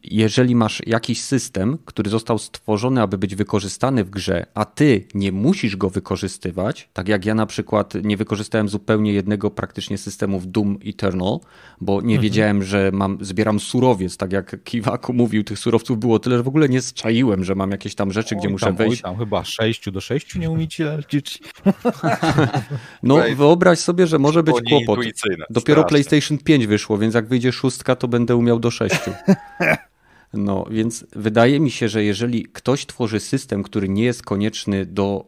jeżeli masz jakiś system, który został stworzony, aby być wykorzystany w grze, a ty nie musisz go wykorzystywać, tak jak ja na przykład nie wykorzystałem zupełnie jednego praktycznie systemu w Doom Eternal, bo nie mhm. wiedziałem, że mam, zbieram surowiec, tak jak Kiwaku mówił, tych surowców było tyle, że w ogóle nie zczaiłem, że mam jakieś tam rzeczy, oj, gdzie muszę tam, wejść. Oj, tam chyba 6 do 6 nie umiecie liczyć. no wyobraź sobie, że może być kłopot. Dopiero strasznie. PlayStation 5 wyszło, więc jak wyjdzie szóstka, to będę umiał do 6. [laughs] No, więc wydaje mi się, że jeżeli ktoś tworzy system, który nie jest konieczny do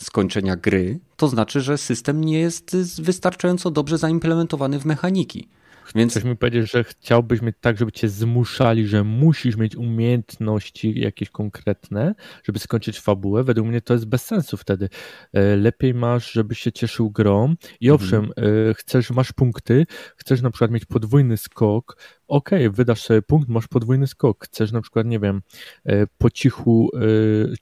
skończenia gry, to znaczy, że system nie jest wystarczająco dobrze zaimplementowany w mechaniki. Więc... Chcesz mi powiedzieć, że chciałbyś mieć tak, żeby cię zmuszali, że musisz mieć umiejętności jakieś konkretne, żeby skończyć fabułę. Według mnie to jest bez sensu wtedy. E, lepiej masz, żeby się cieszył grą i mhm. owszem, mhm. chcesz, masz punkty, chcesz na przykład mieć podwójny skok, ok, wydasz sobie punkt, masz podwójny skok. Chcesz na przykład, nie wiem, e, po cichu,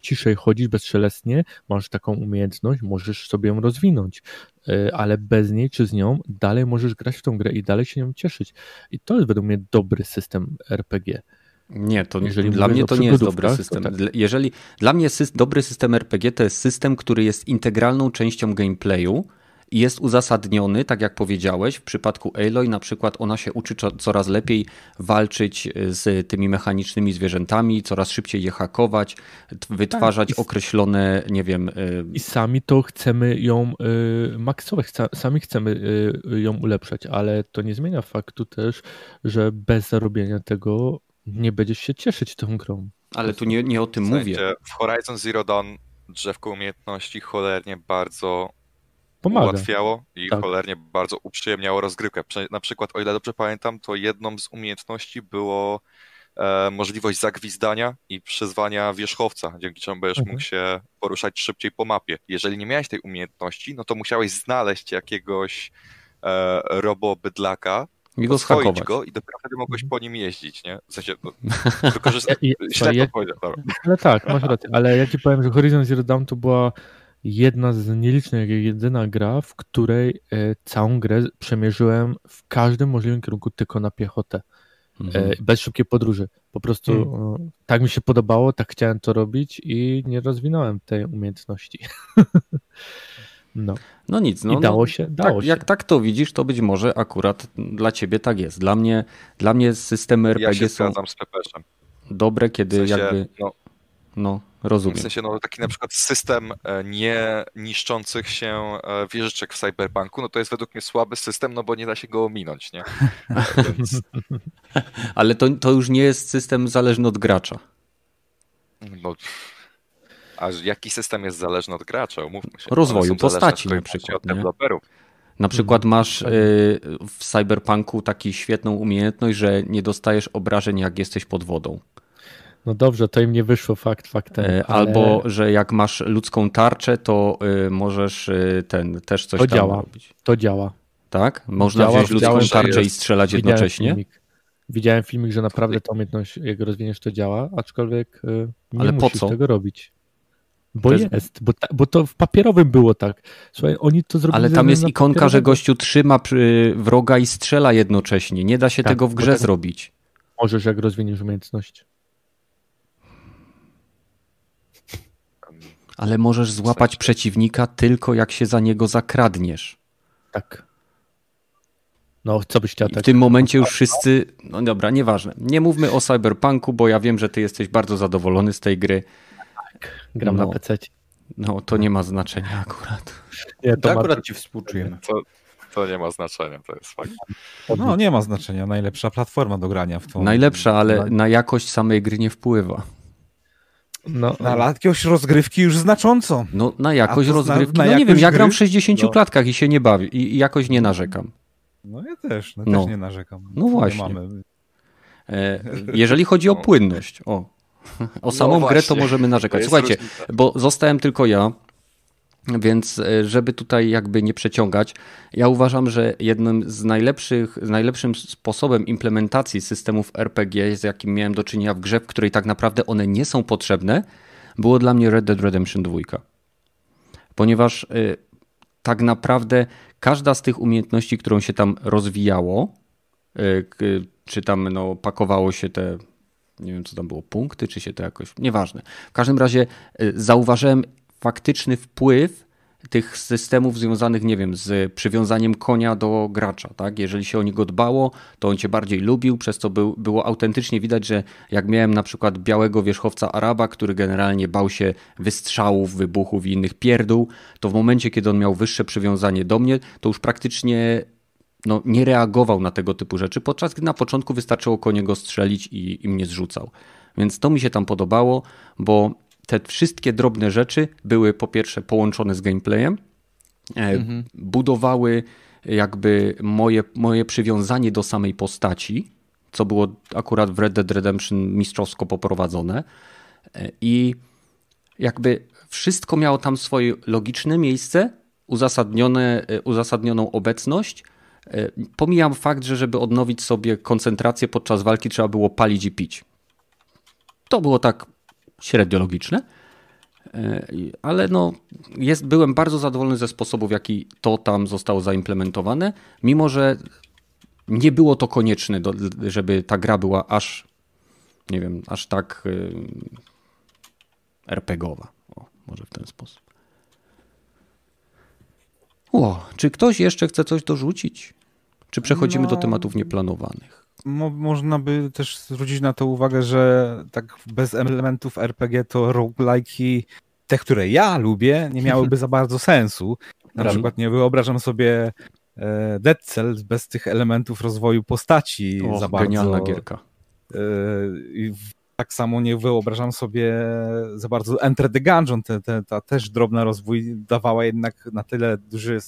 ciszej chodzić bezszelestnie, masz taką umiejętność, możesz sobie ją rozwinąć. E, ale bez niej czy z nią dalej możesz grać w tą grę i dalej się nią cieszyć. I to jest według mnie dobry system RPG. Nie, to Jeżeli dla mnie to nie jest dobry system. Tak. Jeżeli dla mnie dobry system RPG to jest system, który jest integralną częścią gameplayu i jest uzasadniony, tak jak powiedziałeś, w przypadku Aloy na przykład ona się uczy coraz lepiej walczyć e, z tymi mechanicznymi zwierzętami, coraz szybciej je hakować, wytwarzać tak, określone, nie wiem... E, I sami to chcemy ją y, maksować, sami chcemy y, ją ulepszać, ale to nie zmienia faktu też, że bez zarobienia tego nie będziesz się cieszyć tą grą. Ale tu nie, nie o tym mówię. W Horizon Zero Dawn drzewko umiejętności cholernie bardzo Pomaga. ułatwiało i tak. cholernie bardzo uprzyjemniało rozgrywkę. Na przykład, o ile dobrze pamiętam, to jedną z umiejętności było e, możliwość zagwizdania i przyzwania wierzchowca, dzięki czemu będziesz mhm. mógł się poruszać szybciej po mapie. Jeżeli nie miałeś tej umiejętności, no to musiałeś znaleźć jakiegoś e, robobydlaka, i go schakować. go i dopiero wtedy mogłeś mhm. po nim jeździć, nie? W sensie, no, [laughs] wykorzystać... Źle ja, Ale tak, masz rację, ale ja ci powiem, że Horizon Zero Dawn to była jedna z nielicznych, jedyna gra, w której e, całą grę przemierzyłem w każdym możliwym kierunku tylko na piechotę. E, mhm. Bez szybkiej podróży. Po prostu mhm. tak mi się podobało, tak chciałem to robić i nie rozwinąłem tej umiejętności. [laughs] No. no nic. No, I dało się, dało tak, się. Jak tak to widzisz, to być może akurat dla ciebie tak jest. Dla mnie, dla mnie systemy RPG ja są z dobre, kiedy w sensie, jakby... No, no, rozumiem. W sensie, no, taki na przykład system e, nie niszczących się e, wieżyczek w Cyberpunku, no to jest według mnie słaby system, no bo nie da się go ominąć, nie? Więc... [laughs] Ale to, to już nie jest system zależny od gracza. No, a jaki system jest zależny od gracza? Umówmy się. Rozwoju postaci na przykład. Od deweloperów. Na przykład mhm. masz y, w Cyberpunku taką świetną umiejętność, że nie dostajesz obrażeń, jak jesteś pod wodą. No dobrze, to im nie wyszło fakt faktem. E, albo, że jak masz ludzką tarczę, to y, możesz y, ten też coś to tam działa. robić. To działa. Tak? Można działa, wziąć ludzką tarczę i strzelać Widziałem jednocześnie? Filmik. Widziałem filmik, że naprawdę ta umiejętność, jak rozwiniesz, to działa, aczkolwiek nie Ale musisz po co? tego robić. Bo jest, jest bo, ta, bo, to w papierowym było tak. Słuchaj, oni to zrobili. Ale tam jest ikonka, że gościu trzyma wroga i strzela jednocześnie. Nie da się tak, tego w grze tak zrobić. Możesz, jak rozwiniesz umiejętność. Ale możesz złapać przeciwnika tylko jak się za niego zakradniesz. Tak. No, co byś chciał tak? W tym momencie już wszyscy. No dobra, nieważne. Nie mówmy o Cyberpunku, bo ja wiem, że ty jesteś bardzo zadowolony z tej gry. Tak, gram no, na PC. No, to nie ma znaczenia akurat. Nie, to, to akurat ci współczujemy. To, to nie ma znaczenia, to jest fakt. No, nie ma znaczenia. Najlepsza platforma do grania w to. Najlepsza, ale na jakość samej gry nie wpływa. No, na jakiegoś rozgrywki już znacząco. No na jakość rozgrywki, na, na no nie wiem, ja gram w 60 no. klatkach i się nie bawię i, i jakoś nie narzekam. No ja też, no, no. też nie narzekam. No właśnie. E, jeżeli chodzi o [laughs] płynność, o, [laughs] o samą no grę to możemy narzekać. Słuchajcie, różnica. bo zostałem tylko ja, więc e, żeby tutaj jakby nie przeciągać, ja uważam, że jednym z najlepszych, najlepszym sposobem implementacji systemów RPG, z jakim miałem do czynienia w grze, w której tak naprawdę one nie są potrzebne, było dla mnie Red Dead Redemption 2. Ponieważ y, tak naprawdę każda z tych umiejętności, którą się tam rozwijało, y, czy tam no, pakowało się te, nie wiem co tam było, punkty, czy się to jakoś, nieważne. W każdym razie y, zauważyłem faktyczny wpływ tych systemów związanych, nie wiem, z przywiązaniem konia do gracza, tak? Jeżeli się o niego dbało, to on cię bardziej lubił, przez co był, było autentycznie widać, że jak miałem na przykład białego wierzchowca Araba, który generalnie bał się wystrzałów, wybuchów i innych pierdół, to w momencie, kiedy on miał wyższe przywiązanie do mnie, to już praktycznie no, nie reagował na tego typu rzeczy, podczas gdy na początku wystarczyło konie go strzelić i, i mnie zrzucał. Więc to mi się tam podobało, bo te wszystkie drobne rzeczy były po pierwsze połączone z gameplayem, e, mhm. budowały jakby moje, moje przywiązanie do samej postaci, co było akurat w Red Dead Redemption mistrzowsko poprowadzone e, i jakby wszystko miało tam swoje logiczne miejsce, uzasadnione, e, uzasadnioną obecność. Pomijam fakt, że żeby odnowić sobie koncentrację podczas walki trzeba było palić i pić. To było tak średnio logiczne. E, ale no, jest, byłem bardzo zadowolony ze sposobu, w jaki to tam zostało zaimplementowane, mimo że nie było to konieczne, do, żeby ta gra była aż, nie wiem, aż tak y, RPGowa. O, może w ten sposób. O, czy ktoś jeszcze chce coś dorzucić? Czy przechodzimy no, do tematów nieplanowanych? Mo można by też zwrócić na to uwagę, że tak bez elementów RPG to roguelike'i, te, które ja lubię, nie [laughs] miałyby za bardzo sensu. Na przykład nie wyobrażam sobie e, Dead Cells bez tych elementów rozwoju postaci o, za bardzo. Genialna gierka. E, tak samo nie wyobrażam sobie za bardzo Enter the Gungeon, te, te, ta też drobna rozwój dawała jednak na tyle duży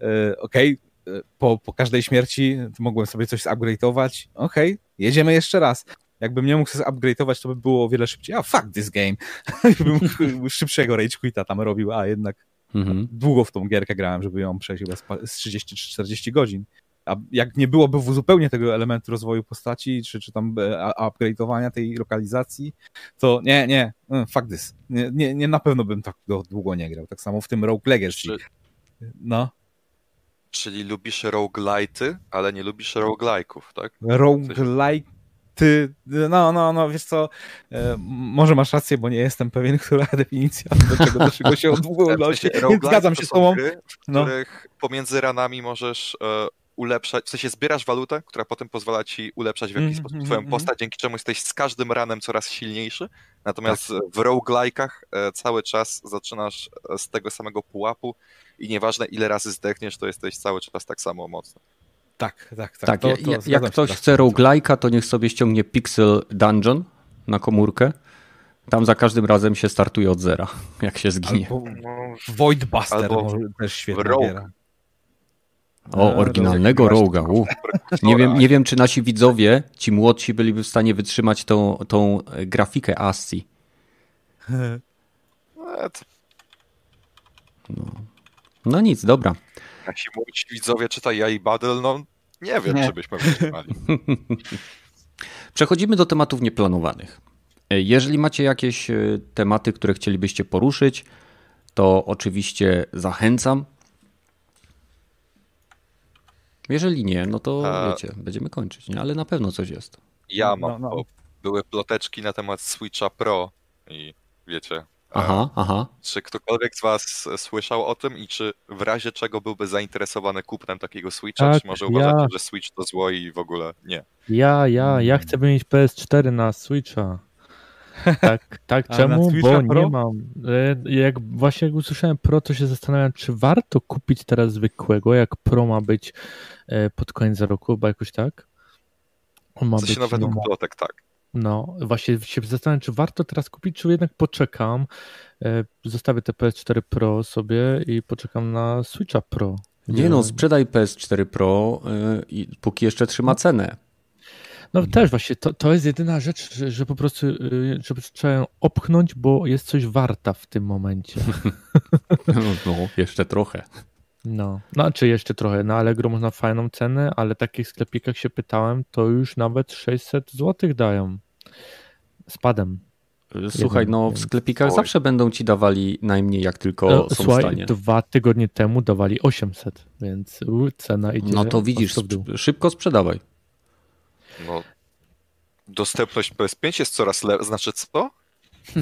e, okej, okay, po, po każdej śmierci mogłem sobie coś zupgrade'ować. Okej, okay, jedziemy jeszcze raz. Jakbym nie mógł sobie upgrade'ować, to by było o wiele szybciej. A fuck this game. [laughs] bym szybszego rage quita tam robił, a jednak mhm. długo w tą gierkę grałem, żeby ją przejść chyba z 30 czy 40 godzin. A jak nie byłoby zupełnie tego elementu rozwoju postaci, czy, czy tam e, upgrade'owania tej lokalizacji, to nie, nie, mm, fuck this. Nie, nie, nie na pewno bym tak długo nie grał. Tak samo w tym Rogue Legacy. No. Czyli lubisz roguelite'y, ale nie lubisz roguelike'ów, tak? Roguelite no, no, no, wiesz co, e, może masz rację, bo nie jestem pewien, [laughs] która definicja do czego, do czego się [laughs] odwołuje. Zgadzam się z tobą. Gry, w no. których pomiędzy ranami możesz e, ulepszać, w sensie zbierasz walutę, która potem pozwala ci ulepszać w jakiś mm, sposób mm, twoją mm, postać, dzięki czemu jesteś z każdym ranem coraz silniejszy. Natomiast tak. w roguelike'ach e, cały czas zaczynasz e, z tego samego pułapu i nieważne ile razy zdechniesz, to jesteś cały czas tak samo mocny. Tak, tak, tak. tak to, to jak ktoś chce roguelike'a, to niech sobie ściągnie Pixel Dungeon na komórkę. Tam za każdym razem się startuje od zera, [laughs] jak się zginie. Albo Void Buster Albo też świetnie. Rogue. O, oryginalnego Roga. Nie wiem, nie wiem, czy nasi widzowie, ci młodsi, byliby w stanie wytrzymać tą, tą grafikę ASCII. [laughs] No. No nic, dobra. Nasi młodzi widzowie czytaj ja i Badel, no nie wiem, nie. czy byśmy wytrzymali. [laughs] Przechodzimy do tematów nieplanowanych. Jeżeli macie jakieś e, tematy, które chcielibyście poruszyć, to oczywiście zachęcam. Jeżeli nie, no to A... wiecie, będziemy kończyć, nie? ale na pewno coś jest. Ja mam, no, no. były ploteczki na temat Switcha Pro i wiecie, Aha, aha. Czy ktokolwiek z Was słyszał o tym i czy w razie czego byłby zainteresowany kupnem takiego Switcha, tak, czy może uważacie, ja... że Switch to zło i w ogóle nie? Ja, ja, ja chcę mieć PS4 na Switcha. [laughs] Tak, tak czemu? Bo Pro? nie mam. E, jak właśnie jak usłyszałem Pro, to się zastanawiam, czy warto kupić teraz zwykłego, jak Pro ma być e, pod koniec roku, bo jakoś tak. On ma Coś być, według no, plotek, tak. No, właśnie się zastanawiam, czy warto teraz kupić, czy jednak poczekam. E, zostawię te PS4 Pro sobie i poczekam na Switcha Pro. Nie no, sprzedaj PS4 Pro, i póki jeszcze trzyma cenę. No też właśnie, to, to jest jedyna rzecz, że, że po prostu y, żeby trzeba ją opchnąć, bo jest coś warta w tym momencie. No, [laughs] no, jeszcze trochę. No, znaczy jeszcze trochę. Na Allegro można fajną cenę, ale takich sklepikach się pytałem, to już nawet 600 zł dają. Spadem. Słuchaj, no w sklepikach Oj. zawsze będą ci dawali najmniej, jak tylko no, są słuchaj, w stanie. dwa tygodnie temu dawali 800, więc cena idzie. No to widzisz, szybko sprzedawaj. No, dostępność PS5 jest coraz lepsza. Znaczy co? [laughs]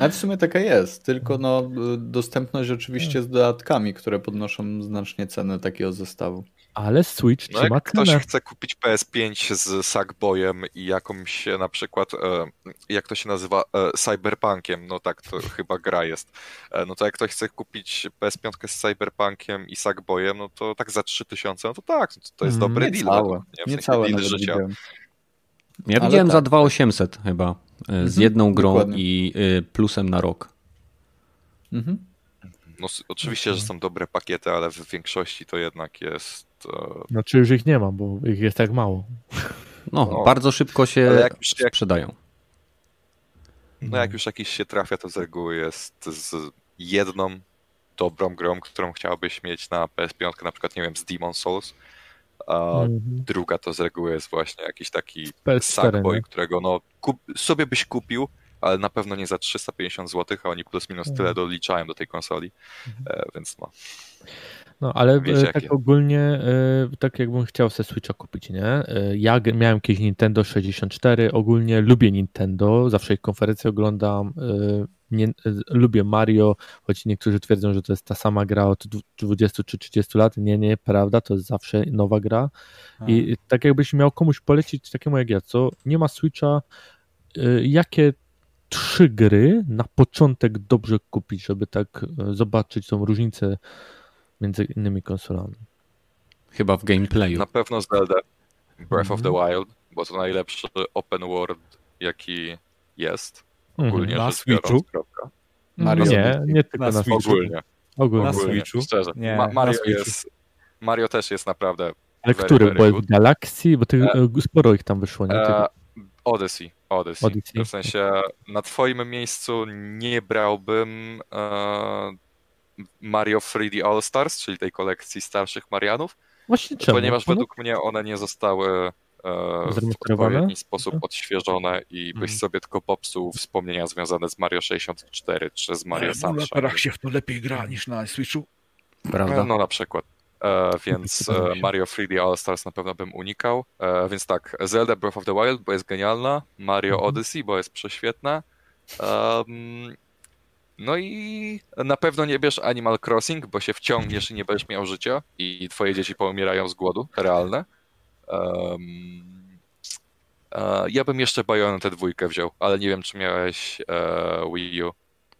Ale w sumie taka jest, tylko no, dostępność oczywiście z dodatkami, które podnoszą znacznie cenę takiego zestawu. Ale Switch no trzyma jak ktoś chce kupić PS5 z Sackboyem i jakąś na przykład, e, jak to się nazywa, e, Cyberpunkiem, no tak to chyba gra jest, e, no to jak ktoś chce kupić PS5 z Cyberpunkiem i Sackboyem, no to tak za 3000, no to tak, to jest mm, dobry nie deal. Całe. Nie, w nie całe deal życia. Widziałem. Ja Ale widziałem tak. za 2800 chyba, z mhm, jedną grą dokładnie. i plusem na rok. Mhm. No, oczywiście, że są dobre pakiety, ale w większości to jednak jest znaczy już ich nie ma, bo ich jest tak mało. No, no bardzo szybko się jak już, jak, sprzedają. No jak już jakiś się trafia, to z reguły jest z jedną dobrą grą, którą chciałbyś mieć na PS5, na przykład, nie wiem, z Demon Souls, a mhm. druga to z reguły jest właśnie jakiś taki Sackboy, którego no kup, sobie byś kupił, ale na pewno nie za 350 zł, a oni plus minus tyle mhm. doliczają do tej konsoli, mhm. e, więc no. No, ale Wiecie, tak jakie? ogólnie, e, tak jakbym chciał sobie Switcha kupić, nie? E, ja miałem kiedyś Nintendo 64, ogólnie lubię Nintendo, zawsze ich konferencje oglądam, e, nie, lubię Mario, choć niektórzy twierdzą, że to jest ta sama gra od 20 czy 30 lat. Nie, nie, prawda, to jest zawsze nowa gra. A. I tak jakbyś miał komuś polecić, takiemu jak ja, co nie ma Switcha, jakie trzy gry na początek dobrze kupić, żeby tak zobaczyć tą różnicę między innymi konsolami. Chyba w gameplayu. Na pewno Zelda Breath of the mhm. Wild, bo to najlepszy open world, jaki jest. Mhm. Ogólnie na Switchu? Mario, nie, nie tylko na, na Switchu. Ogólnie. Ogólnie. Na Switchu? Szczerze. Nie, Ma Mario, jest, Mario też jest naprawdę Ale very, który? Very bo jest Galaxy? Bo tych, e, sporo ich tam wyszło, nie? E, Odyssey. Odyssey. Odyssey. W sensie na twoim miejscu nie brałbym e, Mario 3D All Stars, czyli tej kolekcji starszych Marianów. Właśnie czemu? Ponieważ według mnie one nie zostały e, w odpowiedni sposób odświeżone i byś mhm. sobie tylko popsuł wspomnienia związane z Mario 64 czy z Mario Sunshine. Na się w to lepiej gra niż na Switchu. Prawda? No na przykład. E, więc [laughs] e, Mario 3D All Stars na pewno bym unikał. E, więc tak, Zelda Breath of the Wild, bo jest genialna, Mario mhm. Odyssey, bo jest prześwietna. Um, no i na pewno nie bierz Animal Crossing, bo się wciągniesz i nie będziesz miał życia i twoje dzieci poumierają z głodu, realne. Um, ja bym jeszcze Bayonetę dwójkę wziął, ale nie wiem, czy miałeś uh, Wii U.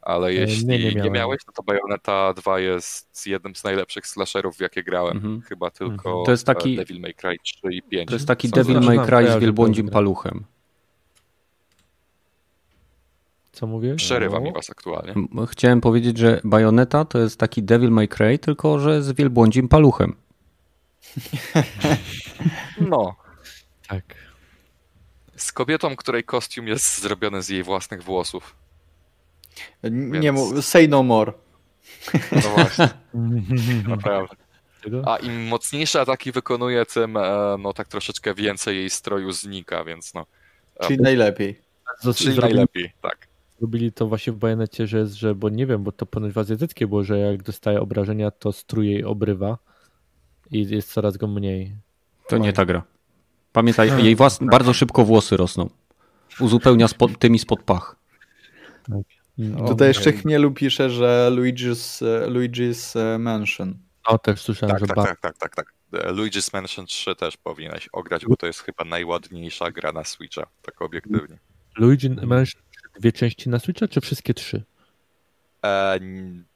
Ale jeśli nie, nie, nie, miałeś, no to Bayonetta 2 jest jednym z najlepszych slasherów, w jakie grałem. Mhm. Chyba tylko to jest taki, Devil May Cry 3 i 5. To jest taki Devil May Cry z wielbłądzim paluchem. Co mówię? Przerywa mi was aktualnie. Chciałem powiedzieć, że Bayonetta to jest taki Devil May Cry, tylko że z wielbłądzim paluchem. [laughs] No. Tak. Z kobietą, której kostium jest zrobiony z jej własnych włosów. Nie mów, say no more. No właśnie. [laughs] Naprawdę. A im mocniejsze ataki wykonuje, tym e, no tak troszeczkę więcej jej stroju znika, więc no. E, Czyli najlepiej. Czyli najlepiej, tak. Robili to właśnie w bajonecie, że jest, że, bo nie wiem, bo to ponoć w azjatyckie było, że jak dostaje obrażenia, to strój jej obrywa i jest coraz go mniej. To nie ta gra. Pamiętaj, no. jej włas... bardzo szybko włosy rosną. Uzupełnia spod, tymi spod pach. Tak. No, Tutaj jeszcze Chmielu pisze, że Luigi's, Luigi's Mansion. O, też słyszałem, tak, że tak, tak, tak, tak, tak. Luigi's Mansion 3 też powinieneś ograć, bo to jest chyba najładniejsza gra na Switcha, tak obiektywnie. Luigi Mansion dwie części na Switcha, czy wszystkie trzy? E,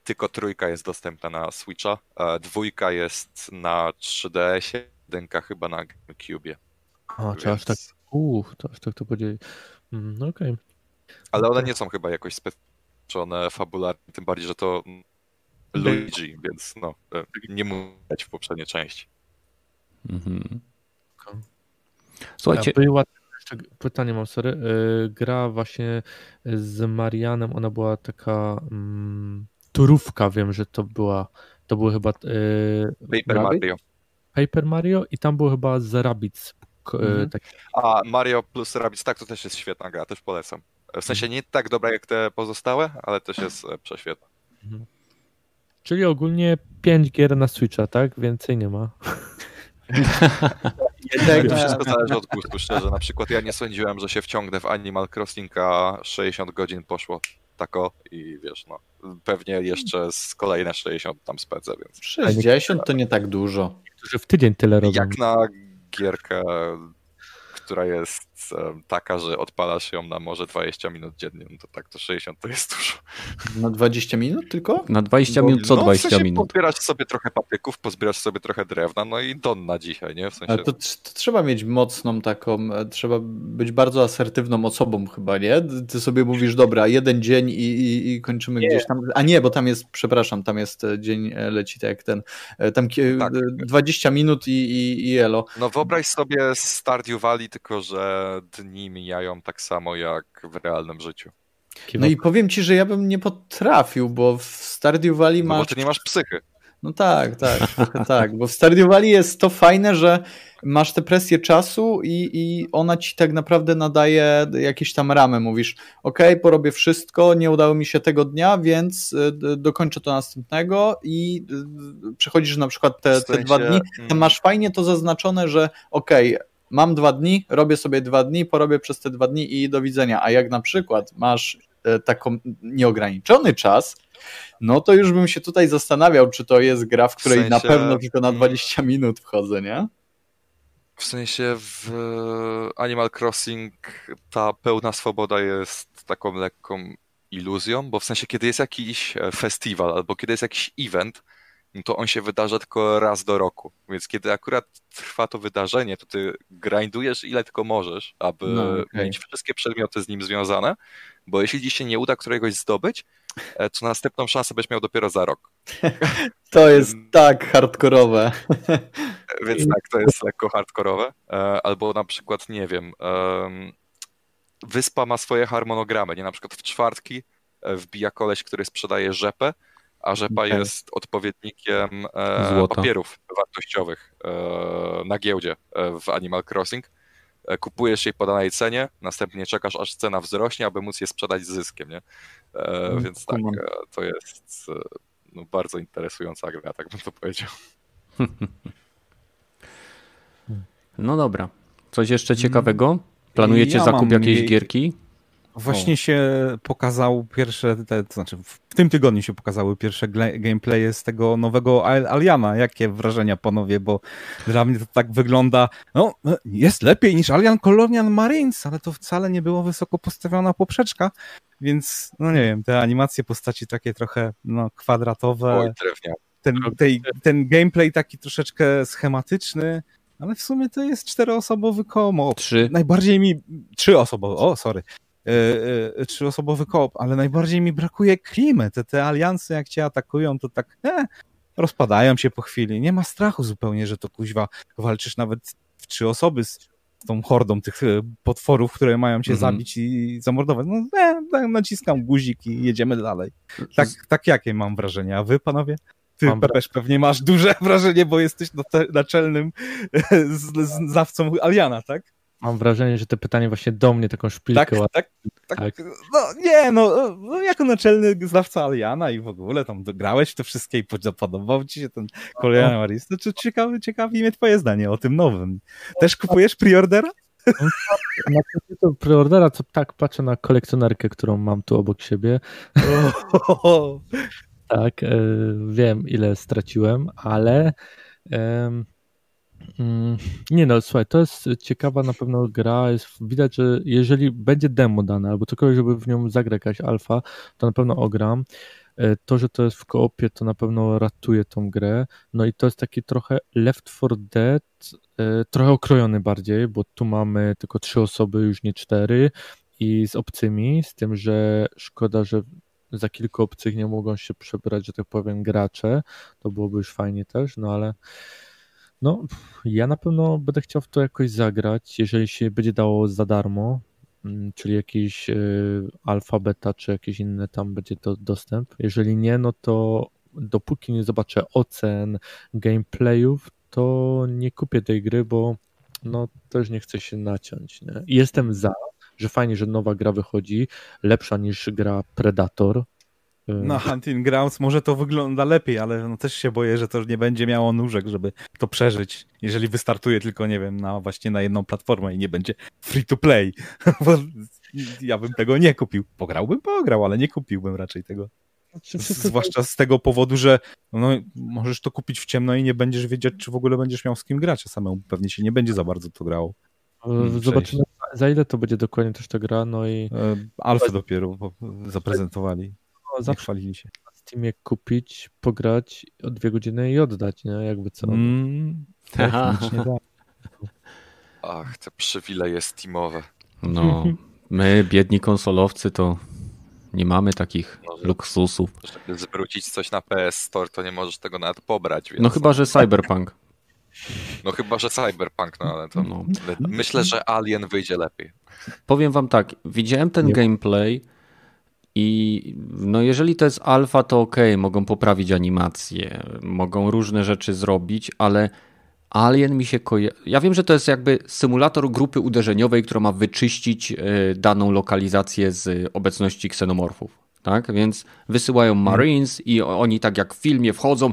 tylko trójka jest dostępna na Switcha, e, dwójka jest na 3DS, jedynka chyba na GameCube. A, Więc... czy aż tak, uff, to aż tak to podzieli. Mm, no okej. Okay. Ale one nie są chyba jakoś specjalne fabularnie, tym bardziej, że to Luigi, więc no, e, nie mówić w poprzedniej części. Mhm. Słuchajcie. Była jeszcze pytanie mam, sorry. E, gra właśnie z Marianem, ona była taka mm, turówka, wiem, że to była, to były chyba e, Paper Mario. Paper Mario i tam było chyba z Rabbids. Mhm. Tak. A Mario plus Rabbids, tak, to też jest świetna gra, też polecam. W sensie nie tak dobra jak te pozostałe, ale też jest prześwietna. Mhm. Czyli ogólnie 5 gier na Switcha, tak? Więcej nie ma. [laughs] Jednak to wszystko zależy od gustu, szczerze. Na przykład ja nie sądziłem, że się wciągnę w Animal Crossinga 60 godzin poszło tako i wiesz, no pewnie jeszcze z kolejne 60 tam spędzę, więc... 60 to nie tak dużo. Którzy w tydzień tyle robią. Jak na gierkę która jest taka, że odpalasz ją na może 20 minut dziennie, no to tak, to 60 to jest dużo. Na 20 minut tylko? Na 20 Bo, minut co no, 20 w sensie minut? Pozbierasz sobie trochę papieków, pozbierasz sobie trochę drewna, no i don na dzisiaj, nie? W sensie... Ale to, to, trzeba mieć mocną taką, e, trzeba być bardzo asertywną osobą chyba, nie? Ty sobie mówisz, dobra, jeden dzień i, i, i kończymy nie. gdzieś tam, a nie, bo tam jest, przepraszam, tam jest e, dzień e, leci tak jak ten, tam tak. 20 minut i, i, i elo. No wyobraź sobie Stardew Valley tylko że dni mijają tak samo jak w realnym życiu. No i powiem ci, że ja bym nie potrafił, bo w Stardew Valley masz... No bo ty nie masz psychy. No tak, tak, [laughs] tak, bo w Stardew Valley jest to fajne, że masz tę presję czasu i, i ona ci tak naprawdę nadaje jakieś tam ramy. Mówisz, ok, porobię wszystko, nie udało mi się tego dnia, więc y, dokończę to następnego i y, przechodzisz na przykład te, te dwa dni, mm. masz fajnie to zaznaczone, że ok, mam dwa dni, robię sobie dwa dni, porobię przez te dwa dni i do widzenia. A jak na przykład masz e, taką nieograniczony czas, no to już bym się tutaj zastanawiał, czy to jest gra, w której w sensie... na pewno tylko na 20 minut wchodzę, nie? W sensie w Animal Crossing ta pełna swoboda jest taką lekką iluzją, bo w sensie kiedy jest jakiś e, festiwal albo kiedy jest jakiś event, no to on się wydarza tylko raz do roku. Więc kiedy akurat trwa to wydarzenie, to ty grindujesz ile tylko możesz, aby no, okay. mieć wszystkie przedmioty z nim związane, bo jeśli ci się nie uda któregoś zdobyć, e, to następną szansę będziesz miał dopiero za rok. [laughs] To jest tak hardkorowe. Więc tak, to jest lekko hardkorowe. E, albo na przykład, nie wiem, wyspa ma swoje harmonogramy, nie? Na przykład w czwartki e, wbija koleś, który sprzedaje rzepę, a rzepa okay. jest odpowiednikiem e, papierów wartościowych e, na giełdzie e, w Animal Crossing. E, kupujesz jej po danej cenie, następnie czekasz aż cena wzrośnie, aby móc je sprzedać z zyskiem, nie? E, mm, więc tak, e, to jest no, bardzo interesująca gra, tak bym to powiedział. [laughs] No dobra. Coś jeszcze ciekawego? Planujecie ja zakup jakiejś gierki? Właśnie o. się pokazał pierwsze, te, to znaczy w tym tygodniu się pokazały pierwsze gameplaye z tego nowego Aliana. Jakie wrażenia panowie, bo dla mnie to tak wygląda, no jest lepiej niż Alien Colonial Marines, ale to wcale nie było wysoko postawiona poprzeczka, więc no nie wiem, te animacje postaci takie trochę no kwadratowe. Oj, ten, tej, ten gameplay taki troszeczkę schematyczny, ale w sumie to jest czteroosobowy komo. Trzy. Najbardziej mi... Trzy osobowy, o sorry. Yy, trzyosobowy koop, ale najbardziej mi brakuje klimy. Te, te aliansy, jak cię atakują, to tak e, rozpadają się po chwili. Nie ma strachu zupełnie, że to kuźwa walczysz nawet w trzy osoby z tą hordą tych potworów, które mają cię -hmm. zabić i zamordować. No, e, naciskam guzik i jedziemy dalej. Tak, tak jakie mam wrażenie, a wy panowie? Ty Mam też pewnie masz duże [laughs] wrażenie, bo jesteś naczelnym znawcą Aliana, tak? Mam wrażenie, że to pytanie właśnie do mnie taką szpilkę. Tak, tak, tak, tak. No nie, no, no, jako naczelny znawca Aliana i w ogóle tam grałeś w te wszystkie i podobał ci się ten Korean no. Maris. No, ciekawi, ciekawi mnie twoje zdanie o tym nowym. Też kupujesz preordera? [laughs] Na to preordera, co tak patrzę na kolekcjonerkę, którą mam tu obok siebie. [laughs] Tak, e, wiem ile straciłem, ale nie no, słuchaj, to jest ciekawa na pewno gra, jest, widać, że jeżeli będzie demo dane, albo cokolwiek, żeby w nią zagrać jakaś alfa, to na pewno ogram. E, to, że to jest w koopie, to na pewno ratuje tą grę. No i to jest taki trochę Left 4 Dead, e, trochę okrojony bardziej, bo tu mamy tylko trzy osoby, już nie cztery i z obcymi, z tym, że szkoda, że za kilku obcych nie mogą się przebrać, że tak powiem, gracze, to byłoby już fajnie też, no ale no, ja na pewno będę chciał w to jakoś zagrać, jeżeli się będzie dało za darmo, mm, czyli jakiś y, alfa, beta, czy jakieś inne tam będzie to dostęp. Jeżeli nie, no to dopóki nie zobaczę ocen, gameplayów, to nie kupię tej gry, bo no też nie chcę się naciąć. Nie? Jestem za, że fajnie, że nowa gra wychodzi, lepsza niż gra Predator. No, Hunting Grounds może to wygląda lepiej, ale no też się boję, że to nie będzie miało nóżek, żeby to przeżyć, jeżeli wystartuje tylko, nie wiem, na właśnie na jedną platformę i nie będzie free to play. [laughs] Bo ja bym tego nie kupił. Pograłbym, pograł, ale nie kupiłbym raczej tego. Znaczy, zwłaszcza z tego powodu, że no, możesz to kupić w ciemno i nie będziesz wiedzieć, czy w ogóle będziesz miał z kim grać, a samemu pewnie się nie będzie za bardzo to grało. Zobaczymy, za ile to będzie dokładnie też ta gra, no i... E, Alfę dopiero zaprezentowali. No, zawsze chwalili się. Na Steamie kupić, pograć o dwie godziny i oddać, nie? Jakby co. Mm, tak. Ach, te przywileje Steamowe. No, my biedni konsolowcy to nie mamy takich Może, luksusów. Żeby zwrócić coś na PS Store, to nie możesz tego nawet pobrać. Więc... No chyba, że Cyberpunk. No chyba, że Cyberpunk, no ale to no. myślę, że Alien wyjdzie lepiej. Powiem wam tak, widziałem ten Nie. gameplay i no jeżeli to jest alfa, to ok, mogą poprawić animację, mogą różne rzeczy zrobić, ale Alien mi się kojarzy. Ja wiem, że to jest jakby symulator grupy uderzeniowej, która ma wyczyścić e, daną lokalizację z obecności ksenomorfów tak? Więc wysyłają mhm. Marines i oni tak jak w filmie wchodzą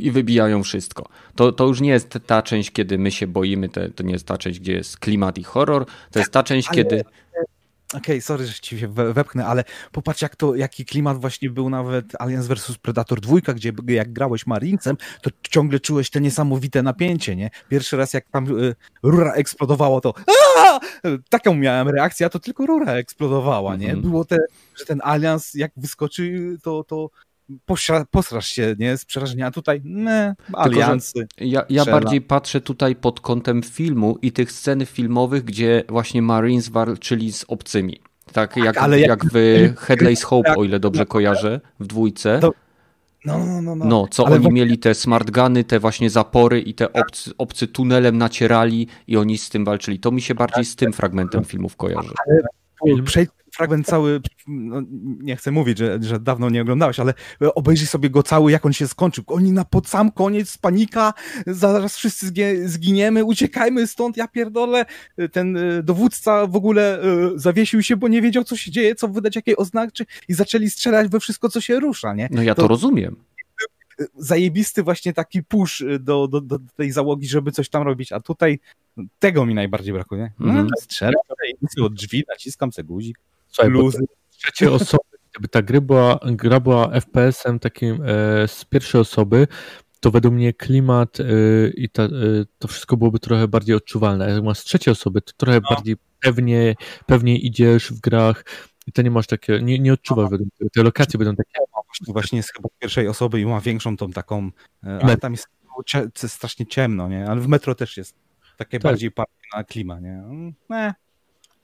i wybijają wszystko. To, to już nie jest ta część, kiedy my się boimy, to, to nie jest ta część, gdzie jest klimat i horror, to jest ta część, Ale... kiedy Okej, okay, sorry, że ci się wepchnę, ale popatrz jak to, jaki klimat właśnie był nawet Aliens vs Predator 2, gdzie jak grałeś Marincem, to ciągle czułeś te niesamowite napięcie, nie? Pierwszy raz jak tam y, rura eksplodowała, to Aaa! taką miałem reakcję, a to tylko rura eksplodowała, nie? -hmm. Było te, że ten Aliens jak wyskoczy, to, to posrasz się nie, z przerażenia. A tutaj ne, aliansy. Ja, ja bardziej patrzę tutaj pod kątem filmu i tych scen filmowych, gdzie właśnie Marines walczyli z obcymi. Tak, tak jak, ale jak, jak w [laughs] Headley's Hope, o ile dobrze kojarzę, w dwójce. To... No, no, no, no. no co ale oni mieli te smart guny, te właśnie zapory i te obcy, obcy tunelem nacierali i oni z tym walczyli. To mi się bardziej z tym fragmentem filmów kojarzy. Ale przejdźmy fragment cały, no, nie chcę mówić, że, że dawno nie oglądałeś, ale obejrzyj sobie go cały, jak on się skończył. Oni na pod sam koniec, panika, zaraz wszyscy zginiemy, uciekajmy stąd, ja pierdolę. Ten e, dowódca w ogóle e, zawiesił się, bo nie wiedział, co się dzieje, co wydać, jakie oznaki i zaczęli strzelać we wszystko, co się rusza, nie? No ja to, to rozumiem zajebisty właśnie taki push do, do, do tej załogi, żeby coś tam robić, a tutaj tego mi najbardziej brakuje. No, mm. Strzelam od drzwi, naciskam se guzik. Słuchaj, luzy. Trzecie osoby, gdyby ta gra była, gra była FPS-em takim e, z pierwszej osoby, to według mnie klimat e, i ta, e, to wszystko byłoby trochę bardziej odczuwalne. Jak masz z trzeciej osoby, to trochę no. bardziej pewnie, pewnie idziesz w grach i to nie masz takie, nie, nie odczuwasz, no. te lokacje będą takie. Właśnie jest chyba pierwszej osoby i ma większą tą taką, e, ale tam jest strasznie ciemno, nie? Ale w metro też jest takie tak. bardziej parki na klima, nie? No,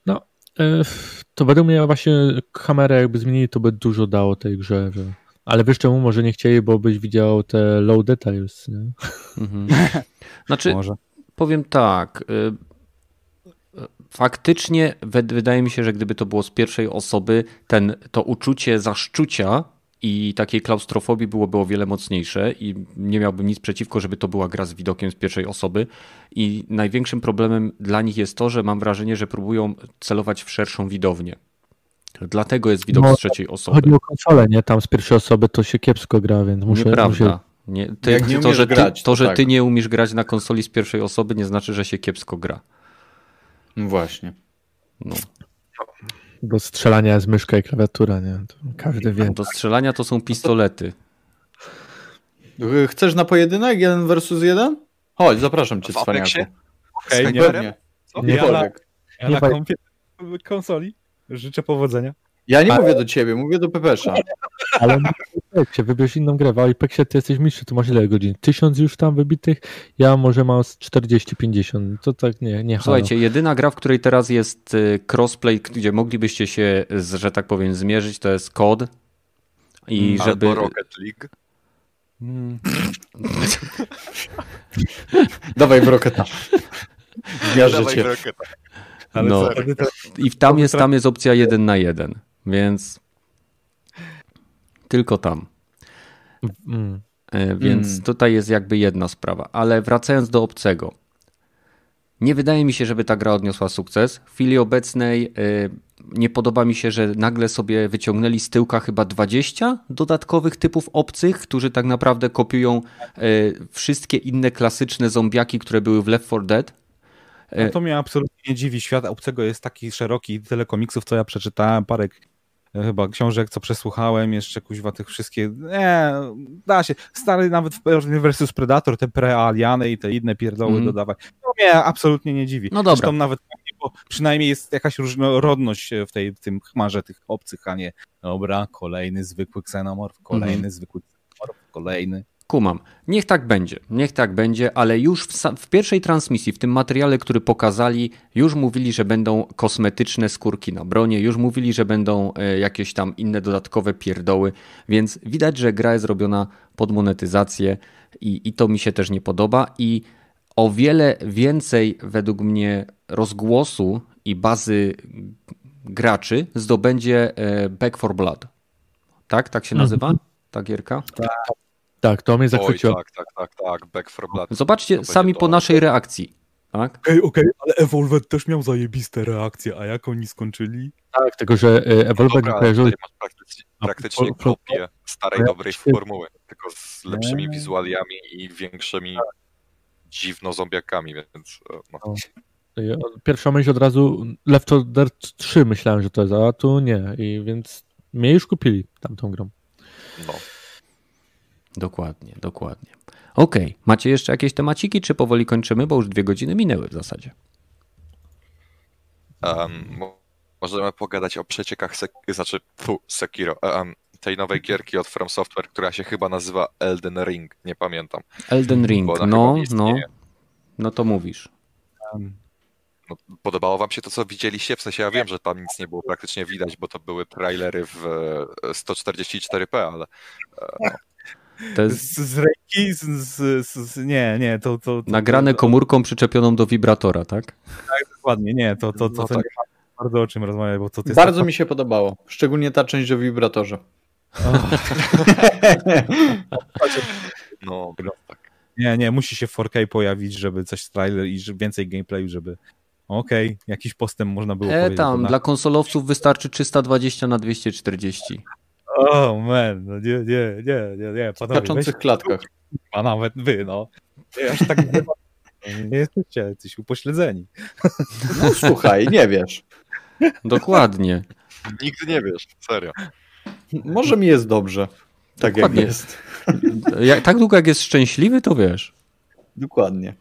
no E, to według mnie właśnie kamerę jakby zmienili, to by dużo dało tej grze. Że... Ale wiesz czemu? Może nie chcieli, bo byś widział te low details. Nie? Mhm. [laughs] Znaczy, Może. powiem tak. Faktycznie wydaje mi się, że gdyby to było z pierwszej osoby, ten, to uczucie zaszczucia i takiej klaustrofobii byłoby o wiele mocniejsze i nie miałbym nic przeciwko, żeby to była gra z widokiem z pierwszej osoby. I największym problemem dla nich jest to, że mam wrażenie, że próbują celować w szerszą widownię. Dlatego jest widok no, z trzeciej osoby. Chodzi o konsolę, nie? Tam z pierwszej osoby to się kiepsko gra, więc muszę... Nieprawda. Muszę... Nie, ty, nie to, że ty, grać, to, że tak. ty nie umiesz grać na konsoli z pierwszej osoby nie znaczy, że się kiepsko gra. Właśnie. No. Do strzelania jest myszka i klawiatura, nie? To każdy wie. Do strzelania to są pistolety. Chcesz na pojedynek? Jeden versus jeden? Chodź, zapraszam cię, cwaniaku. Okej, okay, nie, nie. nie. Ja na, ja na konsoli życzę powodzenia. Ja nie A... mówię do ciebie, mówię do Pepesza. Ale Apexie, wybierz inną grę. W Apexie ty jesteś mistrzem, to masz ile godzin? Tysiąc już tam wybitych? Ja może mam 40-50. To tak nie, nie Słuchajcie, halo. jedyna gra, w której teraz jest y, crossplay, gdzie moglibyście się, że tak powiem, zmierzyć, to jest COD. I żeby... Albo Rocket League. Hmm. [laughs] Dawaj w Rocketa. Zmierzę cię. No. I tam jest, tam jest opcja jeden na jeden, więc tylko tam. Mm. E, więc mm. tutaj jest jakby jedna sprawa. Ale wracając do obcego. Nie wydaje mi się, żeby ta gra odniosła sukces. W chwili obecnej e, nie podoba mi się, że nagle sobie wyciągnęli z tyłka chyba 20 dodatkowych typów obcych, którzy tak naprawdę kopiują e, wszystkie inne klasyczne zombiaki, które były w Left 4 Dead. No to mnie absolutnie nie dziwi. Świat obcego jest taki szeroki, tyle komiksów, co ja przeczytałem, parę chyba książek, co przesłuchałem, jeszcze kuźwa tych wszystkie, nie, da się, stary nawet w versus Predator, te prealiany i te inne pierdoły mm. dodawać, to mnie absolutnie nie dziwi. No dobra. Zresztą nawet, bo przynajmniej jest jakaś różnorodność w, tej, w tym chmarze tych obcych, a nie, dobra, kolejny zwykły ksenomorf, kolejny mm. zwykły ksenomorf, kolejny. Kumam. Niech tak będzie, niech tak będzie, ale już w, w, pierwszej transmisji, w tym materiale, który pokazali, już mówili, że będą kosmetyczne skórki na bronie, już mówili, że będą e, jakieś tam inne dodatkowe pierdoły, więc widać, że gra jest robiona pod monetyzację i, i to mi się też nie podoba i o wiele więcej według mnie rozgłosu i bazy graczy zdobędzie e, Back for Blood. Tak? Tak się nazywa? Mhm. Ta gierka? Tak. Tak, to mnie zachwyciło. Oj, tak, tak, tak, tak, Back for Blood. Zobaczcie sami po naszej reakcji. Tak? Okej, okay, okej, okay, ale Evolved też miał zajebiste reakcje, a jak oni skończyli? Tak, tylko że e, Evolved nie kojarzył... masz praktycznie, praktycznie kopię starej, dobrej formuły, tylko z lepszymi wizualiami i większymi dziwno zombiakami, więc e, no. Pierwsza myśl od razu Left 4 Dead 3 myślałem, że to jest, a tu nie, i więc mnie już kupili tamtą grą. No. Dokładnie, dokładnie. Okej, okay. macie jeszcze jakieś temaciki, czy powoli kończymy, bo już dwie godziny minęły w zasadzie. Um, możemy pogadać o przeciekach, sek- znaczy fu, Sekiro, um, tej nowej gierki od From Software, która się chyba nazywa Elden Ring, nie pamiętam. Elden Ring, no, no, no to mówisz. Um, no, podobało wam się to, co widzieliście? W sensie ja wiem, że tam nic nie było praktycznie widać, bo to były trailery w 144p, e, ale e, no. To jest... z, z ręki, z, z, z, nie, nie, to... to, to Nagrane to, komórką przyczepioną do wibratora, tak? Tak, dokładnie, nie, to, to, to, no, to tak. nie bardzo o czym rozmawiać, bo to, Bardzo mi się podobało, szczególnie ta część o wibratorze. [laughs] no, no, tak. Nie, nie, musi się w 4K pojawić, żeby coś trailer i więcej gameplayu, żeby okej, okay, jakiś postęp można było e, tam, na... dla konsolowców wystarczy 320 na 240. O, oh, man, no nie, nie, nie, nie, nie. Panowie, w kaczących weź... klatkach. A nawet wy, no. Aż tak nie jesteście jacyś upośledzeni. No słuchaj, nie wiesz. Dokładnie. Nigdy nie wiesz, serio. Może mi jest dobrze. Tak Dokładnie. jak jest. Jak, tak długo jak jest szczęśliwy, to wiesz. Dokładnie.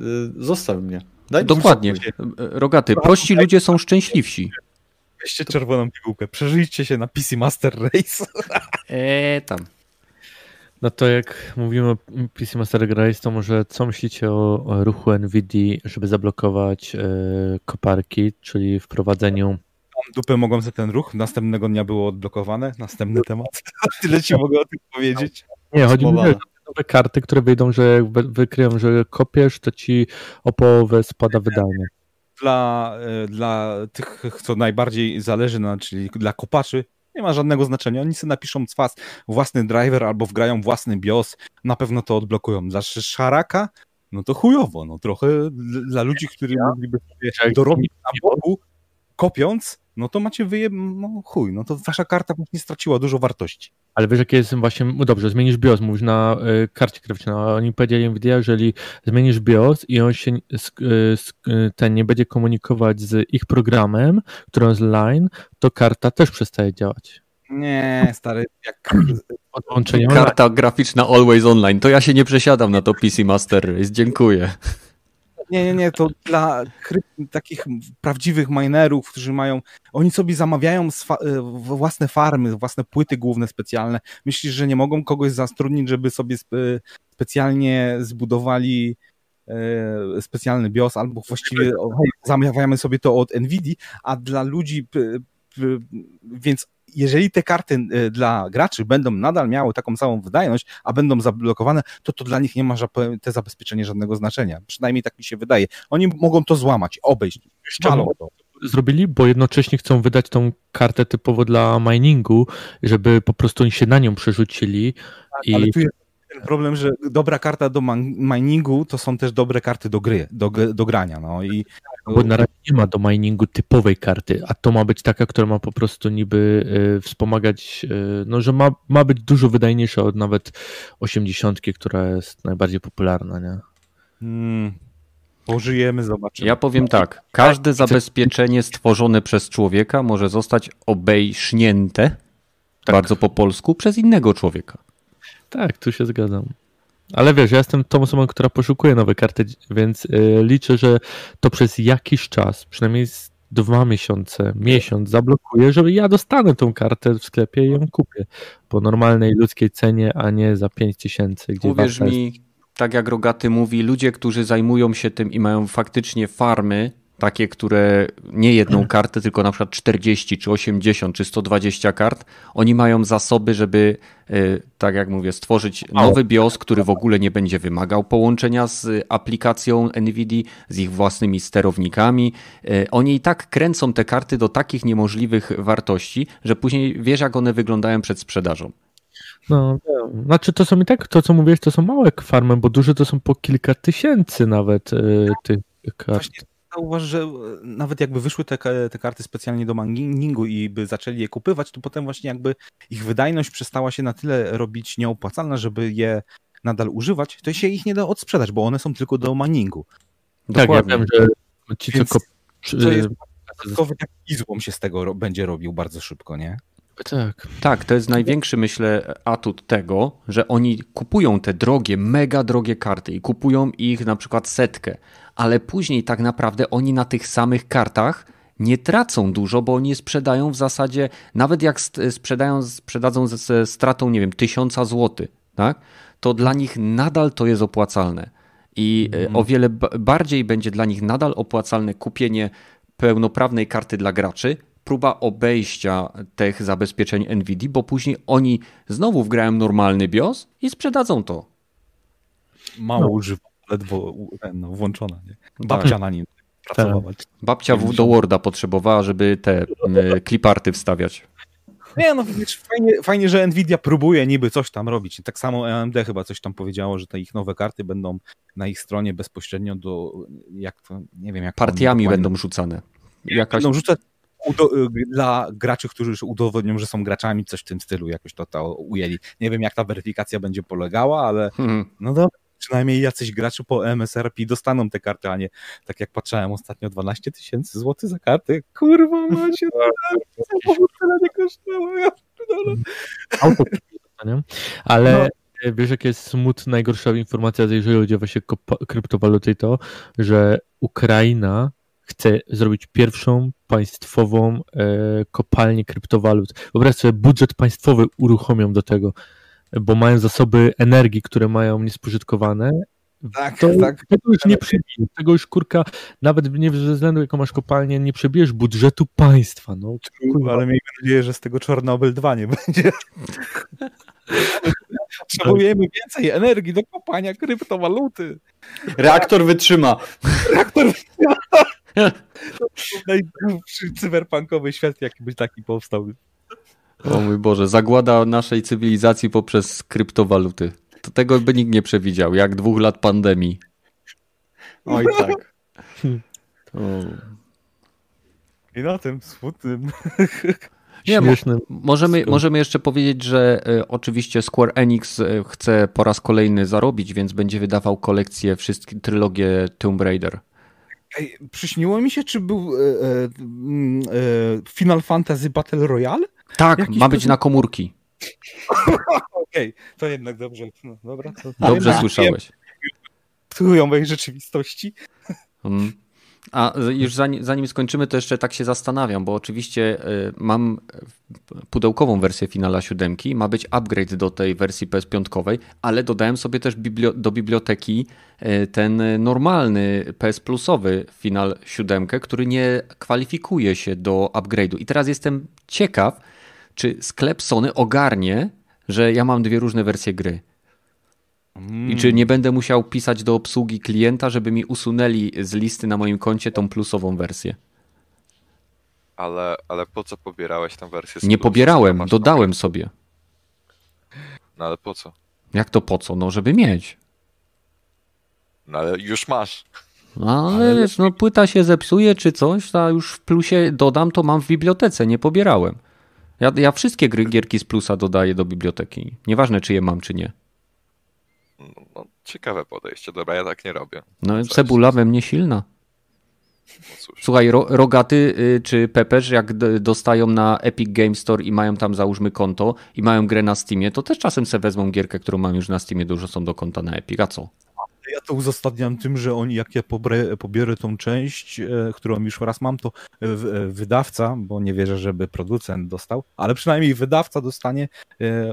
Y, zostaw mnie. Daj Dokładnie. Rogaty, prości ludzie są szczęśliwsi. Weźcie czerwoną pigułkę, przeżyjcie się na PC Master Race. Eee, tam. No to jak mówimy o PC Master Race, to może co myślicie o, o ruchu NVIDIA, żeby zablokować e, koparki, czyli wprowadzeniu dupę mogą za ten ruch. Następnego dnia było odblokowane. Następny temat. [laughs] Tyle ci mogę o tym powiedzieć. Nie, chodzi mi o nowe karty, które wyjdą, że jak wykryją, że kopiesz, to ci o połowę spada wydanie. Dla, e, dla tych, co najbardziej zależy, na, czyli dla kopaczy, nie ma żadnego znaczenia. Oni sobie napiszą cwas, własny driver albo wgrają własny BIOS, na pewno to odblokują. Za szaraka, no to chujowo, no trochę dla ludzi, którzy mogliby sobie dorobić na boku, kopiąc, no to macie wyje... no chuj, no to wasza karta właśnie straciła dużo wartości. Ale wiesz, jakie jest właśnie, no dobrze, zmienisz BIOS, mówisz na y, karcie graficznej, oni powiedzieli Nvidia, jeżeli zmienisz BIOS i on się y, ten nie będzie komunikować z ich programem, który jest line, to karta też przestaje działać. Nie, stary, jak [clears throat] odłączenie Karta graficzna Always Online, to ja się nie przesiadam na to PC Master Race, dziękuję. Nie, nie, nie, to dla takich prawdziwych minerów, którzy mają, oni sobie zamawiają e, własne farmy, własne płyty główne specjalne. Myślisz, że nie mogą kogoś zatrudnić, żeby sobie spe specjalnie zbudowali e, specjalny BIOS, albo właściwie zamawiamy sobie to od NVIDII, a dla ludzi, więc jeżeli te karty y, dla graczy będą nadal miały taką samą wydajność, a będą zablokowane, to to dla nich nie ma te zabezpieczenie żadnego znaczenia. Przynajmniej tak mi się wydaje. Oni mogą to złamać, obejść, szczalą to zrobili, bo jednocześnie chcą wydać tą kartę typowo dla miningu, żeby po prostu oni się na nią przerzucili. Tak, i... Ale tu jest ten problem, że dobra karta do miningu to są też dobre karty do gry, do, do grania. No i bo na razie nie ma do miningu typowej karty, a to ma być taka, która ma po prostu niby y, wspomagać, y, no że ma, ma być dużo wydajniejsza od nawet 80, która jest najbardziej popularna, nie? Hmm. Pożyjemy, zobaczymy. Ja powiem tak, każde zabezpieczenie stworzone przez człowieka może zostać obejśnięte, tak. bardzo po polsku, przez innego człowieka. Tak, tu się zgadzam. Ale wiesz, ja jestem tą osobą, która poszukuje nowe karty, więc y, liczę, że to przez jakiś czas, przynajmniej dwa miesiące, miesiąc zablokuję, żeby ja dostanę tą kartę w sklepie i ją kupię po normalnej ludzkiej cenie, a nie za 5 tysięcy. Uwierz mi, tak jak Rogaty mówi, ludzie, którzy zajmują się tym i mają faktycznie farmy, takie, które nie jedną kartę, tylko na przykład 40 czy 80 czy 120 kart, oni mają zasoby, żeby, e, tak jak mówię, stworzyć nowy BIOS, który w ogóle nie będzie wymagał połączenia z aplikacją NVIDIA, z ich własnymi sterownikami. E, oni i tak kręcą te karty do takich niemożliwych wartości, że później wiesz, jak one wyglądają przed sprzedażą. No, znaczy to są i tak, to co mówiłeś, to są małe farmy, bo duże to są po kilka tysięcy nawet y, tych kart. Właśnie zauważ, że e, nawet jakby wyszły te, te karty specjalnie do miningu i by zaczęli je kupywać, to potem właśnie jakby ich wydajność przestała się na tyle robić nieopłacalna, żeby je nadal używać, to się ich nie da odsprzedać, bo one są tylko do miningu. Tak, ja wiem, że ci Więc tylko... To jest dodatkowy taki izłom się z tego będzie robił bardzo szybko, nie? Tak. Tak, to jest największy, myślę, atut tego, że oni kupują te drogie, mega drogie karty i kupują ich na przykład setkę, ale później tak naprawdę oni na tych samych kartach nie tracą dużo, bo oni sprzedają w zasadzie, nawet jak sprzedają, sprzedadzą ze stratą, nie wiem, tysiąca złotych, tak? to dla nich nadal to jest opłacalne. I mm. o wiele bardziej będzie dla nich nadal opłacalne kupienie pełnoprawnej karty dla graczy, próba obejścia tych zabezpieczeń NVIDIA, bo później oni znowu wgrają normalny BIOS i sprzedadzą to. Mało no. używam, ledwo no, włączona. Nie? Tak. Babcia tak. na nim pracowała. Tak. Babcia w, do Worda potrzebowała, żeby te kliparty wstawiać. Nie, no wiesz, fajnie, fajnie, że Nvidia próbuje niby coś tam robić. Tak samo AMD chyba coś tam powiedziało, że te ich nowe karty będą na ich stronie bezpośrednio do, jak to, nie wiem jak... Partiami będą rzucane. Jakaś... Będą rzucać dla graczy, którzy już udowodnią, że są graczami, coś w tym stylu jakoś to, to ujęli. Nie wiem, jak ta weryfikacja będzie polegała, ale hmm. no dobra, przynajmniej jacyś gracze po MSRP dostaną te karty, a nie tak jak patrzałem ostatnio 12 tysięcy złotych za karty. Kurwa macie, samochód tyle nie kosztowało. Ja ale no. wiesz, jakie jest smutna, najgorsza informacja, jeżeli chodzi o właśnie kryptowaluty, to, że Ukraina chce zrobić pierwszą państwową e, kopalnię kryptowalut. Wyobraź sobie, budżet państwowy uruchomią do tego. Bo mają zasoby energii, które mają niespożytkowane, tak, to, tak. Tego już nie przebijesz, tego już kurka, nawet nie ze względu jaką masz kopalnię, nie przebijesz budżetu państwa. No, kurwa. Ale miejmy nadzieję, że z tego Czarnobyl 2 nie będzie. [laughs] Potrzebujemy więcej energii do kopania kryptowaluty. Reaktor wytrzyma. Reaktor wytrzyma. [laughs] Najgłupszy cyberpunkowy świat, jaki by taki powstał. O mój Boże, zagłada naszej cywilizacji poprzez kryptowaluty. To tego by nikt nie przewidział, jak dwóch lat pandemii. Oj tak. To... I na tym smutnym. Nie, możemy, możemy jeszcze powiedzieć, że y, oczywiście Square Enix y, chce po raz kolejny zarobić, więc będzie wydawał kolekcję wszystkie trylogię Tomb Raider. Ej, przyśniło mi się, czy był e, e, Final Fantasy Battle Royale? Tak, Jakiś ma być na komórki. [laughs] Okej, okay, to jednak dobrze. No, dobra, to dobrze słyszałeś. Tujowej rzeczywistości. Hmm. A już zanim, zanim, skończymy, to jeszcze tak się zastanawiam, bo oczywiście y, mam pudełkową wersję Finala 7, ma być upgrade do tej wersji PS5, ale dodałem sobie też biblio do biblioteki y, ten normalny PS Plusowy Final 7, który nie kwalifikuje się do upgrade'u. I teraz jestem ciekaw, czy sklep Sony ogarnie, że ja mam dwie różne wersje gry. Mm. I czy nie będę musiał pisać do obsługi klienta, żeby mi usunęli z listy na moim koncie tą plusową wersję? Ale, ale po co pobierałeś tę wersję? Nie pobierałem, dodałem sobie. No ale po co? Jak to po co? No, żeby mieć. No ale już masz. No, ale wiesz, no płyta się zepsuje czy coś, a już w plusie dodam, to mam w bibliotece, nie pobierałem. Ja, ja wszystkie gry, gierki z plusa dodaję do biblioteki. Nieważne, czy je mam, czy nie. No, ciekawe podejście. Dobra, ja tak nie robię. No, cebula we mnie silna. No Słuchaj, ro, Rogaty y, czy Pepeż, jak dostają na Epic Game Store i mają tam załóżmy konto i mają grę na Steamie, to też czasem se wezmą gierkę, którą mam już na Steamie, dużo są do konta na Epic, a co? Ja to uzasadniam tym, że oni, jak ja pobrę, pobierę tą część, e, którą już raz mam, to e, e, wydawca, bo nie wierzę, żeby producent dostał, ale przynajmniej wydawca dostanie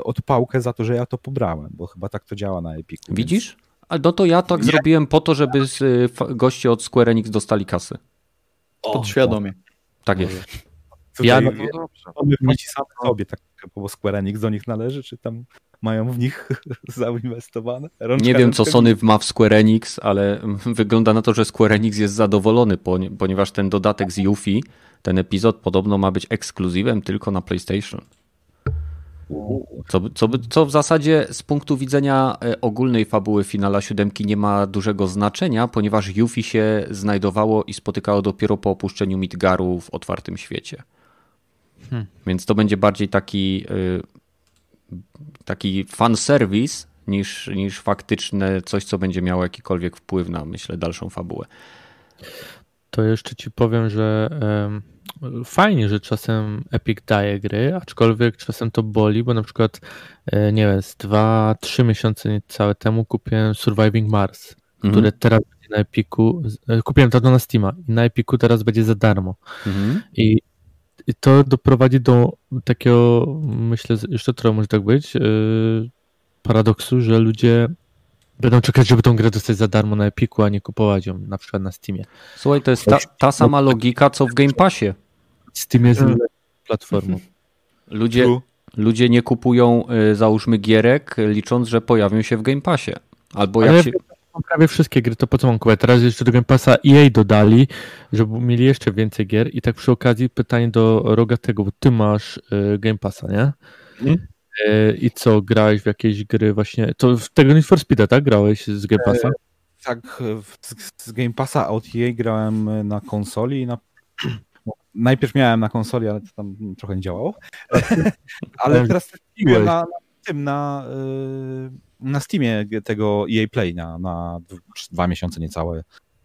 odpałkę za to, że ja to pobrałem, bo chyba tak to działa na Epiku. Widzisz? Więc... No to ja tak nie. zrobiłem po to, żeby goście od Square Enix dostali kasy. Podświadomie. Tak jest. Tutaj ja, no, no, sam sobie, tak, bo Square Enix do nich należy, czy tam mają w nich [laughs] zainwestowane. Rączka nie wiem, co Sony ma w Square Enix, ale [laughs] wygląda na to, że Square Enix jest zadowolony, ponieważ ten dodatek z Yuffie, ten epizod podobno ma być ekskluzywem tylko na PlayStation. Co, co, co w zasadzie z punktu widzenia e, ogólnej fabuły finala siódemki nie ma dużego znaczenia, ponieważ Yuffie się znajdowało i spotykało dopiero po opuszczeniu Midgaru w otwartym świecie. Hmm. Więc to będzie bardziej taki y, taki fanserwis niż, niż faktyczne coś, co będzie miało jakikolwiek wpływ na, myślę, dalszą fabułę. To jeszcze ci powiem, że um, fajnie, że czasem Epic daje gry, aczkolwiek czasem to boli, bo na przykład, e, nie wiem, z 2-3 miesiące niecałe temu kupiłem Surviving Mars, mhm. które teraz będzie na Epiku, e, kupiłem to na Steama i na Epiku teraz będzie za darmo. Mhm. I i to doprowadzi do takiego, myślę, jeszcze trochę może tak być, yy, paradoksu, że ludzie będą czekać, żeby tą grę dostać za darmo na Epiku, a nie kupować ją na przykład na Steamie. Słuchaj, to jest ta, ta sama logika, co w Game Passie. Steam jest hmm. platformą. [laughs] Ludzie, ludzie nie kupują, y, załóżmy, gierek, licząc, że pojawią się w Game Passie. Albo jak się mam prawie wszystkie gry, to po co mam kupować? Teraz jeszcze do Game Passa EA dodali, żeby mieli jeszcze więcej gier i tak przy okazji pytanie do Rogatego, bo ty masz y, Game Passa, nie? Hmm? Y, I co, grałeś w jakieś gry właśnie, to w tego Need for Speed'a, tak? Grałeś z Game Passa? E, tak, z, z Game Passa od EA grałem na konsoli i na najpierw miałem na konsoli, ale to tam trochę nie działało. [laughs] ale teraz na, na tym, na, y, na Steamie tego EA Play na, na dwa miesiące niecałe.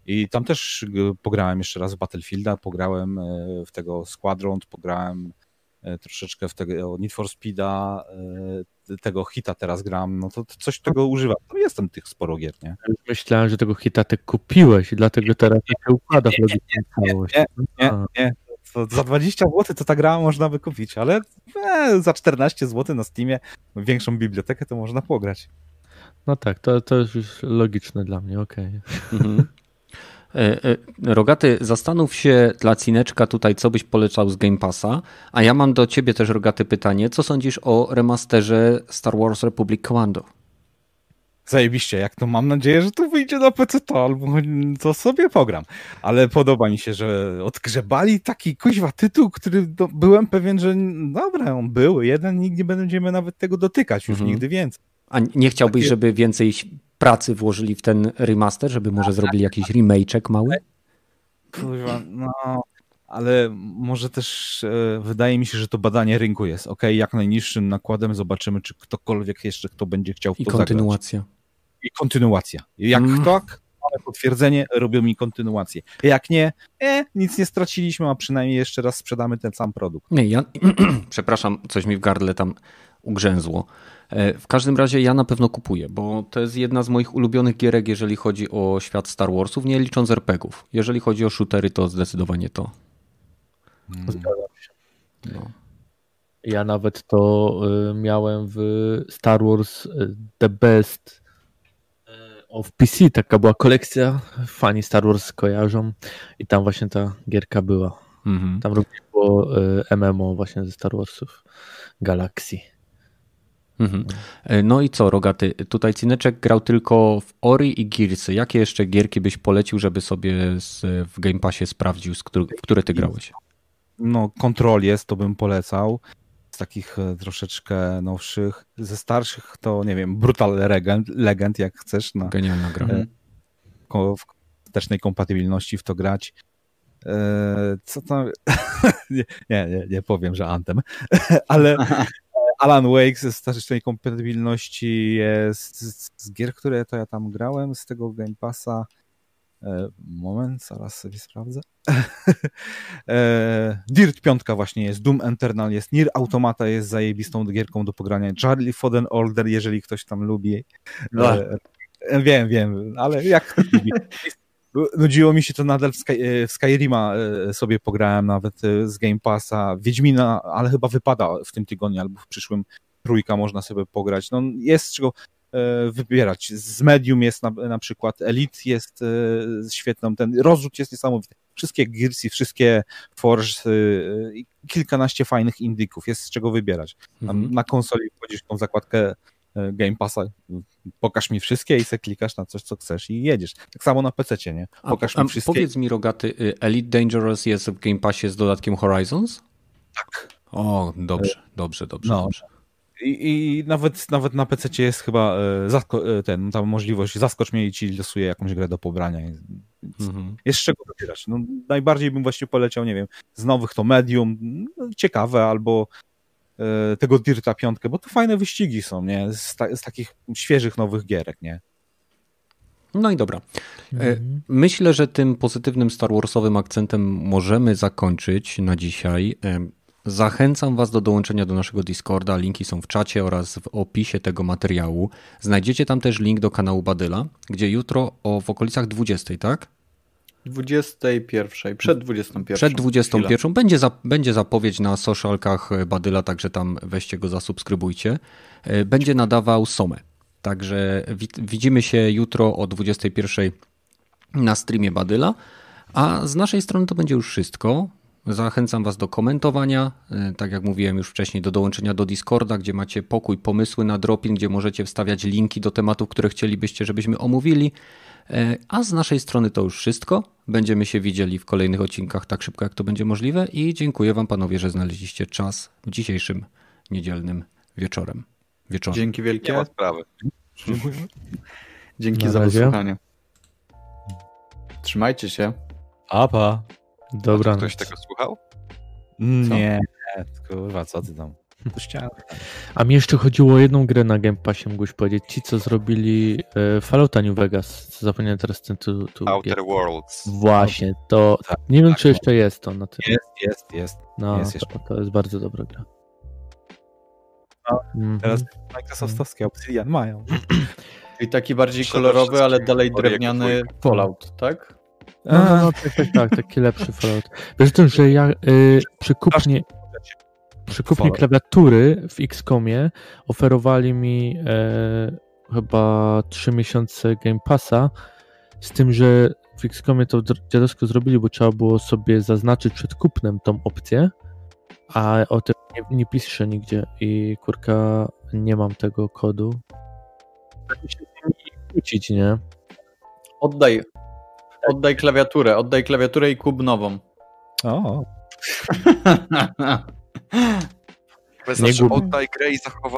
I tam też pograłem jeszcze raz w Battlefielda, pograłem e, w tego Squadron, pograłem e, troszeczkę w tego Need for Speeda, e, tego hita teraz gram, no to coś tego używam. No jestem tych sporo gier, nie? Myślałem, że tego hita ty kupiłeś i dlatego teraz nie, się układa w nie, nie, nie, nie, nie, To za 20 zł to ta gra można by kupić, ale za 14 zł na Steamie większą bibliotekę to można pograć. No tak, to, to jest już logiczne dla mnie, okej. Okay. Mhm. E, e, Rogaty, zastanów się dla Cineczka tutaj, co byś polecał z Game Passa, a ja mam do ciebie też, Rogaty, pytanie. Co sądzisz o remasterze Star Wars Republic Commando? Zajebiście, jak to mam nadzieję, że to wyjdzie na PC, to albo to sobie pogram. Ale podoba mi się, że odgrzebali taki kuźwa tytuł, który do, byłem pewien, że dobra, on był jeden, nigdy nie będziemy nawet tego dotykać, już mhm. nigdy więcej. A nie chciałbyś, żeby więcej pracy włożyli w ten remaster, żeby może zrobili jakiś remake'ek mały? Kurwa, no ale może też e, wydaje mi się, że to badanie rynku jest. Ok, jak najniższym nakładem zobaczymy, czy ktokolwiek jeszcze kto będzie chciał w I kontynuacja. Zagrać. I kontynuacja. Jak mm. tak, mamy potwierdzenie, robią mi kontynuację. Jak nie, e, nic nie straciliśmy, a przynajmniej jeszcze raz sprzedamy ten sam produkt. Nie, ja, [clears throat] przepraszam, coś mi w gardle tam ugrzęzło. E, w każdym razie ja na pewno kupuję, bo to jest jedna z moich ulubionych gierek, jeżeli chodzi o świat Star Warsów, nie licząc RPGów. Jeżeli chodzi o shootery, to zdecydowanie to. Hmm. Zgadzam się. No. Ja nawet to y, miałem w Star Wars y, The Best y, of PC. Taka była kolekcja. Fani Star Wars kojarzą i tam właśnie ta gierka była. Mhm. Tam również było MMO właśnie ze Star Warsów Galaxy. Mhm. E, no i co, Rogaty? Tutaj Cineczek grał tylko w Ori i Gearsy. Jakie jeszcze gierki byś polecił, żeby sobie z, w Game Passie sprawdził, z który, w które ty grałeś? No, Control jest, to bym polecał. Z takich e, troszeczkę nowszych. Ze starszych to, nie wiem, Brutal Legend, Legend jak chcesz. Na, Genialna gra. E, w wstecznej kompatybilności w to grać. Co tam? [laughs] nie, nie, nie powiem, że Anthem, [laughs] ale Alan Wake ze starszej kompatybilności jest z gier, które to ja tam grałem, z tego Game Passa. E, moment, zaraz sobie sprawdzę. [laughs] e, Dirt 5 właśnie jest, Doom Eternal jest, Nier Automata jest zajebistą gierką do pogrania, Charlie Foden Order, jeżeli ktoś tam lubi. No. E, wiem, wiem, ale jak ktoś lubi. [laughs] Nudziło mi się to nadal w, Sky, e, w Skyrima e, sobie pograłem nawet e, z Game Passa. Wiedźmina, ale chyba wypada w tym tygodniu albo w przyszłym trójka można sobie pograć. No jest czego wybierać. Z Medium jest na, na przykład, Elite jest świetną, ten rozrzut jest niesamowity. Wszystkie Gearsy, wszystkie Forge, kilkanaście fajnych indyków, jest z czego wybierać. Mhm. Na konsoli wchodzisz w tą zakładkę Game Passa, pokaż mi wszystkie i se klikasz na coś, co chcesz i jedziesz. Tak samo na PC, nie? Pokaż a, mi wszystkie. Powiedz mi, Rogaty, y, Elite Dangerous jest w Game Passie z dodatkiem Horizons? Tak. O, dobrze, dobrze, dobrze, no. dobrze. I, I, nawet, nawet na PC jest chyba e, e, ten, ta możliwość, zaskocz mnie i ci losuje jakąś grę do pobrania. Mhm. Jest z czego wybierać. No, najbardziej bym właśnie poleciał, nie wiem, z nowych to Medium, no, ciekawe, albo E, tego Dirta piątkę, bo to fajne wyścigi są, nie? Z, ta, z takich świeżych, nowych gierek, nie? No i dobra. E, mhm. Myślę, że tym pozytywnym Star Warsowym akcentem możemy zakończyć na dzisiaj. E, zachęcam Was do dołączenia do naszego Discorda. Linki są w czacie oraz w opisie tego materiału. Znajdziecie tam też link do kanału Badyla, gdzie jutro o w okolicach 20, tak? 21, przed 21. Przed 21. Będzie, za, będzie zapowiedź na socialkach Badyla, także tam weźcie go, zasubskrybujcie. E, będzie nadawał Somę. Także widzimy się jutro o 21 na streamie Badyla. A z naszej strony to będzie już wszystko. Zachęcam Was do komentowania, e, tak jak mówiłem już wcześniej, do dołączenia do Discorda, gdzie macie pokój, pomysły na dropin, gdzie możecie wstawiać linki do tematów, które chcielibyście, żebyśmy omówili. E, a z naszej strony to już wszystko. Będziemy się widzieli w kolejnych odcinkach tak szybko, jak to będzie możliwe. I dziękuję Wam, panowie, że znaleźliście czas w dzisiejszym niedzielnym wieczorem. wieczorem. Dzięki wielkie. Nie ma sprawy. Dzięki Na za wysłuchanie. Trzymajcie się. Apa. Dobra. Ktoś tego słuchał? Nie, kurwa, co ty tam? A mi jeszcze chodziło o jedną grę na Game Passie, mógłbyś powiedzieć. Ci, co zrobili e, Fallouta New Vegas. Zapomniałem teraz ten tu, tu Outer gier. Worlds. Właśnie, to tak, nie wiem, tak, czy jeszcze jest to na tym. Jest, jest, jest. No, jest to, to, jest bardzo dobra gra. No, mm -hmm. Teraz Microsoftowskie Obsidian mają. [clears throat] I taki bardziej kolorowy, ale dalej drewniany Fallout, tak? No, no, no tak, tak, tak, taki lepszy Fallout. Wiesz że ja y, przy kupnie, przy kupnie klawiatury w XCOMie oferowali mi e, chyba 3 miesiące Game Passa, z tym, że w XCOMie to dziadowsko zrobili, bo trzeba było sobie zaznaczyć przed kupnem tą opcję, a o tym nie, nie piszę nigdzie i kurka nie mam tego kodu. Tak się kłócić, nie? Oddaj, oddaj klawiaturę, oddaj klawiaturę i kub nową. O. [laughs] To znaczy, oddaj grę i zachowaj